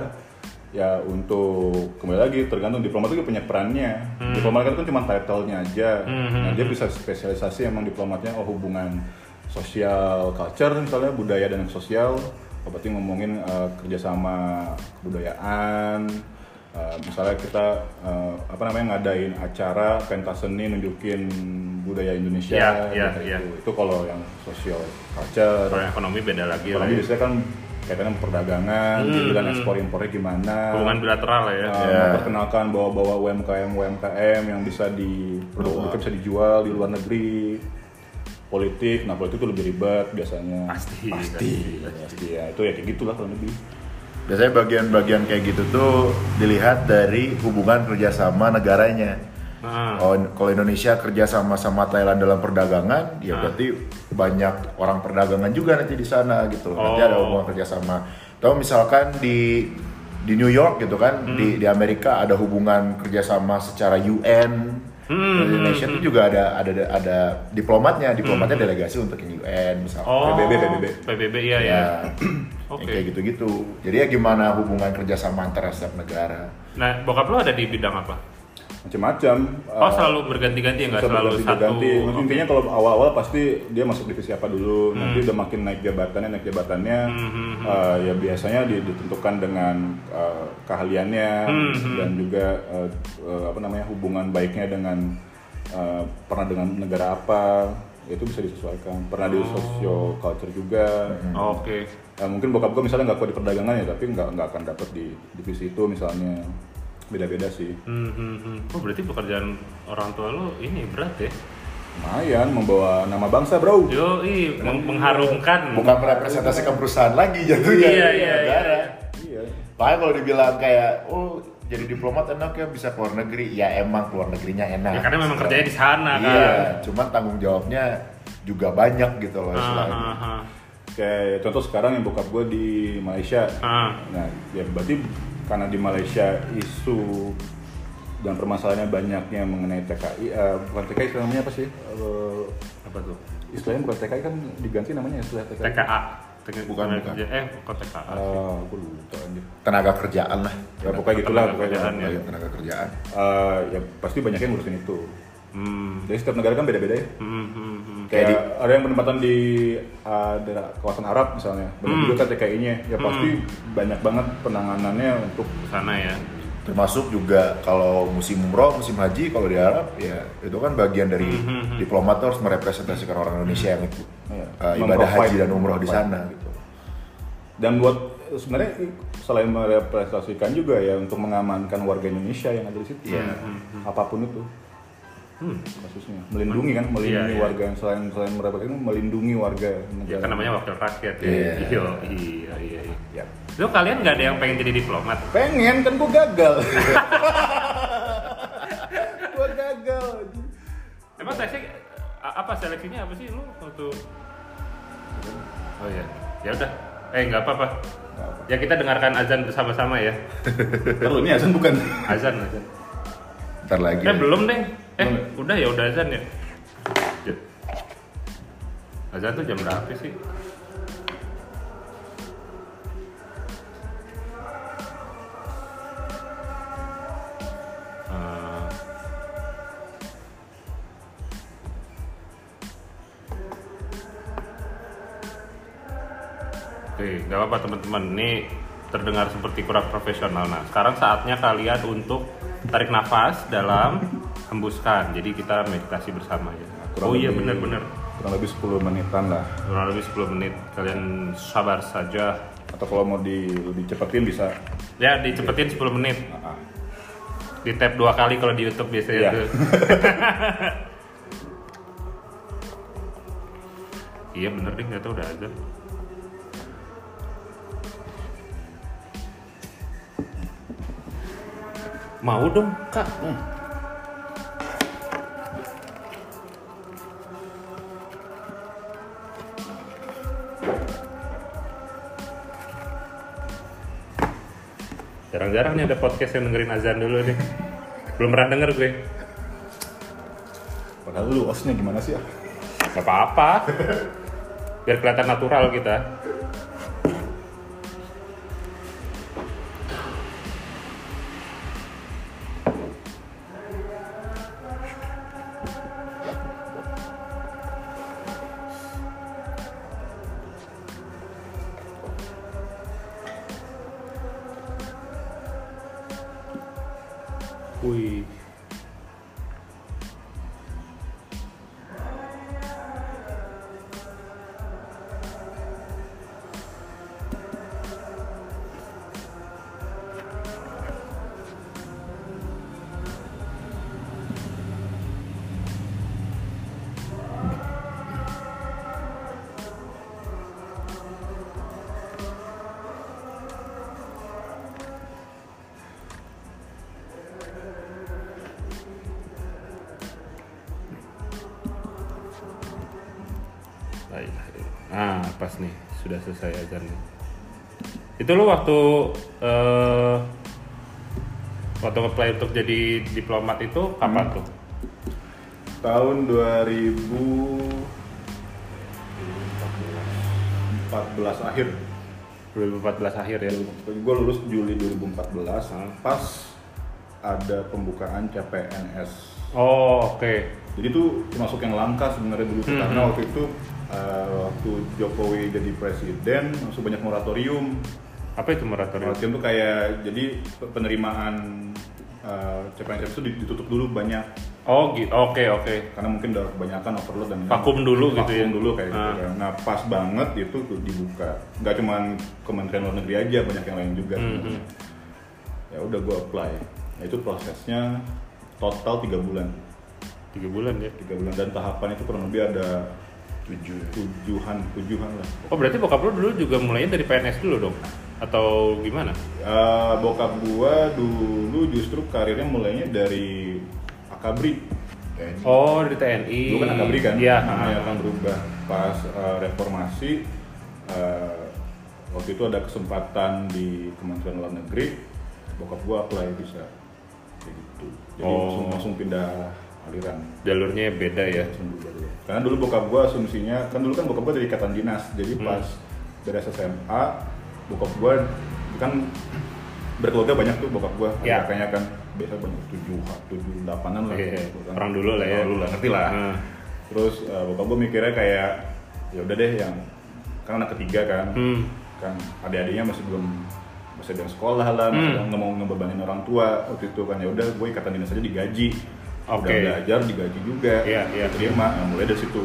ya untuk kembali lagi tergantung diplomat itu punya perannya. Diplomat kan kan cuma title-nya aja. Hmm, Nah, dia bisa spesialisasi emang diplomatnya oh hubungan sosial culture misalnya budaya dan sosial. Oh, berarti ngomongin eh, kerjasama kebudayaan Uh, misalnya kita uh, apa namanya ngadain acara pentas seni nunjukin budaya Indonesia Iya, iya, gitu. iya. itu kalau yang social culture Kalau ekonomi beda lagi ekonomi ya. biasanya kan kaitannya perdagangan Hmm, jadi kan hmm. ekspor impornya gimana Hubungan bilateral ya. uh, Iya. memperkenalkan bawa-bawa UMKM UMKM yang bisa di produk bisa dijual di luar negeri politik nah politik itu lebih ribet biasanya Pasti. Pasti. pasti ya itu ya kayak gitulah kurang lebih Biasanya bagian-bagian kayak gitu tuh dilihat dari hubungan kerjasama negaranya. Nah, Oh, kalau Indonesia kerja sama sama Thailand dalam perdagangan, ya Ah. berarti banyak orang perdagangan juga nanti di sana gitu. Nanti ada Oh. hubungan kerjasama. Atau misalkan di di New York gitu kan, Hmm. di di Amerika ada hubungan kerjasama secara UN. Hmm, Di Indonesia tuh juga ada ada ada diplomatnya, diplomatnya Hmm. delegasi untuk UN misalkan. oh, PBB, PBB. PBB iya ya. Ya, <clears throat> Oke. yang kayak gitu-gitu. Jadi ya gimana hubungan kerjasama antara setiap negara? Nah, bokap lo ada di bidang apa? macam-macam Oh, Uh, selalu berganti-ganti ya, nggak bisa selalu satu. berganti-ganti. Oke. Intinya kalau awal-awal pasti dia masuk divisi apa dulu, Hmm. nanti udah makin naik jabatannya, naik jabatannya, Hmm, hmm, hmm. uh, ya biasanya di- ditentukan dengan uh, keahliannya Hmm, hmm. dan juga uh, uh, apa namanya hubungan baiknya dengan uh, pernah dengan negara apa, itu bisa disesuaikan. Pernah di Oh. socio culture juga. Oke. Uh, mungkin bokap gue misalnya nggak kuat di perdagangan ya, tapi nggak nggak akan dapat di divisi itu misalnya. Beda-beda sih. Hmm, hmm, hmm. Oh, berarti pekerjaan orang tua lo ini berat ya? Lumayan membawa nama bangsa, bro. Yo, ih, meng- mengharumkan. Bukan merepresentasikan perusahaan lagi jatuhnya. Iya, iya, negara. Iya. Makanya kalau dibilang kayak, oh jadi diplomat enak ya bisa keluar negeri, ya emang keluar negerinya enak. Ya, karena memang kerjanya di sana Iya, kan. cuman tanggung jawabnya juga banyak gitu loh ah, ah. Kayak contoh sekarang yang bokap gue di Malaysia. Ah. Nah, ya berarti karena di Malaysia isu dan permasalahannya banyaknya mengenai TKI, eh, bukan TKI istilahnya namanya apa sih? Eh, Apa tuh? istilahnya bukan TKI kan diganti namanya istilah TKI. TKA. Tenaga Bukan, bukan. kerja- Eh, kok TKA? Lupa anjir. Tenaga kerjaan lah. Ya pokoknya gitulah Tenaga pokoknya. kerjaan, ya. Tenaga, kerjaan. Eh, ya pasti banyak yang ngurusin itu. Hmm. Jadi setiap negara kan beda-beda ya. Hmm, hmm, hmm. Kayak Kayak ada yang penempatan di uh, daerah kawasan Arab misalnya, banyak Hmm. juga kan TKI-nya. Ya pasti banyak banget penanganannya untuk Sana ya. Termasuk juga kalau musim umroh, musim haji kalau di Arab ya itu kan bagian dari Mhm. diplomat tuh harus merepresentasikan orang Indonesia yang ikut ya, uh, ibadah haji dan umroh di sana gitu. Dan buat sebenarnya selain merepresentasikan juga ya untuk mengamankan warga Indonesia yang ada di situ. Iya. Apa pun itu Hmm. kasusnya. Melindungi kan, melindungi Iya, iya. warga yang selain selain merepresentasikan melindungi warga Ya negara. kan namanya wakil rakyat ya. Iya. Iya, iya, iya. iya. Ya. Lo kalian nggak ada yang pengen jadi diplomat? Pengen kan gua gagal. <laughs> gua gagal. Emang seleksi apa seleksinya apa sih lu waktu Oh iya. Ya udah. Eh nggak apa-apa. Ya kita dengarkan azan bersama-sama ya. Terus ini azan bukan. Azan azan. Ntar lagi. Eh belum deh. Eh udah ya udah azan ya. Ya. Azan tuh jam berapa sih? Eh, Oke, nggak apa-apa teman-teman. Ini terdengar seperti kurang profesional. Nah, sekarang saatnya kalian untuk tarik nafas dalam, hembuskan. Jadi kita meditasi bersama ya. Kurang oh iya benar-benar. Kurang lebih 10 menitan lah. Kurang lebih 10 menit. Kalian sabar saja. Atau kalau mau di lebih cepetin bisa. Ya, dicepetin 10 menit. Ah, ah. Di tap dua kali kalau di YouTube biasanya Iya. tuh. <laughs> iya bener deh, nggak tahu udah azan. Mau dong, Kak. Hmm. Jarang-jarang nih ada podcast yang dengerin azan dulu nih. Belum pernah denger gue. Padahal lu osnya gimana sih? ah? Gak apa-apa. Biar kelihatan natural kita. Pas nih, sudah selesai azan nih. Itu lu waktu eh waktu apply untuk jadi diplomat itu kapan Hmm. tuh? Tahun 2014 akhir. 2014 akhir ya. Gue lulus Juli 2014 pas ada pembukaan CPNS. Oh, oke. Jadi itu termasuk yang langka sebenarnya dulu tuh, Hmm. karena waktu itu uh, waktu Jokowi jadi presiden langsung banyak moratorium. Apa itu moratorium? Moratorium tuh kayak jadi penerimaan uh, CPNS itu ditutup dulu banyak Oh, gitu. Oke, oke. karena mungkin udah kebanyakan overload dan Vakum dulu gitu ya? Vakum dulu kayak gitu Ah. kan. Nah pas banget itu tuh dibuka. Nggak cuma Kementerian Luar Negeri aja, banyak yang lain juga. Hmm, sebenarnya. Ya udah gue apply. Nah itu prosesnya total tiga bulan. Tiga bulan ya. Tiga bulan dan tahapan itu kurang lebih ada tujuh tujuhan tujuhan lah. Oh, berarti bokap lu dulu juga mulainya dari PNS dulu dong? Atau gimana? Eh, bokap gua dulu justru karirnya mulainya dari akabri. Oh, dari TNI. Dulu kan akabri kan, Iya. namanya kan berubah pas eh, reformasi. eh, waktu itu ada kesempatan di Kementerian Luar Negeri, bokap gua apply bisa kayak gitu. Jadi Oh. langsung langsung pindah aliran. Jalurnya beda ya. Berubah dulu. Karena dulu bokap gua asumsinya, kan dulu kan bokap gua dari ikatan dinas, jadi Hmm. pas dari SMA, bokap gua kan berkeluarga banyak tuh bokap gua, Ya. kayaknya kan biasa banyak tujuh, tujuh delapanan lah. Gitu kan. orang dulu lah ya. Dulu lah, ngerti lah. Hmm. Terus uh, bokap gua mikirnya kayak, ya udah deh yang kan anak ketiga kan, Hmm. kan adik-adiknya masih belum masih ada yang sekolah lah, Hmm. nggak mau ngebebanin orang tua waktu itu kan ya udah gue ikatan dinas aja digaji, Oke. udah belajar digaji juga, Iya, iya. diterima, nah, mulai dari situ.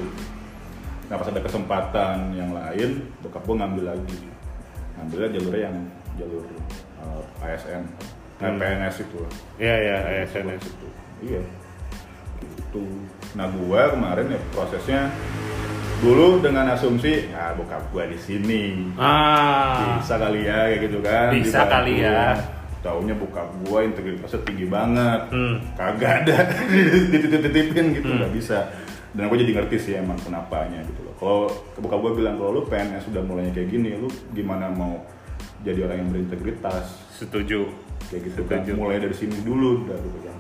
Nah pas ada kesempatan yang lain, bokap gue ngambil lagi, ngambilnya jalurnya yang jalur uh, ASN, Hmm. PNS itu. Iya, iya, ASN. itu. Iya. Gitu. Nah gua kemarin ya prosesnya dulu dengan asumsi, ya bokap gua di sini Ah. bisa kali ya kayak gitu kan Bisa dibantu. kali ya. Taunya bokap gua integritasnya tinggi banget. Hmm. kagak ada. <laughs> Dititip-titipin gitu Hmm. nggak bisa. Dan gue jadi ngerti sih emang kenapanya gitu loh. Kalau bokap gua bilang kalau lu PNS sudah mulainya kayak gini lu gimana mau jadi orang yang berintegritas? Setuju. kayak gitu kan. Setuju. mulai dari sini dulu udah gitu kan.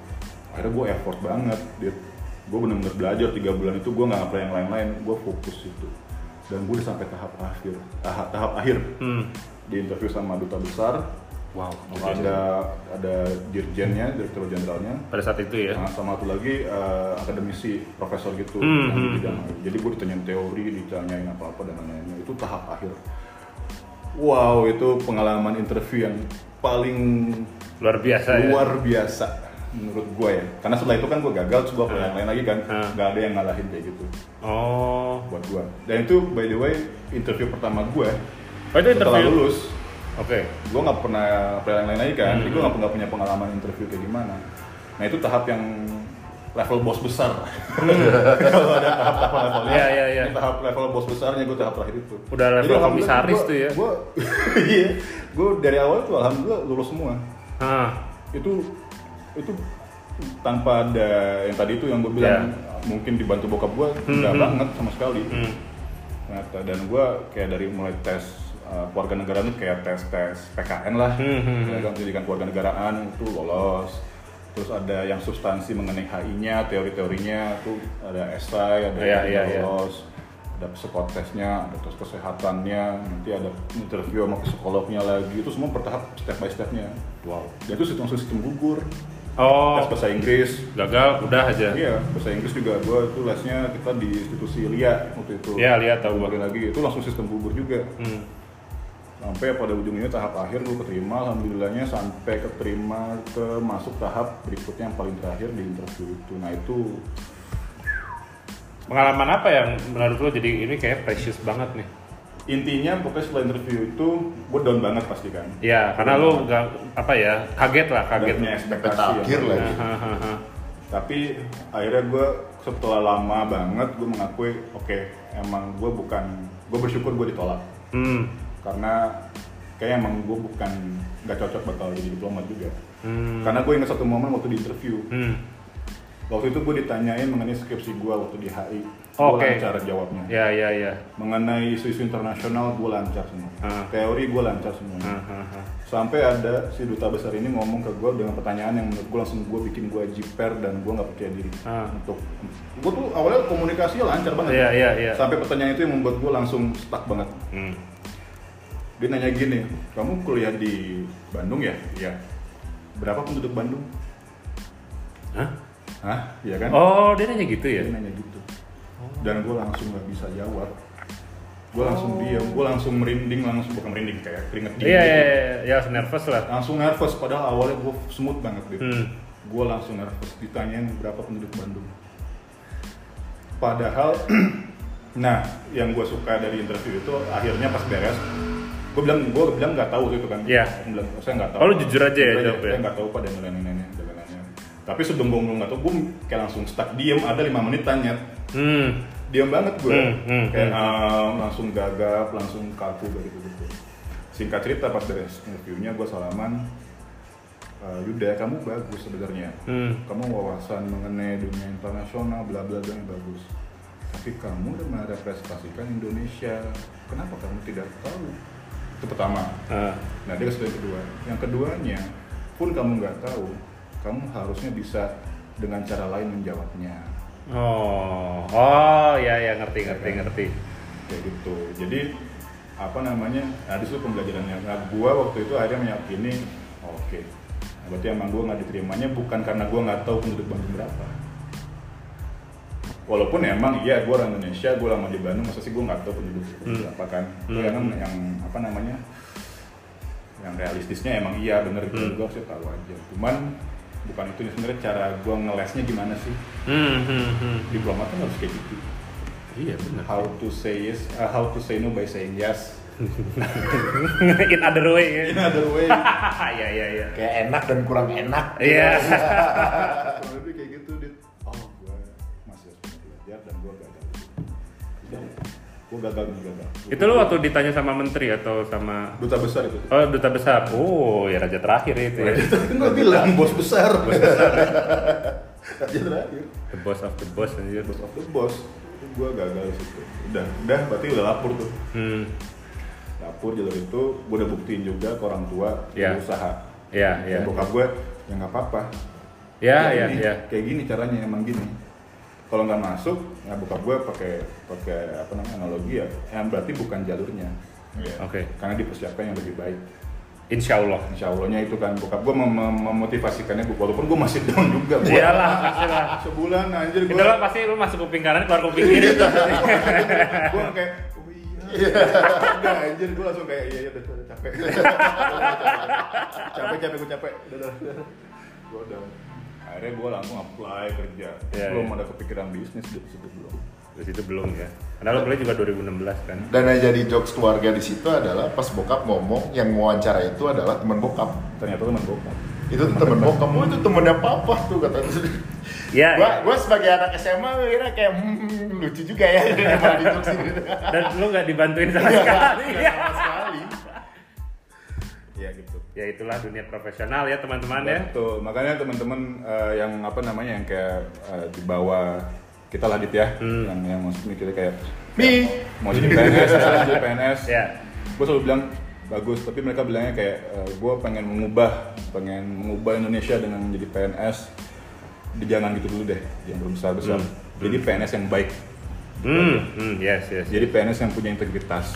Akhirnya gue effort banget. Dia gue bener-bener belajar tiga bulan itu gue nggak apply yang lain-lain. Gue fokus itu dan gue udah sampai tahap akhir. Tahap tahap akhir. Hmm. di interview sama duta besar Wow. ada ada dirjennya direktur jenderalnya Pada saat itu ya. Nah, sama satu lagi eh, akademisi profesor gitu Hmm, yang di hmm, bidang jadi gue ditanyain teori ditanyain apa apa dan lain-lain itu tahap akhir wow itu pengalaman interview yang paling Luar biasa ya. luar biasa menurut gue ya karena setelah itu kan gue gagal terus gue yang lain lagi kan Hmm. nggak ada yang ngalahin kayak gitu Oh. buat gue dan itu by the way interview pertama gue Oh itu setelah interview. lulus Oke. gue nggak pernah apply yang lain lagi kan jadi gue Hmm. nggak punya pengalaman interview kayak gimana nah itu tahap yang level bos besar <laughs> kalau ada tahap-tahap levelnya Iya, iya, iya. ini tahap level bos besarnya gue tahap terakhir itu Udah level Jadi komisaris gua- tuh ya. gua <laughs> iya gue dari awal tuh alhamdulillah lulus semua Ah. itu itu tanpa ada yang tadi itu yang gue bilang mungkin dibantu bokap gue Hmm, enggak hmm. banget sama sekali Hmm. ternyata dan gue kayak dari mulai tes uh, keluarga negaraan itu kayak tes tes PKN lah Hmm, hmm, hmm. Pendidikan keluarga negaraan itu lolos terus ada yang substansi mengenai HI-nya teori-teorinya itu ada esai ada Iya, yang iya. lolos ada psikotesnya ada tes kesehatannya nanti ada interview sama psikolognya lagi itu semua bertahap step by stepnya Wow. dan itu sistem sistem gugur Oh. tes bahasa Inggris Gagal udah aja. Iya, bahasa Inggris juga gue itu lesnya kita di institusi LIA waktu itu. Iya, LIA tahu. Balik lagi itu langsung sistem gugur juga. Hmm. Sampai pada ujungnya tahap akhir gue keterima alhamdulillahnya sampai keterima ke masuk tahap berikutnya yang paling terakhir di interview itu nah itu Pengalaman apa yang menurut lo jadi ini kayak precious banget nih? intinya pokoknya setelah interview itu gue down banget pasti kan Ya, karena lo nggak apa ya kaget lah, kaget. punya ekspektasi Akhir yang lagi. Tapi akhirnya gue setelah lama banget gue mengakui oke emang gue bukan gue bersyukur gue ditolak Hmm. Karena kayak emang gue bukan nggak cocok bakal jadi diplomat juga Hmm. karena gue ingat satu momen waktu di interview Hmm. waktu itu gue ditanyain mengenai skripsi gue waktu di HI Oke. gue lancar jawabnya Ya, ya, ya. mengenai isu-isu internasional gue lancar semua Ah. teori gue lancar semua Hahaha. sampai ada si duta besar ini ngomong ke gue dengan pertanyaan yang menurut gue langsung gue bikin gue jiper dan gue nggak percaya diri Ah. untuk gue tuh awalnya komunikasinya lancar banget Iya, iya, iya. sampai pertanyaan itu yang membuat gue langsung stuck banget Hmm. Dia nanya gini kamu kuliah di Bandung ya iya berapa penduduk Bandung Hah? Hah? Iya kan? Oh, dia nanya gitu ya? Dia nanya gitu. Dan gue langsung nggak bisa jawab. Gue langsung diam, gue langsung merinding, langsung bukan merinding kayak keringet dingin. Iya, gitu. iya, iya, ya nervous lah. Langsung nervous, padahal awalnya gue smooth banget gitu. Hmm. Gue langsung nervous, ditanyain berapa penduduk Bandung. Padahal, <clears throat> nah yang gue suka dari interview itu akhirnya pas beres, gue bilang gue bilang nggak tahu itu kan. Iya. Gua bilang saya nggak tahu. Oh, lu jujur aja ya jawab ya? Saya nggak tahu pada nilai-nilainya, jalanannya. Tapi sebelum gue ngomong nggak tahu, gue kayak langsung stuck diem. Ada lima menit tanya, Hmm. diam banget gue Hmm, hmm, kayak hmm. langsung gagap langsung kaku gitu gitu singkat cerita pas beres interviewnya gue salaman "Eh, Yuda kamu bagus sebenarnya Hmm. kamu wawasan mengenai dunia internasional bla bla bla yang bagus tapi kamu udah merepresentasikan Indonesia kenapa kamu tidak tahu itu pertama. Ah. nah dia yang kedua. Yang keduanya pun kamu nggak tahu kamu harusnya bisa dengan cara lain menjawabnya. Oh, oh, ya, ya, ngerti, ngerti, ngerti. kayak gitu. Jadi apa namanya nah di situ pembelajarannya. Nah gua waktu itu akhirnya meyakini oke. Nah, berarti emang gua nggak diterimanya bukan karena gua nggak tahu penduduk Bandung berapa walaupun emang iya gua orang Indonesia gua lama di Bandung masa sih gua nggak tahu penduduk Hmm. berapa kan itu Hmm. yang yang apa namanya yang realistisnya emang iya bener gitu Hmm. gua harusnya tahu aja cuman bukan itu sebenarnya cara gua ngelesnya gimana sih Hmm, hmm, hmm. diplomat kan harus kayak gitu Iya, benar. how to say yes, uh, how to say no by saying yes. <laughs> In other way ya. In other way, <laughs> Iya, iya, iya. Kayak enak dan kurang enak. Iya. <laughs> kurang Gue gagal nih gagal. Itu lu waktu ditanya sama menteri atau sama duta besar itu. Oh, duta besar. Oh, ya raja terakhir itu ya. Kan gue bilang bos besar. Bos besar. <laughs> Raja terakhir. The boss of the boss anjir. Bos of the boss. Gue gagal situ. Udah, udah berarti udah lapor tuh. Hmm. Lapor jalur itu, gue udah buktiin juga ke orang tua, Iya. usaha. Iya, iya. Dan bokap gue, ya nggak apa-apa. Ya, ya, gini, ya. Kayak gini caranya emang gini. Kalau nggak masuk, ya bokap gue pakai pakai apa namanya analogi ya, yang berarti bukan jalurnya. Oke. Karena dipersiapkan yang lebih baik. Insya Allah. Insya Allahnya itu kan bokap gue mem mem- memotivasikannya gue, walaupun gue masih <laughs> down juga. Gua Iyalah, pasti lah. Sebulan anjir gue. Itu lo pasti lu masuk kuping kanan keluar kuping kiri gue kayak oh iya. Enggak anjir gue langsung kayak iya iya udah, udah capek. <laughs> capek capek gue capek. Udah udah. udah. Gue udah. Akhirnya gue langsung apply kerja. Iya, belum iya. ada kepikiran bisnis di situ belum. Di situ belum ya. Karena lo kuliah juga 2016 kan. Dan yang jadi jokes keluarga di situ adalah pas bokap ngomong yang wawancara itu adalah teman bokap. Ternyata teman bokap. Itu teman bokap, oh itu temennya papa tuh kata Ya, gua, ya. gua sebagai anak SMA kira kayak hmm, lucu juga ya <laughs> emang di jokes ini. Dan lu nggak dibantuin sama sekali. nggak sama sekali. Iya gitu. Ya itulah dunia profesional ya teman-teman ya. Betul. Makanya teman-teman eh, yang apa namanya yang kayak eh, di bawah kita lah ya, Hmm. yang yang maksudnya mikirnya kayak Mi. mau jadi PNS, mau <laughs> jadi PNS. Ya. Gue selalu bilang bagus, tapi mereka bilangnya kayak gue pengen mengubah, pengen mengubah Indonesia dengan menjadi PNS. Di jangan gitu dulu deh, yang belum besar besar. Hmm. Jadi PNS yang baik, Hmm, hmm, yes, yes. jadi PNS yang punya integritas.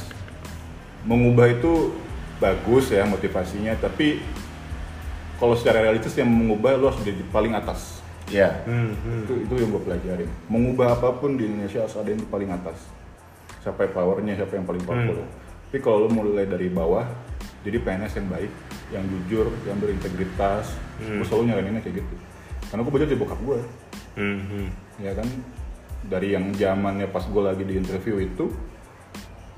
Mengubah itu bagus ya motivasinya, tapi kalau secara realistis yang mengubah lo harus jadi paling atas. Ya. Hmm, hmm. Itu itu yang gue pelajarin. Mengubah apa pun di Indonesia harus ada yang di paling atas. Siapa yang powernya, siapa yang paling powerful. Hmm. Tapi kalau lu mulai dari bawah, jadi PNS yang baik, yang jujur, yang berintegritas, Hmm. gue selalu nyaraninnya kayak gitu. Karena gue belajar dari bokap gue, Hmm, hmm. ya kan. Dari yang zamannya pas gue lagi di interview itu,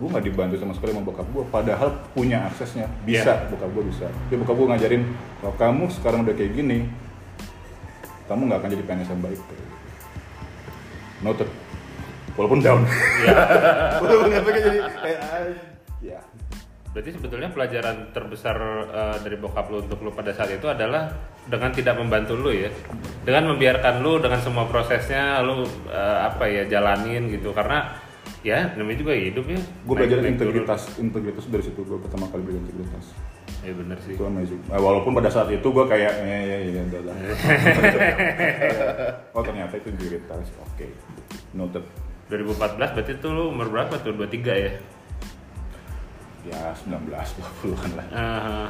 gue nggak dibantu sama sekali sama bokap gue. Padahal punya aksesnya, bisa Iya. bokap gue bisa. Tapi bokap gue ngajarin, kalau kamu sekarang udah kayak gini, kamu nggak akan jadi PNS yang baik. Noted. Walaupun down. Iya. <laughs> Walaupun nggak jadi ah, ya. Berarti sebetulnya pelajaran terbesar eh, dari bokap lu untuk lu pada saat itu adalah dengan tidak membantu lu ya, dengan membiarkan lu dengan semua prosesnya lu eh, apa ya jalanin gitu karena ya namanya juga hidup ya. gue belajar Naik- naik turun. integritas integritas dari situ gue pertama kali belajar integritas Iya bener sih. itu amazing Eh, walaupun pada saat itu gue kayak ya ya ya udah lah <laughs> oh ternyata itu integritas oke noted 2014 berarti tuh lu umur berapa tuh? 23 ya? ya 19 20-an lah Aha.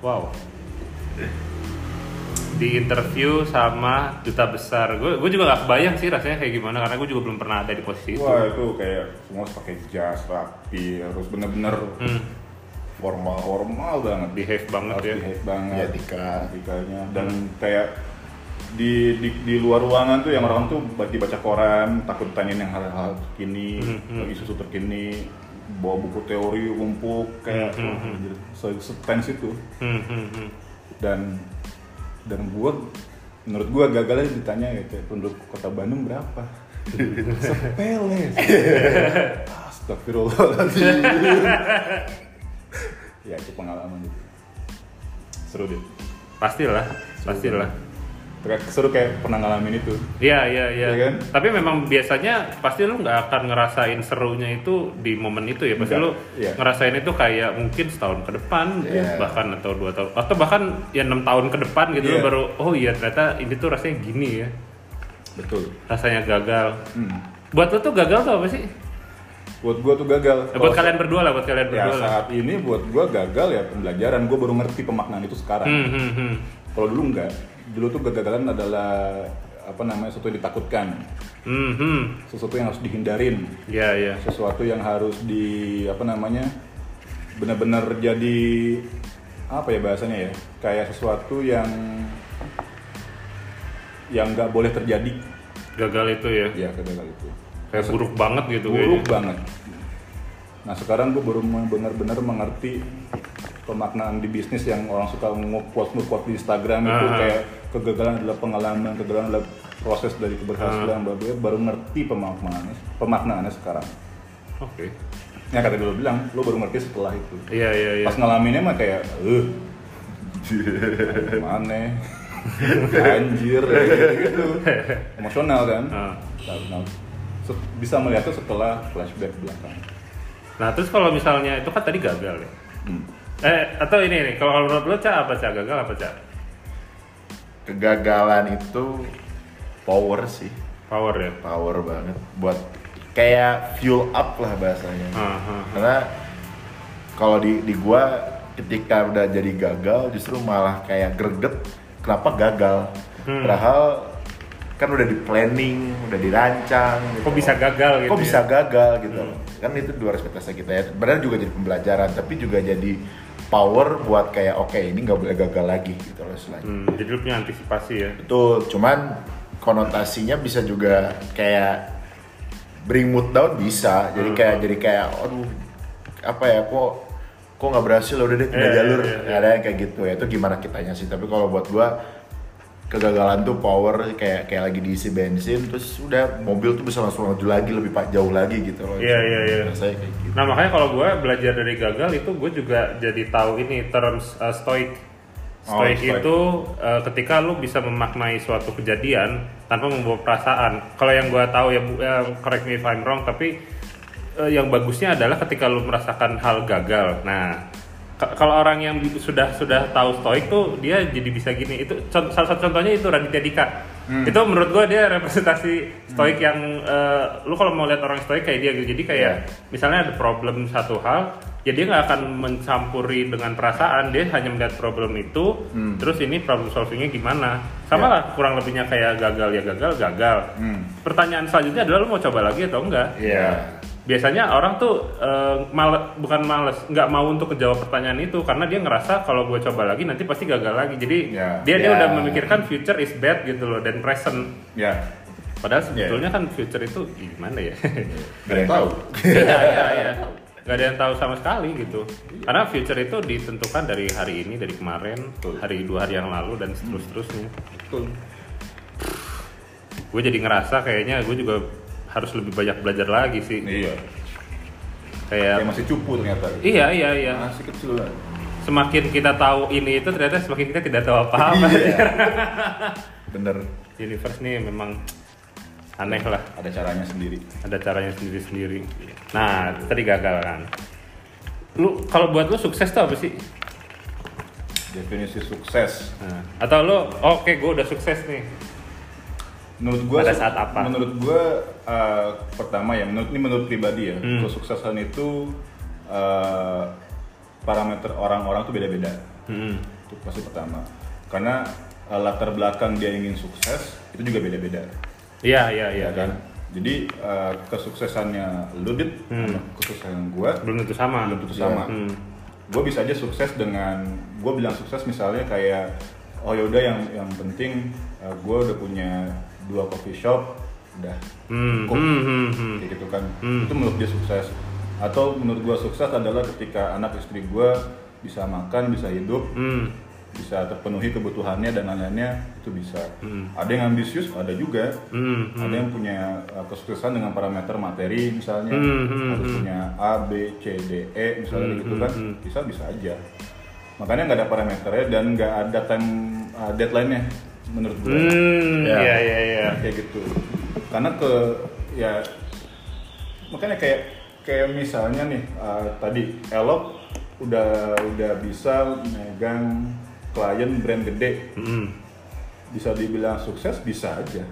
Wow. Di interview sama duta besar, gue gue juga gak kebayang sih rasanya kayak gimana karena gue juga belum pernah ada di posisi itu. wah itu kayak semua harus pakai jas rapi harus bener-bener Hmm, formal formal banget behave banget harus ya. behave banget Ya, etika. etikanya dan kayak di, di di luar ruangan tuh yang orang tuh baca baca koran takut tanyain yang hal-hal terkini Hmm, hmm. isu-isu terkini bawa buku teori umpuk kayak Hmm, hmm, wah, hmm. setens itu Hmm, hmm, hmm. dan dan gua menurut gua gagalnya ditanya ya kayak penduduk kota Bandung berapa? <laughs> Sepele. Astagfirullahaladzim. Ya itu pengalaman. Itu seru deh. Pastilah, pastilah. Kayak seru kayak pernah ngalamin itu Iya, iya, iya. Iya kan? Tapi memang biasanya pasti lu nggak akan ngerasain serunya itu di momen itu ya. Pasti Enggak, lu iya. ngerasain itu kayak mungkin setahun ke depan, Iya. bahkan atau dua tahun, atau bahkan ya enam tahun ke depan gitu lu Iya. baru oh iya ternyata ini tuh rasanya gini ya. betul Rasanya gagal. hmm. Buat lu tuh gagal tuh apa sih? buat gua tuh gagal Eh, buat kalian berdua lah, buat kalian ya berdua lah. saat ini buat gua gagal ya pembelajaran gua baru ngerti pemaknaan itu sekarang Hmm, hmm, hmm. kalau dulu enggak dulu tuh kegagalan adalah apa namanya sesuatu yang ditakutkan Hmm, hmm. sesuatu yang harus dihindarin Iya, iya. sesuatu yang harus di apa namanya benar-benar jadi apa ya bahasanya ya kayak sesuatu yang yang nggak boleh terjadi Gagal itu ya. ya kegagalan itu Kayak buruk banget gitu buruk kayaknya. banget nah sekarang gue baru benar-benar mengerti pemaknaan di bisnis yang orang suka nge-quote nge-quote di Instagram itu Ah. kayak kegagalan adalah pengalaman kegagalan adalah proses dari keberhasilan bla, baru ngerti pemaknaannya pemaknaannya sekarang Oke. Ya kata dulu bilang, lo baru ngerti setelah itu. Iya, iya, iya. Pas ngalaminnya mah kayak, eh, mana, anjir, gitu, emosional kan. Ah. Nah, bisa melihatnya setelah flashback belakang. Nah, terus kalau misalnya itu kan tadi gagal ya. Hmm. Eh, atau ini nih, kalau menurut lo Ca apa Ca? Gagal apa Ca? Kegagalan itu power sih, Power ya. power banget buat kayak fuel up lah bahasanya. Ah, ah, ah. Karena kalau di di gua ketika udah jadi gagal justru malah kayak greget kenapa gagal. Hmm. Padahal kan udah di planning, udah dirancang. gitu. Kok bisa gagal gitu? Kok ya? bisa gagal gitu Hmm. Kan itu dua ekspektasi kita ya. Benar juga jadi pembelajaran, tapi juga jadi power buat kayak oke ini nggak boleh gagal lagi gitu loh selanjutnya. Hmm, jadi lu punya antisipasi ya. Betul, cuman konotasinya bisa juga kayak bring mood down bisa. Jadi Hmm. kayak jadi kayak aduh apa ya kok kok nggak berhasil udah deh pindah Iya, jalur. iya, iya. Ada yang kayak gitu ya. Itu gimana kitanya sih. Tapi kalau buat gua kegagalan tuh power kayak kayak lagi diisi bensin terus udah mobil tuh bisa langsung maju lagi lebih pak jauh lagi gitu loh. Iya, iya, iya. Kayak gitu. Nah makanya kalau gue belajar dari gagal itu gue juga jadi tahu ini terms uh, stoic. Oh, Stoic stoic. itu uh, ketika lu bisa memaknai suatu kejadian tanpa membawa perasaan. Kalau yang gue tahu ya, ya, correct me if I'm wrong, tapi uh, yang bagusnya adalah ketika lu merasakan hal gagal. Nah kalau orang yang sudah sudah tahu stoik tuh dia jadi bisa gini. Itu salah satu contohnya itu Raditya Dika. Itu menurut gue dia representasi stoik yang uh, lu kalau mau lihat orang stoik kayak dia gitu. Jadi kayak misalnya ada problem satu hal, ya dia nggak akan mencampuri dengan perasaan, dia hanya melihat problem itu, terus ini problem solvingnya gimana. Sama Ya. lah kurang lebihnya kayak gagal ya gagal, gagal. Hmm. Pertanyaan selanjutnya adalah lu mau coba lagi atau enggak? Iya. Biasanya orang tuh eh, male- bukan males nggak mau untuk menjawab pertanyaan itu karena dia ngerasa kalau gue coba lagi nanti pasti gagal lagi jadi Ya. dia dia Ya. udah memikirkan future is bad gitu loh dan present Ya, padahal sebetulnya kan future itu gimana ya gak <laughs> ada yang tahu. Iya, iya, iya. Gak ada yang tahu sama sekali gitu. Karena future itu ditentukan dari hari ini, dari kemarin, Betul. hari dua hari yang lalu dan seterus-terusnya. Betul. Gue jadi ngerasa kayaknya gue juga harus lebih banyak belajar lagi sih. Iya. Kayak Kayak masih cupu ternyata. iya iya iya. Masih kecil lah. Semakin kita tahu ini itu ternyata semakin kita tidak tahu apa-apa. Iya. <laughs> Bener. Universe nih memang aneh lah. Ada caranya sendiri. Ada caranya sendiri-sendiri. Nah, tadi gagal kan. Lu kalau buat lu sukses tuh apa sih? Definisi sukses. Nah, atau lo oke gue udah sukses nih Menurut gua Pada saat apa? Menurut gua eh, pertama ya, menurut ini menurut pribadi ya, Hmm. kesuksesan itu eh, parameter orang-orang tuh beda-beda. Hmm. Itu pasti pertama. Karena eh, latar belakang dia ingin sukses itu juga beda-beda. iya iya iya ya kan? Jadi eh, kesuksesannya lu dit Hmm. kesuksesan gua belum tentu sama belum tentu sama. Hmm. gue bisa aja sukses dengan gue bilang sukses misalnya kayak oh yaudah yang yang penting gue udah punya dua coffee shop udah Hmm, cukup hmm, hmm, hmm. kayak gitu kan Hmm. itu menurut dia sukses atau menurut gue sukses adalah ketika anak istri gue bisa makan bisa hidup Hmm. bisa terpenuhi kebutuhannya dan lain-lainnya itu bisa Hmm. ada yang ambisius ada juga Hmm, ada yang punya uh, kesuksesan dengan parameter materi misalnya Hmm, hmm, harus hmm. punya A B C D E misalnya Hmm, gitu hmm, kan hmm. bisa bisa aja makanya nggak ada parameternya dan nggak ada time uh, deadline-nya menurut gue. Hmm, Ya. iya iya iya. kayak gitu. Karena ke ya makanya kayak kayak misalnya nih uh, tadi Elok udah udah bisa megang klien brand gede. Hmm. bisa dibilang sukses bisa aja.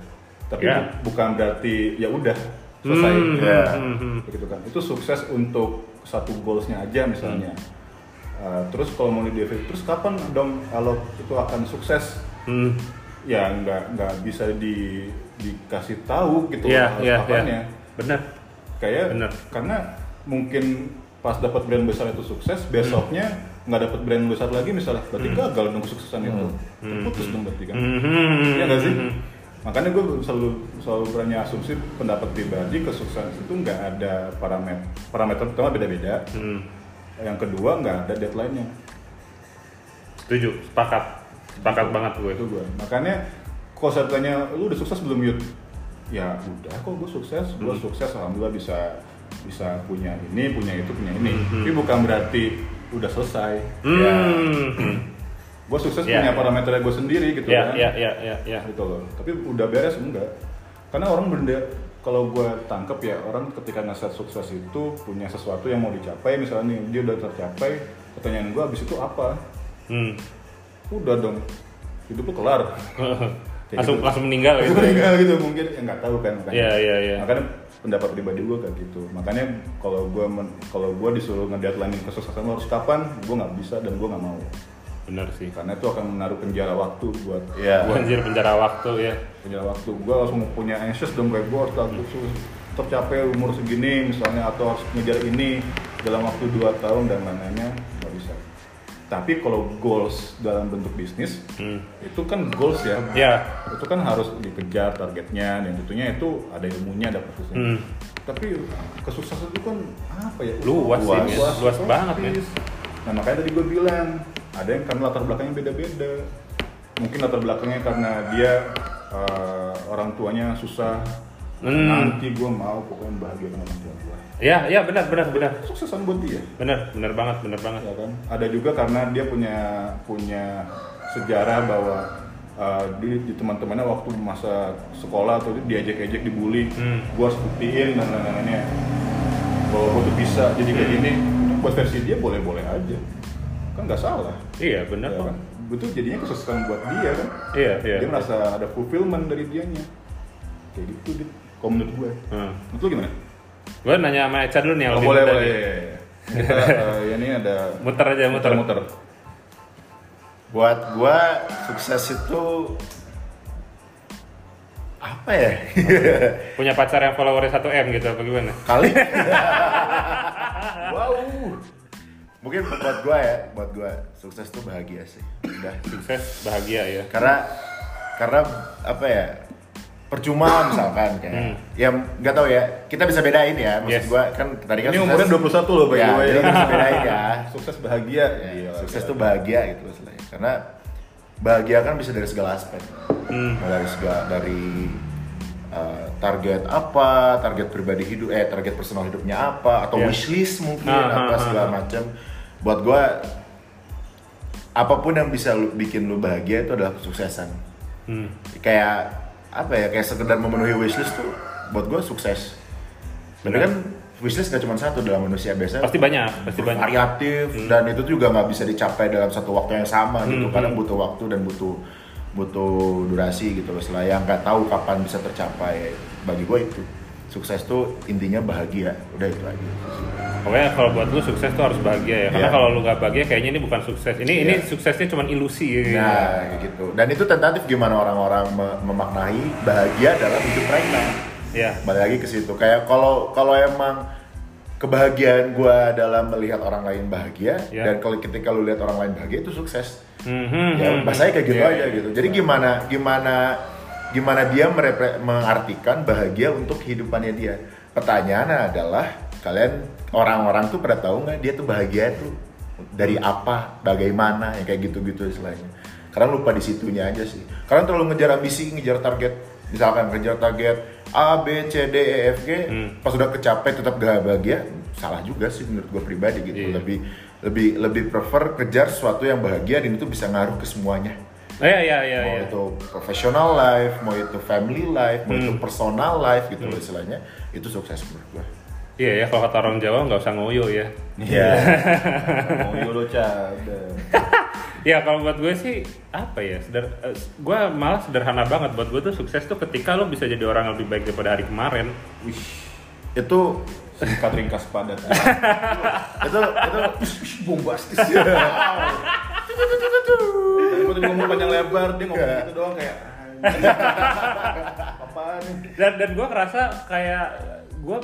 Tapi bu- bukan berarti ya udah selesai. Hmm, ya. hmm, hmm. begitu kan. Itu sukses untuk satu goalsnya aja misalnya. Uh, terus kalau mau di terus kapan dong kalau itu akan sukses? Hmm. Ya nggak nggak bisa di dikasih tahu gitu Iya harus iya iya. kapannya Benar. kayak Bener. karena mungkin pas dapat brand besar itu sukses besoknya nggak dapat brand besar lagi misalnya berarti gagal dong kesuksesan itu terputus dong berarti kan Hmm. Iya nggak sih? Makanya gue selalu selalu berani asumsi pendapat pribadi kesuksesan itu nggak ada parameter parameter pertama beda-beda. Hmm. Yang kedua nggak ada deadline-nya. Setuju, sepakat. Sepakat banget gue. Itu gue. Makanya kalau saya tanya lu udah sukses belum Yud? Ya udah kok gue sukses, gue Hmm. sukses alhamdulillah bisa bisa punya ini, punya itu, punya ini. Hmm. Tapi bukan berarti udah selesai. Ya, Hmm. gue sukses Ya, punya ya. parameternya gue sendiri gitu Ya kan. ya ya ya ya. gitu loh tapi udah beres enggak karena orang benda kalau gue tangkep ya orang ketika nasihat sukses itu punya sesuatu yang mau dicapai misalnya nih, dia udah tercapai pertanyaan gue abis itu apa Hmm. Udah dong hidup lu kelar <laughs> langsung gitu. langsung meninggal gitu. meninggal gitu mungkin ya nggak tahu kan makanya Iya iya iya. makanya pendapat pribadi gue kayak gitu makanya kalau gue kalau gue disuruh ngedeadlinein kesuksesan lo harus kapan gue nggak bisa dan gue nggak mau Benar sih. karena itu akan menaruh penjara waktu buat Iya. Anjir penjara waktu ya. punya waktu gue langsung punya anxious dong kayak gue harus harus tercapai umur segini misalnya atau harus ngejar ini dalam waktu 2 tahun dan lain-lainnya tapi kalau goals dalam bentuk bisnis Hmm. itu kan goals ya Ya. itu kan harus dikejar targetnya dan tentunya itu ada ilmunya ada prosesnya Hmm. tapi kesuksesan itu kan apa ya Luas sih, men. Luas banget, men. nah makanya tadi gue bilang ada yang karena latar belakangnya beda-beda mungkin latar belakangnya karena dia eh, orang tuanya susah Hmm. nanti gue mau pokoknya bahagia dengan orang tua gue Ya ya benar benar benar. kesuksesan buat dia. Benar benar banget benar banget. ya kan? Ada juga karena dia punya punya sejarah bahwa uh, di, di teman-temannya waktu masa sekolah atau diajak-ajak dibully Hmm. gua harus buktiin dan lain-lainnya. Bahwa gua tuh bisa jadi kayak gini. Itu buat versi dia boleh-boleh aja. Kan nggak salah. Iya benar ya kan? Betul jadinya kesuksesan buat dia kan? Iya iya. dia merasa ada fulfillment dari dianya. Kayak gitu dit kalau menurut gue Hmm. menurut lu gimana? Gue nanya sama Eca dulu nih yang Oh, lebih boleh muda boleh kita uh, <laughs> ya ini ada Muter aja muter. muter Buat gua sukses itu apa ya? <laughs> Punya pacar yang followernya 1 m gitu apa gimana? Kali. <laughs> wow. Mungkin buat gua ya, buat gua sukses tuh bahagia sih. Udah. Sukses, bahagia ya. Karena karena apa ya? Percuma <coughs> misalkan kayak Hmm. ya nggak tahu ya kita bisa bedain ya maksud Yes. gua kan tadi kan Ini umurnya 21 loh by ya, the way. kita bisa bedain ya <laughs> Sukses bahagia. Ya, Gila, sukses tuh bahagia gitu maksudnya karena bahagia kan bisa dari segala aspek Hmm. dari segala dari uh, target apa target pribadi hidup eh target personal hidupnya apa atau Ya. wishlist mungkin Ah, apa ah, segala ah. macam buat gua apa pun yang bisa lu, bikin lu bahagia itu adalah kesuksesan Hmm. kayak apa ya kayak sekedar memenuhi wishlist tuh buat gua sukses. Bener kan? Wishlist gak cuma satu dalam manusia biasa. Pasti banyak, pasti banyak. variatif dan itu juga nggak bisa dicapai dalam satu waktu yang sama gitu. Hmm, kadang hmm. butuh waktu dan butuh butuh durasi gitu loh. Setelah yang nggak tahu kapan bisa tercapai bagi gue itu sukses tuh intinya bahagia udah itu aja Pokoknya kalau buat lu sukses tuh harus bahagia ya. Karena Iya. kalau lu gak bahagia kayaknya ini bukan sukses. Ini ini Iya. suksesnya cuma ilusi ya. nah gitu dan itu tentatif gimana orang-orang me- memaknai bahagia dalam hidup mereka Iya. balik lagi ke situ kayak kalau kalau emang kebahagiaan gue dalam melihat orang lain bahagia Iya. dan kalau ketika lu lihat orang lain bahagia itu sukses Mhm, ya mhm. bahasanya kayak gitu Iya, aja iya. gitu jadi gimana gimana gimana dia mengartikan bahagia untuk kehidupannya dia? Pertanyaannya adalah kalian orang-orang tuh pada tahu nggak dia tuh bahagia tuh dari apa? Bagaimana? Yang kayak gitu-gitu istilahnya. Karena lupa di situnya aja sih. Karena terlalu ngejar ambisi ngejar target. Misalkan ngejar target A B C D E F G Hmm. pas udah kecapek tetap gak bahagia salah juga sih menurut gue pribadi gitu. Iya. lebih lebih lebih prefer kejar sesuatu yang bahagia dan itu bisa ngaruh ke semuanya Iya iya iya mau iya. itu professional life mau itu family life mau itu Hmm. personal life gitu loh istilahnya itu sukses menurut gue Iya ya kalau kata orang Jawa nggak usah ngoyo ya. Iya. Mau yolo cada. Ya kalau buat gue sih apa ya? Seder, eh, gue malah sederhana banget buat gue tuh sukses tuh ketika lo bisa jadi orang yang lebih baik daripada hari kemarin. Wih, itu singkat ringkas padat. <laughs> itu itu bombastis. Daripada <laughs> ngomong panjang lebar, dia ngomong Iya. gitu doang kayak apaan nih? Dan dan gue ngerasa kayak gue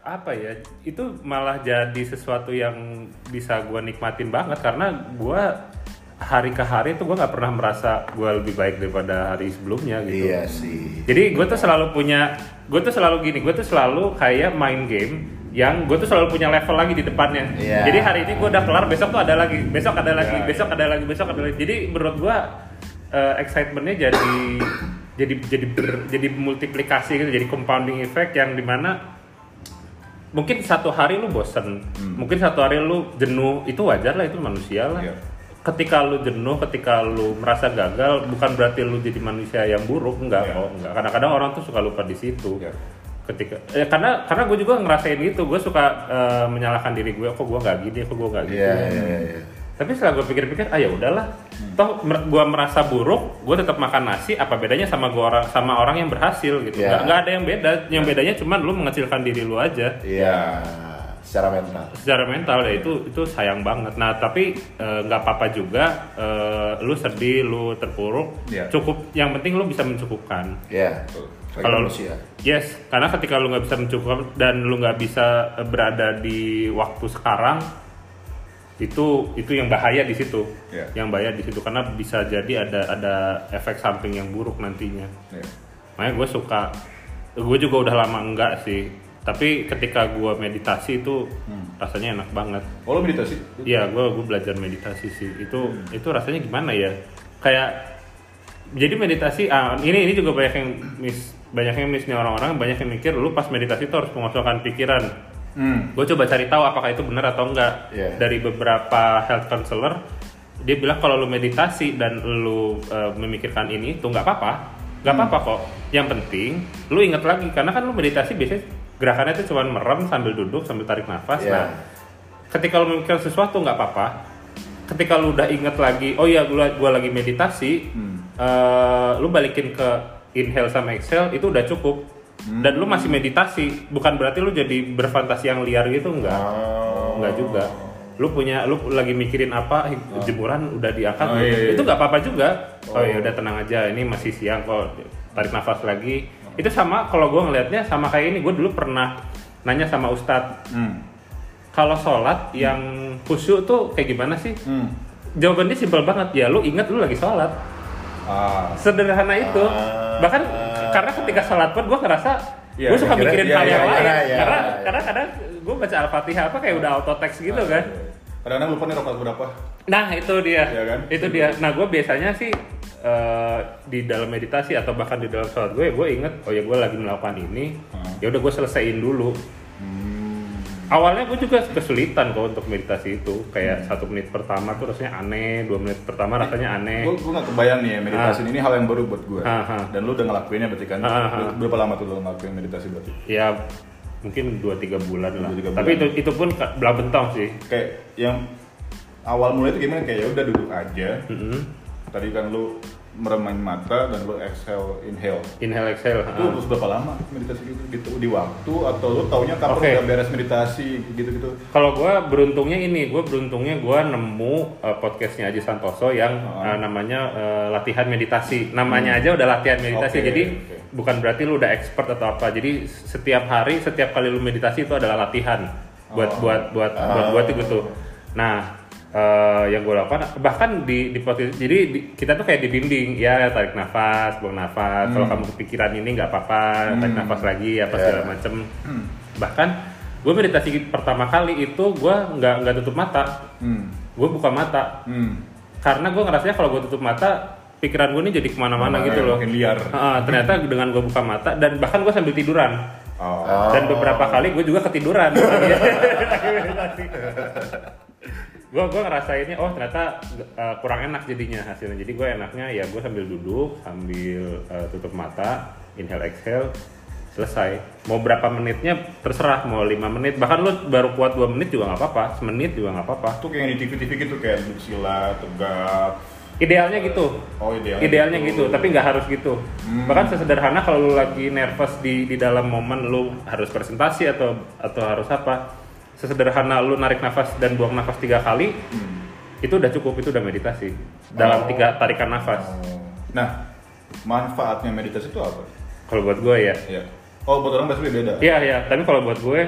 apa ya itu malah jadi sesuatu yang bisa gue nikmatin banget karena gue hari ke hari tuh gue nggak pernah merasa gue lebih baik daripada hari sebelumnya gitu. iya sih Jadi gue tuh selalu punya, gue tuh selalu gini, gue tuh selalu kayak main game yang gue tuh selalu punya level lagi di depannya. Iya. Jadi hari ini gue udah kelar, besok tuh ada lagi, besok ada lagi, Iya, besok ada lagi, besok ada lagi. Jadi menurut gue eh, excitementnya jadi jadi jadi ber- jadi multiplikasi gitu, jadi compounding effect yang di mana mungkin satu hari lu bosen, Hmm. mungkin satu hari lu jenuh, itu wajar lah, itu manusia lah. Iya. Ketika lu jenuh, ketika lu merasa gagal, bukan berarti lu jadi manusia yang buruk, enggak Iya. kok, enggak. Kadang-kadang orang tuh suka lupa di situ. Iya. Ketika, eh, karena karena gue juga ngerasain gitu, gue suka eh, menyalahkan diri gue, kok gue nggak gini, kok gue nggak gitu. iya iya iya Tapi setelah gue pikir-pikir, ah ya udahlah. Toh mer- gue merasa buruk, gue tetap makan nasi. Apa bedanya sama gue orang sama orang yang berhasil gitu? Iya. Nggak, nggak ada yang beda. Yang bedanya cuma lu mengecilkan diri lu aja iya secara mental secara mental ya itu itu sayang banget. Nah tapi nggak apa-apa juga. eh, lu sedih, lu terpuruk. Iya. Cukup. Yang penting lu bisa mencukupkan. iya Sebagai Kalau manusia yes, karena ketika lu nggak bisa mencukupkan dan lu nggak bisa eh, berada di waktu sekarang, itu itu yang bahaya di situ. Iya. Yang bahaya di situ karena bisa jadi ada ada efek samping yang buruk nantinya. Iya. Makanya gue suka, gue juga udah lama enggak sih. Tapi ketika gue meditasi itu Hmm. rasanya enak banget. Oh lo meditasi? Iya, gue gue belajar meditasi sih. Itu itu rasanya gimana ya? Kayak jadi meditasi. Ah, ini ini juga banyak yang mis banyak yang miss nih orang-orang banyak yang mikir lu pas meditasi itu harus mengosongkan pikiran. Hmm. Gue coba cari tahu apakah itu benar atau enggak. Iya. Dari beberapa health counselor, dia bilang kalau lu meditasi dan lu eh, memikirkan ini itu nggak apa-apa, nggak apa-apa kok. Yang penting lu ingat lagi karena kan lu meditasi biasanya gerakannya itu cuma merem sambil duduk sambil tarik nafas. Iya. Nah, ketika lu memikirkan sesuatu nggak apa-apa. Ketika lu udah inget lagi, oh iya gua, gua lagi meditasi, Hmm. eh, lu balikin ke inhale sama exhale itu udah cukup. Dan lu masih meditasi, bukan berarti lu jadi berfantasi yang liar gitu enggak. Oh. Enggak juga. Lu punya lu lagi mikirin apa jemuran udah diangkat Oh, iya, iya. itu nggak apa-apa juga oh, ya udah tenang aja ini masih siang kok tarik nafas lagi itu sama kalau gue ngelihatnya sama kayak ini gue dulu pernah nanya sama ustadz Hmm. kalau sholat yang khusyuk tuh kayak gimana sih Hmm. jawabannya simpel banget ya lu ingat lu lagi sholat Ah. sederhana itu Ah. bahkan karena ketika sholat pun gue ngerasa Iya, gue suka mikirin iya, hal iya, yang iya, lain iya, karena iya. karena kadang gue baca al-fatihah apa kayak udah auto text gitu kan Kadang-kadang lupa nih rokat berapa. nah itu dia Iya kan? itu dia nah gue biasanya sih eh, di dalam meditasi atau bahkan di dalam sholat gue gue inget oh ya gue lagi melakukan ini Hmm. ya udah gue selesaiin dulu awalnya gue juga kesulitan kok untuk meditasi itu Hmm. kayak satu menit pertama tuh rasanya aneh dua menit pertama rasanya aneh Gue gue nggak kebayang nih ya meditasi ini hal yang baru buat gue. Ah, ah. Dan lu udah ngelakuinnya berarti kan? Ah, ah, ah. Berapa lama tuh lu ngelakuin meditasi berarti? ya mungkin 2-3 bulan lah Dua, tiga tapi itu bulan. itu pun belah bentong sih Kayak yang awal mulai itu gimana? Kayak ya udah duduk aja. Mm-mm. Tadi kan lu meremain mata dan lu exhale, inhale. inhale exhale Itu terus berapa lama meditasi gitu? gitu di waktu atau lu taunya kapan Oke. udah beres meditasi gitu-gitu? kalau gue beruntungnya ini gue beruntungnya gue nemu uh, podcastnya Aji Santoso yang Ah. uh, namanya uh, latihan meditasi namanya aja udah latihan meditasi Hmm. Oke, jadi oke. bukan berarti lu udah expert atau apa jadi setiap hari setiap kali lu meditasi itu adalah latihan buat Oh. buat buat buat buat itu tuh nah eh, yang gue lakukan bahkan di di podcast jadi di- kita tuh kayak dibimbing ya tarik nafas buang nafas kalau kamu kepikiran ini nggak apa-apa tarik Hmm. nafas lagi apa Ya. segala macem bahkan gue meditasi pertama kali itu gue nggak nggak tutup mata Hmm. gue buka mata Hmm. karena gue ngerasanya kalau gue tutup mata pikiran gue ini jadi ke mana-mana gitu loh liar. Ah, ternyata dengan gue buka mata dan bahkan gue sambil tiduran Oh. dan beberapa kali gue juga ketiduran <laughs> <laughs> gue gue ngerasainnya oh ternyata uh, kurang enak jadinya hasilnya. Jadi gue enaknya ya gue sambil duduk sambil uh, tutup mata inhale exhale selesai. Mau berapa menitnya terserah mau lima menit. Bahkan lu baru kuat dua menit juga nggak apa-apa semenit juga nggak apa-apa. Itu kayak di TV-TV gitu kayak sila, tegak. idealnya gitu. Oh idealnya. idealnya gitu tapi nggak harus gitu. Hmm. bahkan sesederhana kalau lu lagi nervous di di dalam momen lu harus presentasi atau atau harus apa sesederhana lu narik nafas dan buang nafas tiga kali Hmm. itu udah cukup itu udah meditasi dalam Oh. tiga tarikan nafas Oh. Nah, manfaatnya meditasi itu apa? kalau buat gue ya Ya. Oh, buat orang pasti beda. iya iya tapi kalau buat gue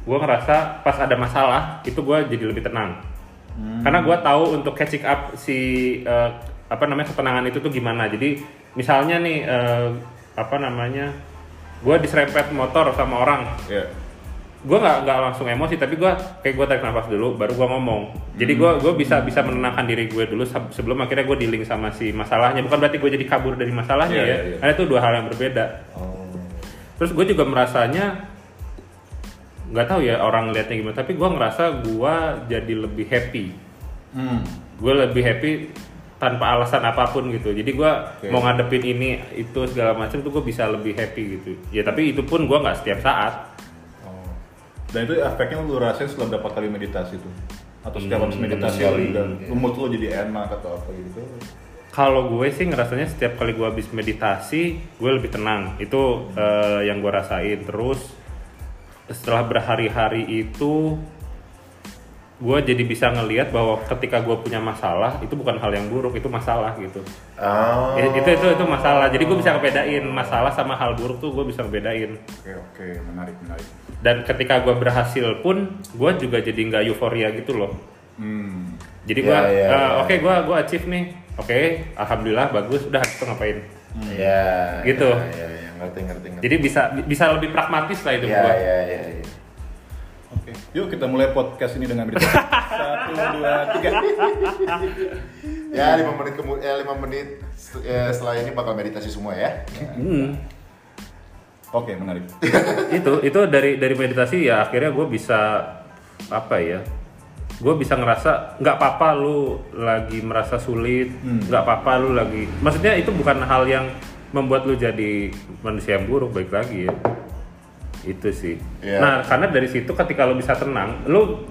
gue ngerasa pas ada masalah itu gue jadi lebih tenang Hmm. karena gue tahu untuk catching up si eh, apa namanya ketenangan itu tuh gimana jadi misalnya nih eh, apa namanya gue diserempet motor sama orang Ya. Gue nggak nggak langsung emosi tapi gue kayak gue tarik nafas dulu baru gue ngomong jadi gue gue bisa bisa menenangkan diri gue dulu seb- sebelum akhirnya gue dealing sama si masalahnya bukan berarti gue jadi kabur dari masalahnya Iya, ya iya, iya. karena itu dua hal yang berbeda Oh. terus gue juga merasanya nggak tahu ya orang lihatnya gimana tapi gue ngerasa gue jadi lebih happy Hmm. gue lebih happy tanpa alasan apa pun gitu jadi gue Oke. mau ngadepin ini itu segala macam tuh gue bisa lebih happy gitu ya tapi itu pun gue nggak setiap saat. Dan itu efeknya lu rasain setelah berapa kali meditasi tuh? Atau setiap habis Hmm, meditasi lu udah mood lu jadi enak atau apa gitu? Kalau gue sih ngerasanya setiap kali gue habis meditasi, gue lebih tenang. Itu eh, yang gue rasain. Terus setelah berhari-hari itu, gue jadi bisa ngelihat bahwa ketika gue punya masalah itu bukan hal yang buruk, itu masalah gitu. Oh. Ya, itu itu itu masalah. Jadi gue bisa ngebedain masalah sama hal buruk tuh gue bisa ngebedain. Oke oke menarik menarik. Dan ketika gue berhasil pun, gue juga jadi nggak euforia gitu loh. Hmm. Jadi gue, Ya, ya, eh, ya. oke gue gue achieve nih, oke, alhamdulillah bagus, udah itu ngapain? Ya. Gitu. Ya, ya, ya, ngerti ngerti ngerti. Jadi bisa bisa lebih pragmatis lah itu ya, gua. ya, ya, ya. Oke. Yuk kita mulai podcast ini dengan meditasi. Satu dua tiga. Ya, lima menit kemudian, ya, lima menit eh, setelah ini bakal meditasi semua ya. Hmm. Oke menarik. itu itu dari dari meditasi ya akhirnya gue bisa apa ya? Gue bisa ngerasa nggak apa-apa lu lagi merasa sulit, Hmm. nggak apa-apa lu lagi. Maksudnya itu bukan hal yang membuat lu jadi manusia yang buruk baik lagi ya. Itu sih. Iya. Nah, karena dari situ ketika lu bisa tenang, lu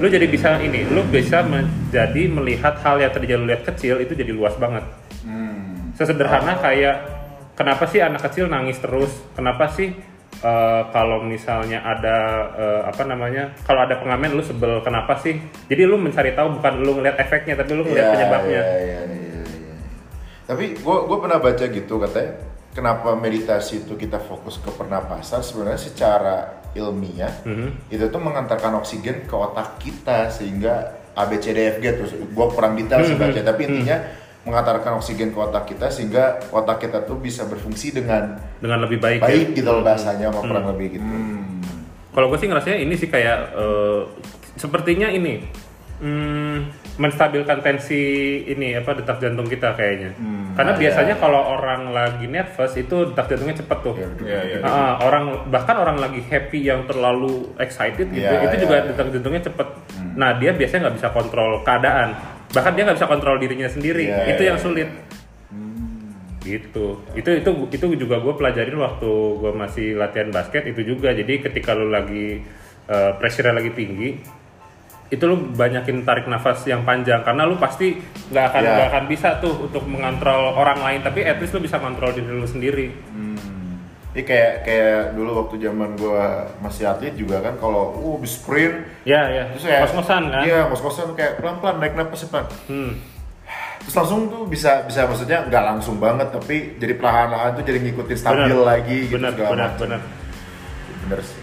lu jadi bisa ini, lu bisa menjadi melihat hal yang terjadi lu lihat kecil itu jadi luas banget. Hmm. sesederhana kayak kenapa sih anak kecil nangis terus kenapa sih eh, kalau misalnya ada eh, apa namanya kalau ada pengamen lu sebel kenapa sih jadi lu mencari tahu bukan lu ngeliat efeknya tapi lu ngeliat Iya, penyebabnya iya, iya, iya, iya. Tapi gue gue pernah baca gitu katanya kenapa meditasi itu kita fokus ke pernapasan sebenarnya secara ilmiah Mhm. itu tuh mengantarkan oksigen ke otak kita sehingga ABCDFG terus gue kurang detail sih Mhm. baca tapi intinya mengantarkan oksigen ke otak kita sehingga otak kita tuh bisa berfungsi dengan dengan lebih baik, ya. baik gitu loh bahasanya sama kurang lebih gitu. Kalau gue sih ngerasanya ini sih kayak eh, sepertinya ini hmm, menstabilkan tensi ini apa detak jantung kita kayaknya. Karena Ah, biasanya iya. kalau orang lagi nervous itu detak jantungnya cepet tuh. Iya, iya. Ah, orang bahkan orang lagi happy yang terlalu excited gitu Iya, itu iya, juga iya. detak jantungnya cepet. Nah dia biasanya nggak bisa kontrol keadaan. Bahkan dia nggak bisa kontrol dirinya sendiri. Iya, itu iya, yang iya. sulit. gitu itu itu itu juga gue pelajarin waktu gue masih latihan basket itu juga jadi ketika lu lagi uh, pressure lagi tinggi itu lu banyakin tarik nafas yang panjang karena lu pasti nggak akan Ya. nggak akan bisa tuh untuk mengontrol orang lain tapi at least lu bisa kontrol diri lu sendiri Ini kayak kayak dulu waktu zaman gua masih atlet juga kan kalau uh habis sprint ya ya terus kayak kos-kosan kan Iya, kos-kosan kayak pelan-pelan naik napas cepat. hmm. Terus langsung tuh bisa bisa maksudnya nggak langsung banget tapi jadi perlahan-lahan tuh jadi ngikutin stabil Bener. lagi gitu benar segala benar macam. benar Bener sih.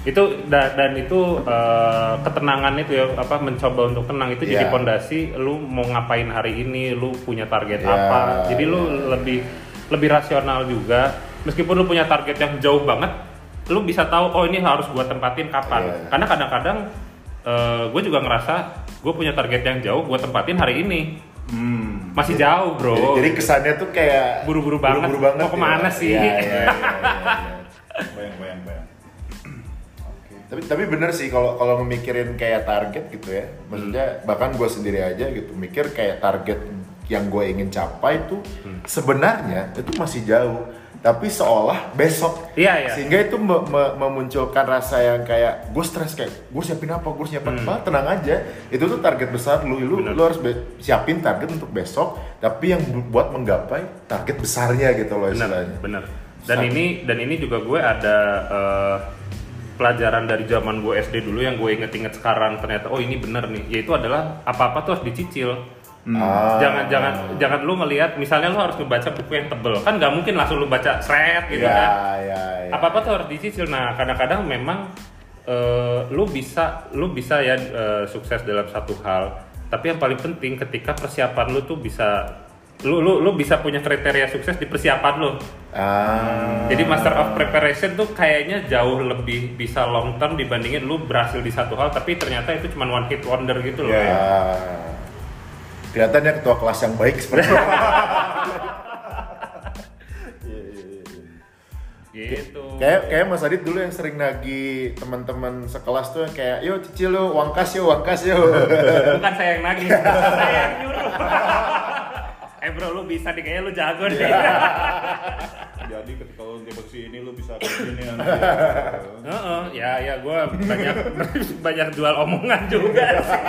Itu dan, dan itu eh, ketenangan itu ya apa mencoba untuk tenang itu jadi Iya. pondasi lu mau ngapain hari ini lu punya target Iya, apa jadi lu iya. lebih lebih rasional juga meskipun lu punya target yang jauh banget lu bisa tahu oh ini harus gua tempatin kapan Iya. karena kadang-kadang gue juga ngerasa gue punya target yang jauh gua tempatin hari ini Hmm. masih jauh bro Jadi, jadi kesannya tuh kayak Buru-buru banget. banget Mau ke mana ya. sih? Iya, iya, iya, iya. <laughs> tapi tapi bener sih kalau kalau memikirin kayak target gitu ya maksudnya Hmm. bahkan gue sendiri aja gitu mikir kayak target yang gue ingin capai itu Hmm. sebenarnya itu masih jauh tapi seolah besok Iya, iya. sehingga itu me- me- memunculkan rasa yang kayak gue stres kayak gue siapin apa gue siapin apa tenang aja itu tuh target besar lu lu, Hmm. Bener. lu harus siapin target untuk besok tapi yang bu- buat menggapai target besarnya gitu loh istilahnya benar dan ini dan ini juga gue ada eh, pelajaran dari zaman gue SD dulu yang gue inget-inget sekarang ternyata oh ini bener nih yaitu adalah apa-apa tuh harus dicicil Ah. jangan jangan jangan lu ngelihat misalnya lu harus membaca buku yang tebel kan nggak mungkin langsung lu baca seret gitu ya, kan ya, ya. apa apa tuh harus dicicil nah kadang-kadang memang eh, lu bisa lu bisa ya eh, sukses dalam satu hal tapi yang paling penting ketika persiapan lu tuh bisa lu lu lu bisa punya kriteria sukses di persiapan lu Ah. jadi master of preparation tuh kayaknya jauh lebih bisa long term dibandingin lu berhasil di satu hal tapi ternyata itu cuma one hit wonder gitu loh Iya, iya. Ah. Kelihatannya ketua kelas yang baik seperti <laughs> itu. gitu kayak kayak Mas Adit dulu yang sering nagih teman-teman sekelas tuh kayak yo cicil lo uang kas yo uang kas yo bukan saya yang nagih saya yang nyuruh <laughs> eh bro lu bisa nih kayaknya lu jago deh <laughs> Jadi ketika lu di posisi ini lu bisa kayak gini nanti. Heeh, ya ya gue banyak <laughs> banyak jual omongan juga sih.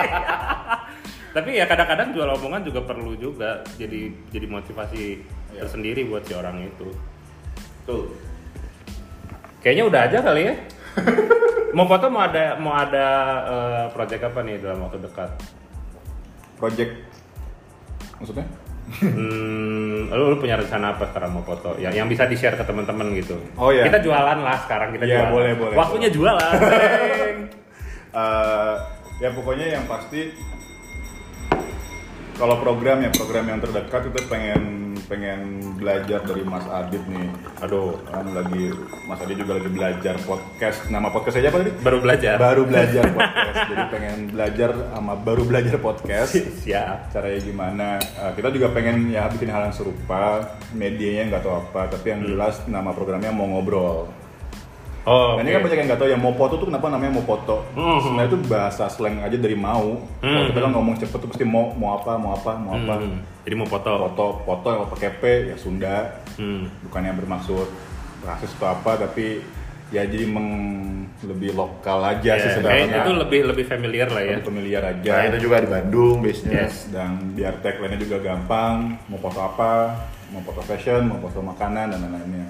<laughs> Tapi ya kadang-kadang jual omongan juga perlu juga jadi jadi motivasi Iya. tersendiri buat si orang itu. Betul. Kayaknya udah aja kali ya. mau foto mau ada mau ada eh, project apa nih dalam waktu dekat? Project maksudnya? Hmm, lu, lu punya rencana apa sekarang mau foto? Ya, yang bisa di share ke teman-teman gitu. Oh, iya. Kita jualan lah sekarang kita Iya, jualan. boleh, boleh, Waktunya jualan. <laughs> Eh, ya pokoknya yang pasti kalau program ya program yang terdekat itu pengen pengen belajar dari Mas Adit nih. Aduh, Kan lagi Mas Adit juga lagi belajar podcast. Nama podcast aja apa tadi? baru belajar. Baru belajar podcast. Jadi pengen belajar sama baru belajar podcast. Siap. Caranya gimana? Eh, kita juga pengen ya bikin hal yang serupa. Medianya nggak tahu apa, tapi yang jelas nama programnya mau ngobrol. Oh, Nah, ini oke. kan banyak yang nggak tahu ya mau foto tuh kenapa namanya mau foto. Mhm. Sebenarnya itu bahasa slang aja dari mau. Kalau kita kan ngomong cepet tuh pasti mau mau apa mau apa mau apa. Hmm, Jadi mau foto. Foto foto kalau pakai P ya Sunda. Hmm. Bukannya bermaksud rasis atau apa tapi ya jadi meng lebih lokal aja sih Ya, sebenarnya. kayaknya itu lebih lebih familiar lah ya. Lebih familiar aja. nah itu juga di Bandung biasanya Yes. Dan biar tagline-nya juga gampang, mau foto apa, mau foto fashion, mau foto makanan dan lain-lainnya.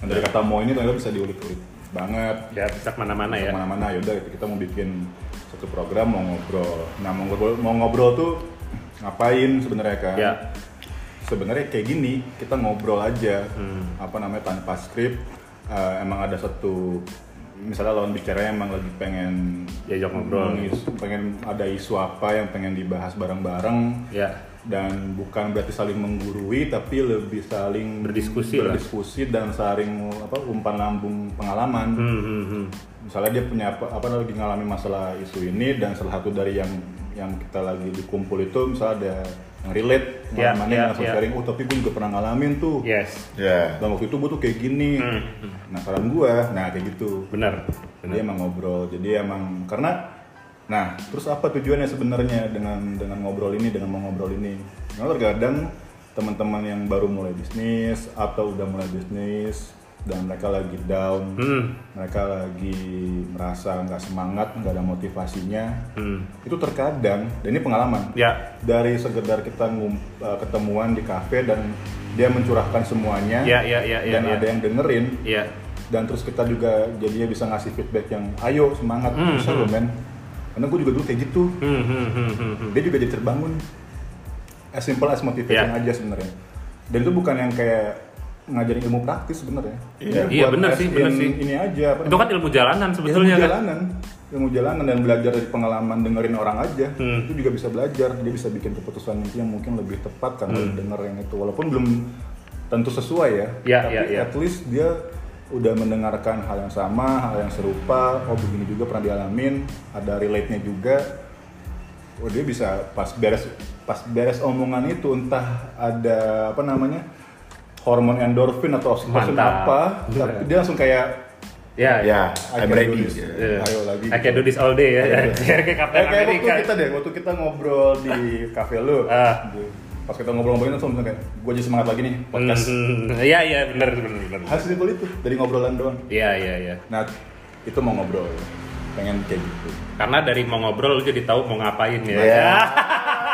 Nah, dari kata mau ini ternyata bisa diulik-ulik banget. Ya bisa ke mana-mana ya. Ke mana-mana yaudah kita mau bikin satu program mau ngobrol. Nah mau ngobrol mau ngobrol tuh ngapain sebenarnya kan? Ya. Sebenarnya kayak gini kita ngobrol aja. Hmm. Apa namanya tanpa skrip. Eh, emang ada satu misalnya lawan bicaranya emang lagi pengen Diajak ngobrol. pengen ada isu apa yang pengen dibahas bareng-bareng Ya. dan bukan berarti saling menggurui tapi lebih saling Berdiskusi lah. berdiskusi dan saling apa umpan lambung pengalaman Hmm, hmm, hmm. misalnya dia punya apa, apa lagi ngalami masalah isu ini dan salah satu dari yang yang kita lagi dikumpul itu misalnya ada yang relate Ya, pengalamannya ya, langsung ya. sharing oh tapi gue juga pernah ngalamin tuh Yes. Ya. dan waktu itu gue tuh kayak gini Hmm, nah saran gue nah kayak gitu Benar. jadi emang ngobrol jadi emang karena nah terus apa tujuannya sebenarnya dengan dengan ngobrol ini dengan mau ngobrol ini karena terkadang teman-teman yang baru mulai bisnis atau udah mulai bisnis dan mereka lagi down Hmm. mereka lagi merasa nggak semangat nggak ada motivasinya Hmm. itu terkadang dan ini pengalaman Ya. dari sekedar kita ngum- uh, ketemuan di kafe dan dia mencurahkan semuanya Ya, ya, ya, ya, dan ya. ada yang dengerin Iya. dan terus kita juga jadinya bisa ngasih feedback yang ayo semangat Hmm, bisa loh men karena gue juga dulu kayak gitu Hmm, hmm, hmm, hmm, hmm. dia juga jadi terbangun as simple as motivation Ya. aja sebenarnya dan itu bukan yang kayak ngajarin ilmu praktis sebenarnya Iya. Iya, as sih, bener in sih. ini aja apa Itu kan ilmu jalanan sebetulnya ilmu kan. jalanan ilmu jalanan dan belajar dari pengalaman dengerin orang aja Hmm. itu juga bisa belajar dia bisa bikin keputusan itu yang mungkin lebih tepat karena Hmm. denger yang itu walaupun belum tentu sesuai ya Ya, tapi ya, ya. at least dia udah mendengarkan hal yang sama hal yang serupa oh begini juga pernah dialamin ada relate nya juga oh dia bisa pas beres pas beres omongan itu entah ada apa namanya hormon endorfin atau oksitosin apa tapi dia langsung kayak Ya, Ya, I I'm can do ready. this. Iya. Ayo lagi. I can do this all day ya. <laughs> Kayak Eh, Kapten kayak waktu kita deh, waktu kita ngobrol di <laughs> cafe lu. Ah. Pas kita ngobrol-ngobrolin langsung kayak, gue jadi semangat lagi nih podcast. Hmm, Iya, iya, benar, benar. Hal simpel itu dari ngobrolan doang. Iya, iya, iya. Nah, itu mau ngobrol. Pengen kayak gitu. Karena dari mau ngobrol lu jadi tahu mau ngapain ya. Ya. <laughs>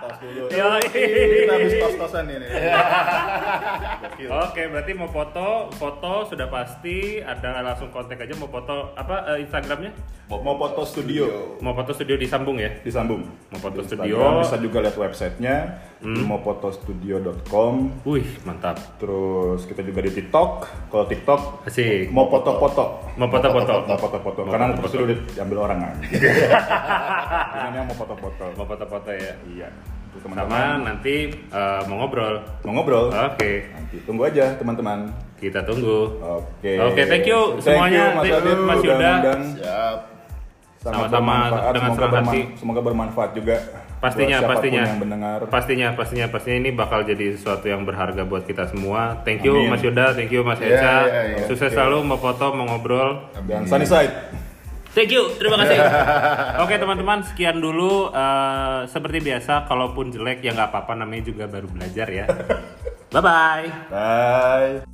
Tos dulu. Yoi. Kita habis tos-tosan ini. <laughs> Oke, berarti mau foto, foto sudah pasti. Ada langsung kontak aja mau foto apa eh, Instagramnya? Mau foto studio Mau foto studio disambung ya? disambung. Mau foto Di studio. Bisa juga lihat websitenya. Hmm. Mau fotostudio.com. Wih, mantap. Terus kita juga di TikTok. Kalau TikTok Asik. mau foto-foto. Mau foto-foto. Mau foto-foto. Mau Karena foto-foto. foto sudah diambil orang kan. <laughs> Ini mau foto-foto. Mau foto-foto ya. Iya. Untuk Sama teman-teman nanti eh, mau ngobrol. mau ngobrol. Oke, Nanti tunggu aja teman-teman. kita tunggu. Oke. Oke, thank you Thank semuanya. you, Mas Thank you, Adit, Mas udah Yuda. Siap. Sama-sama, dengan semoga, senang berman- hati. semoga bermanfaat juga. Pastinya, pastinya. yang mendengar. Pastinya, pastinya, pastinya ini bakal jadi sesuatu yang berharga buat kita semua. Thank you Amin. Mas Yuda, thank you Mas Eca. iya, iya. Sukses Oke. selalu mau foto, mau ngobrol. Dan sunny side. Thank you, terima kasih. <laughs> Oke teman-teman, sekian dulu. Eh, seperti biasa, kalaupun jelek ya nggak apa-apa, namanya juga baru belajar ya. <laughs> Bye bye. Bye.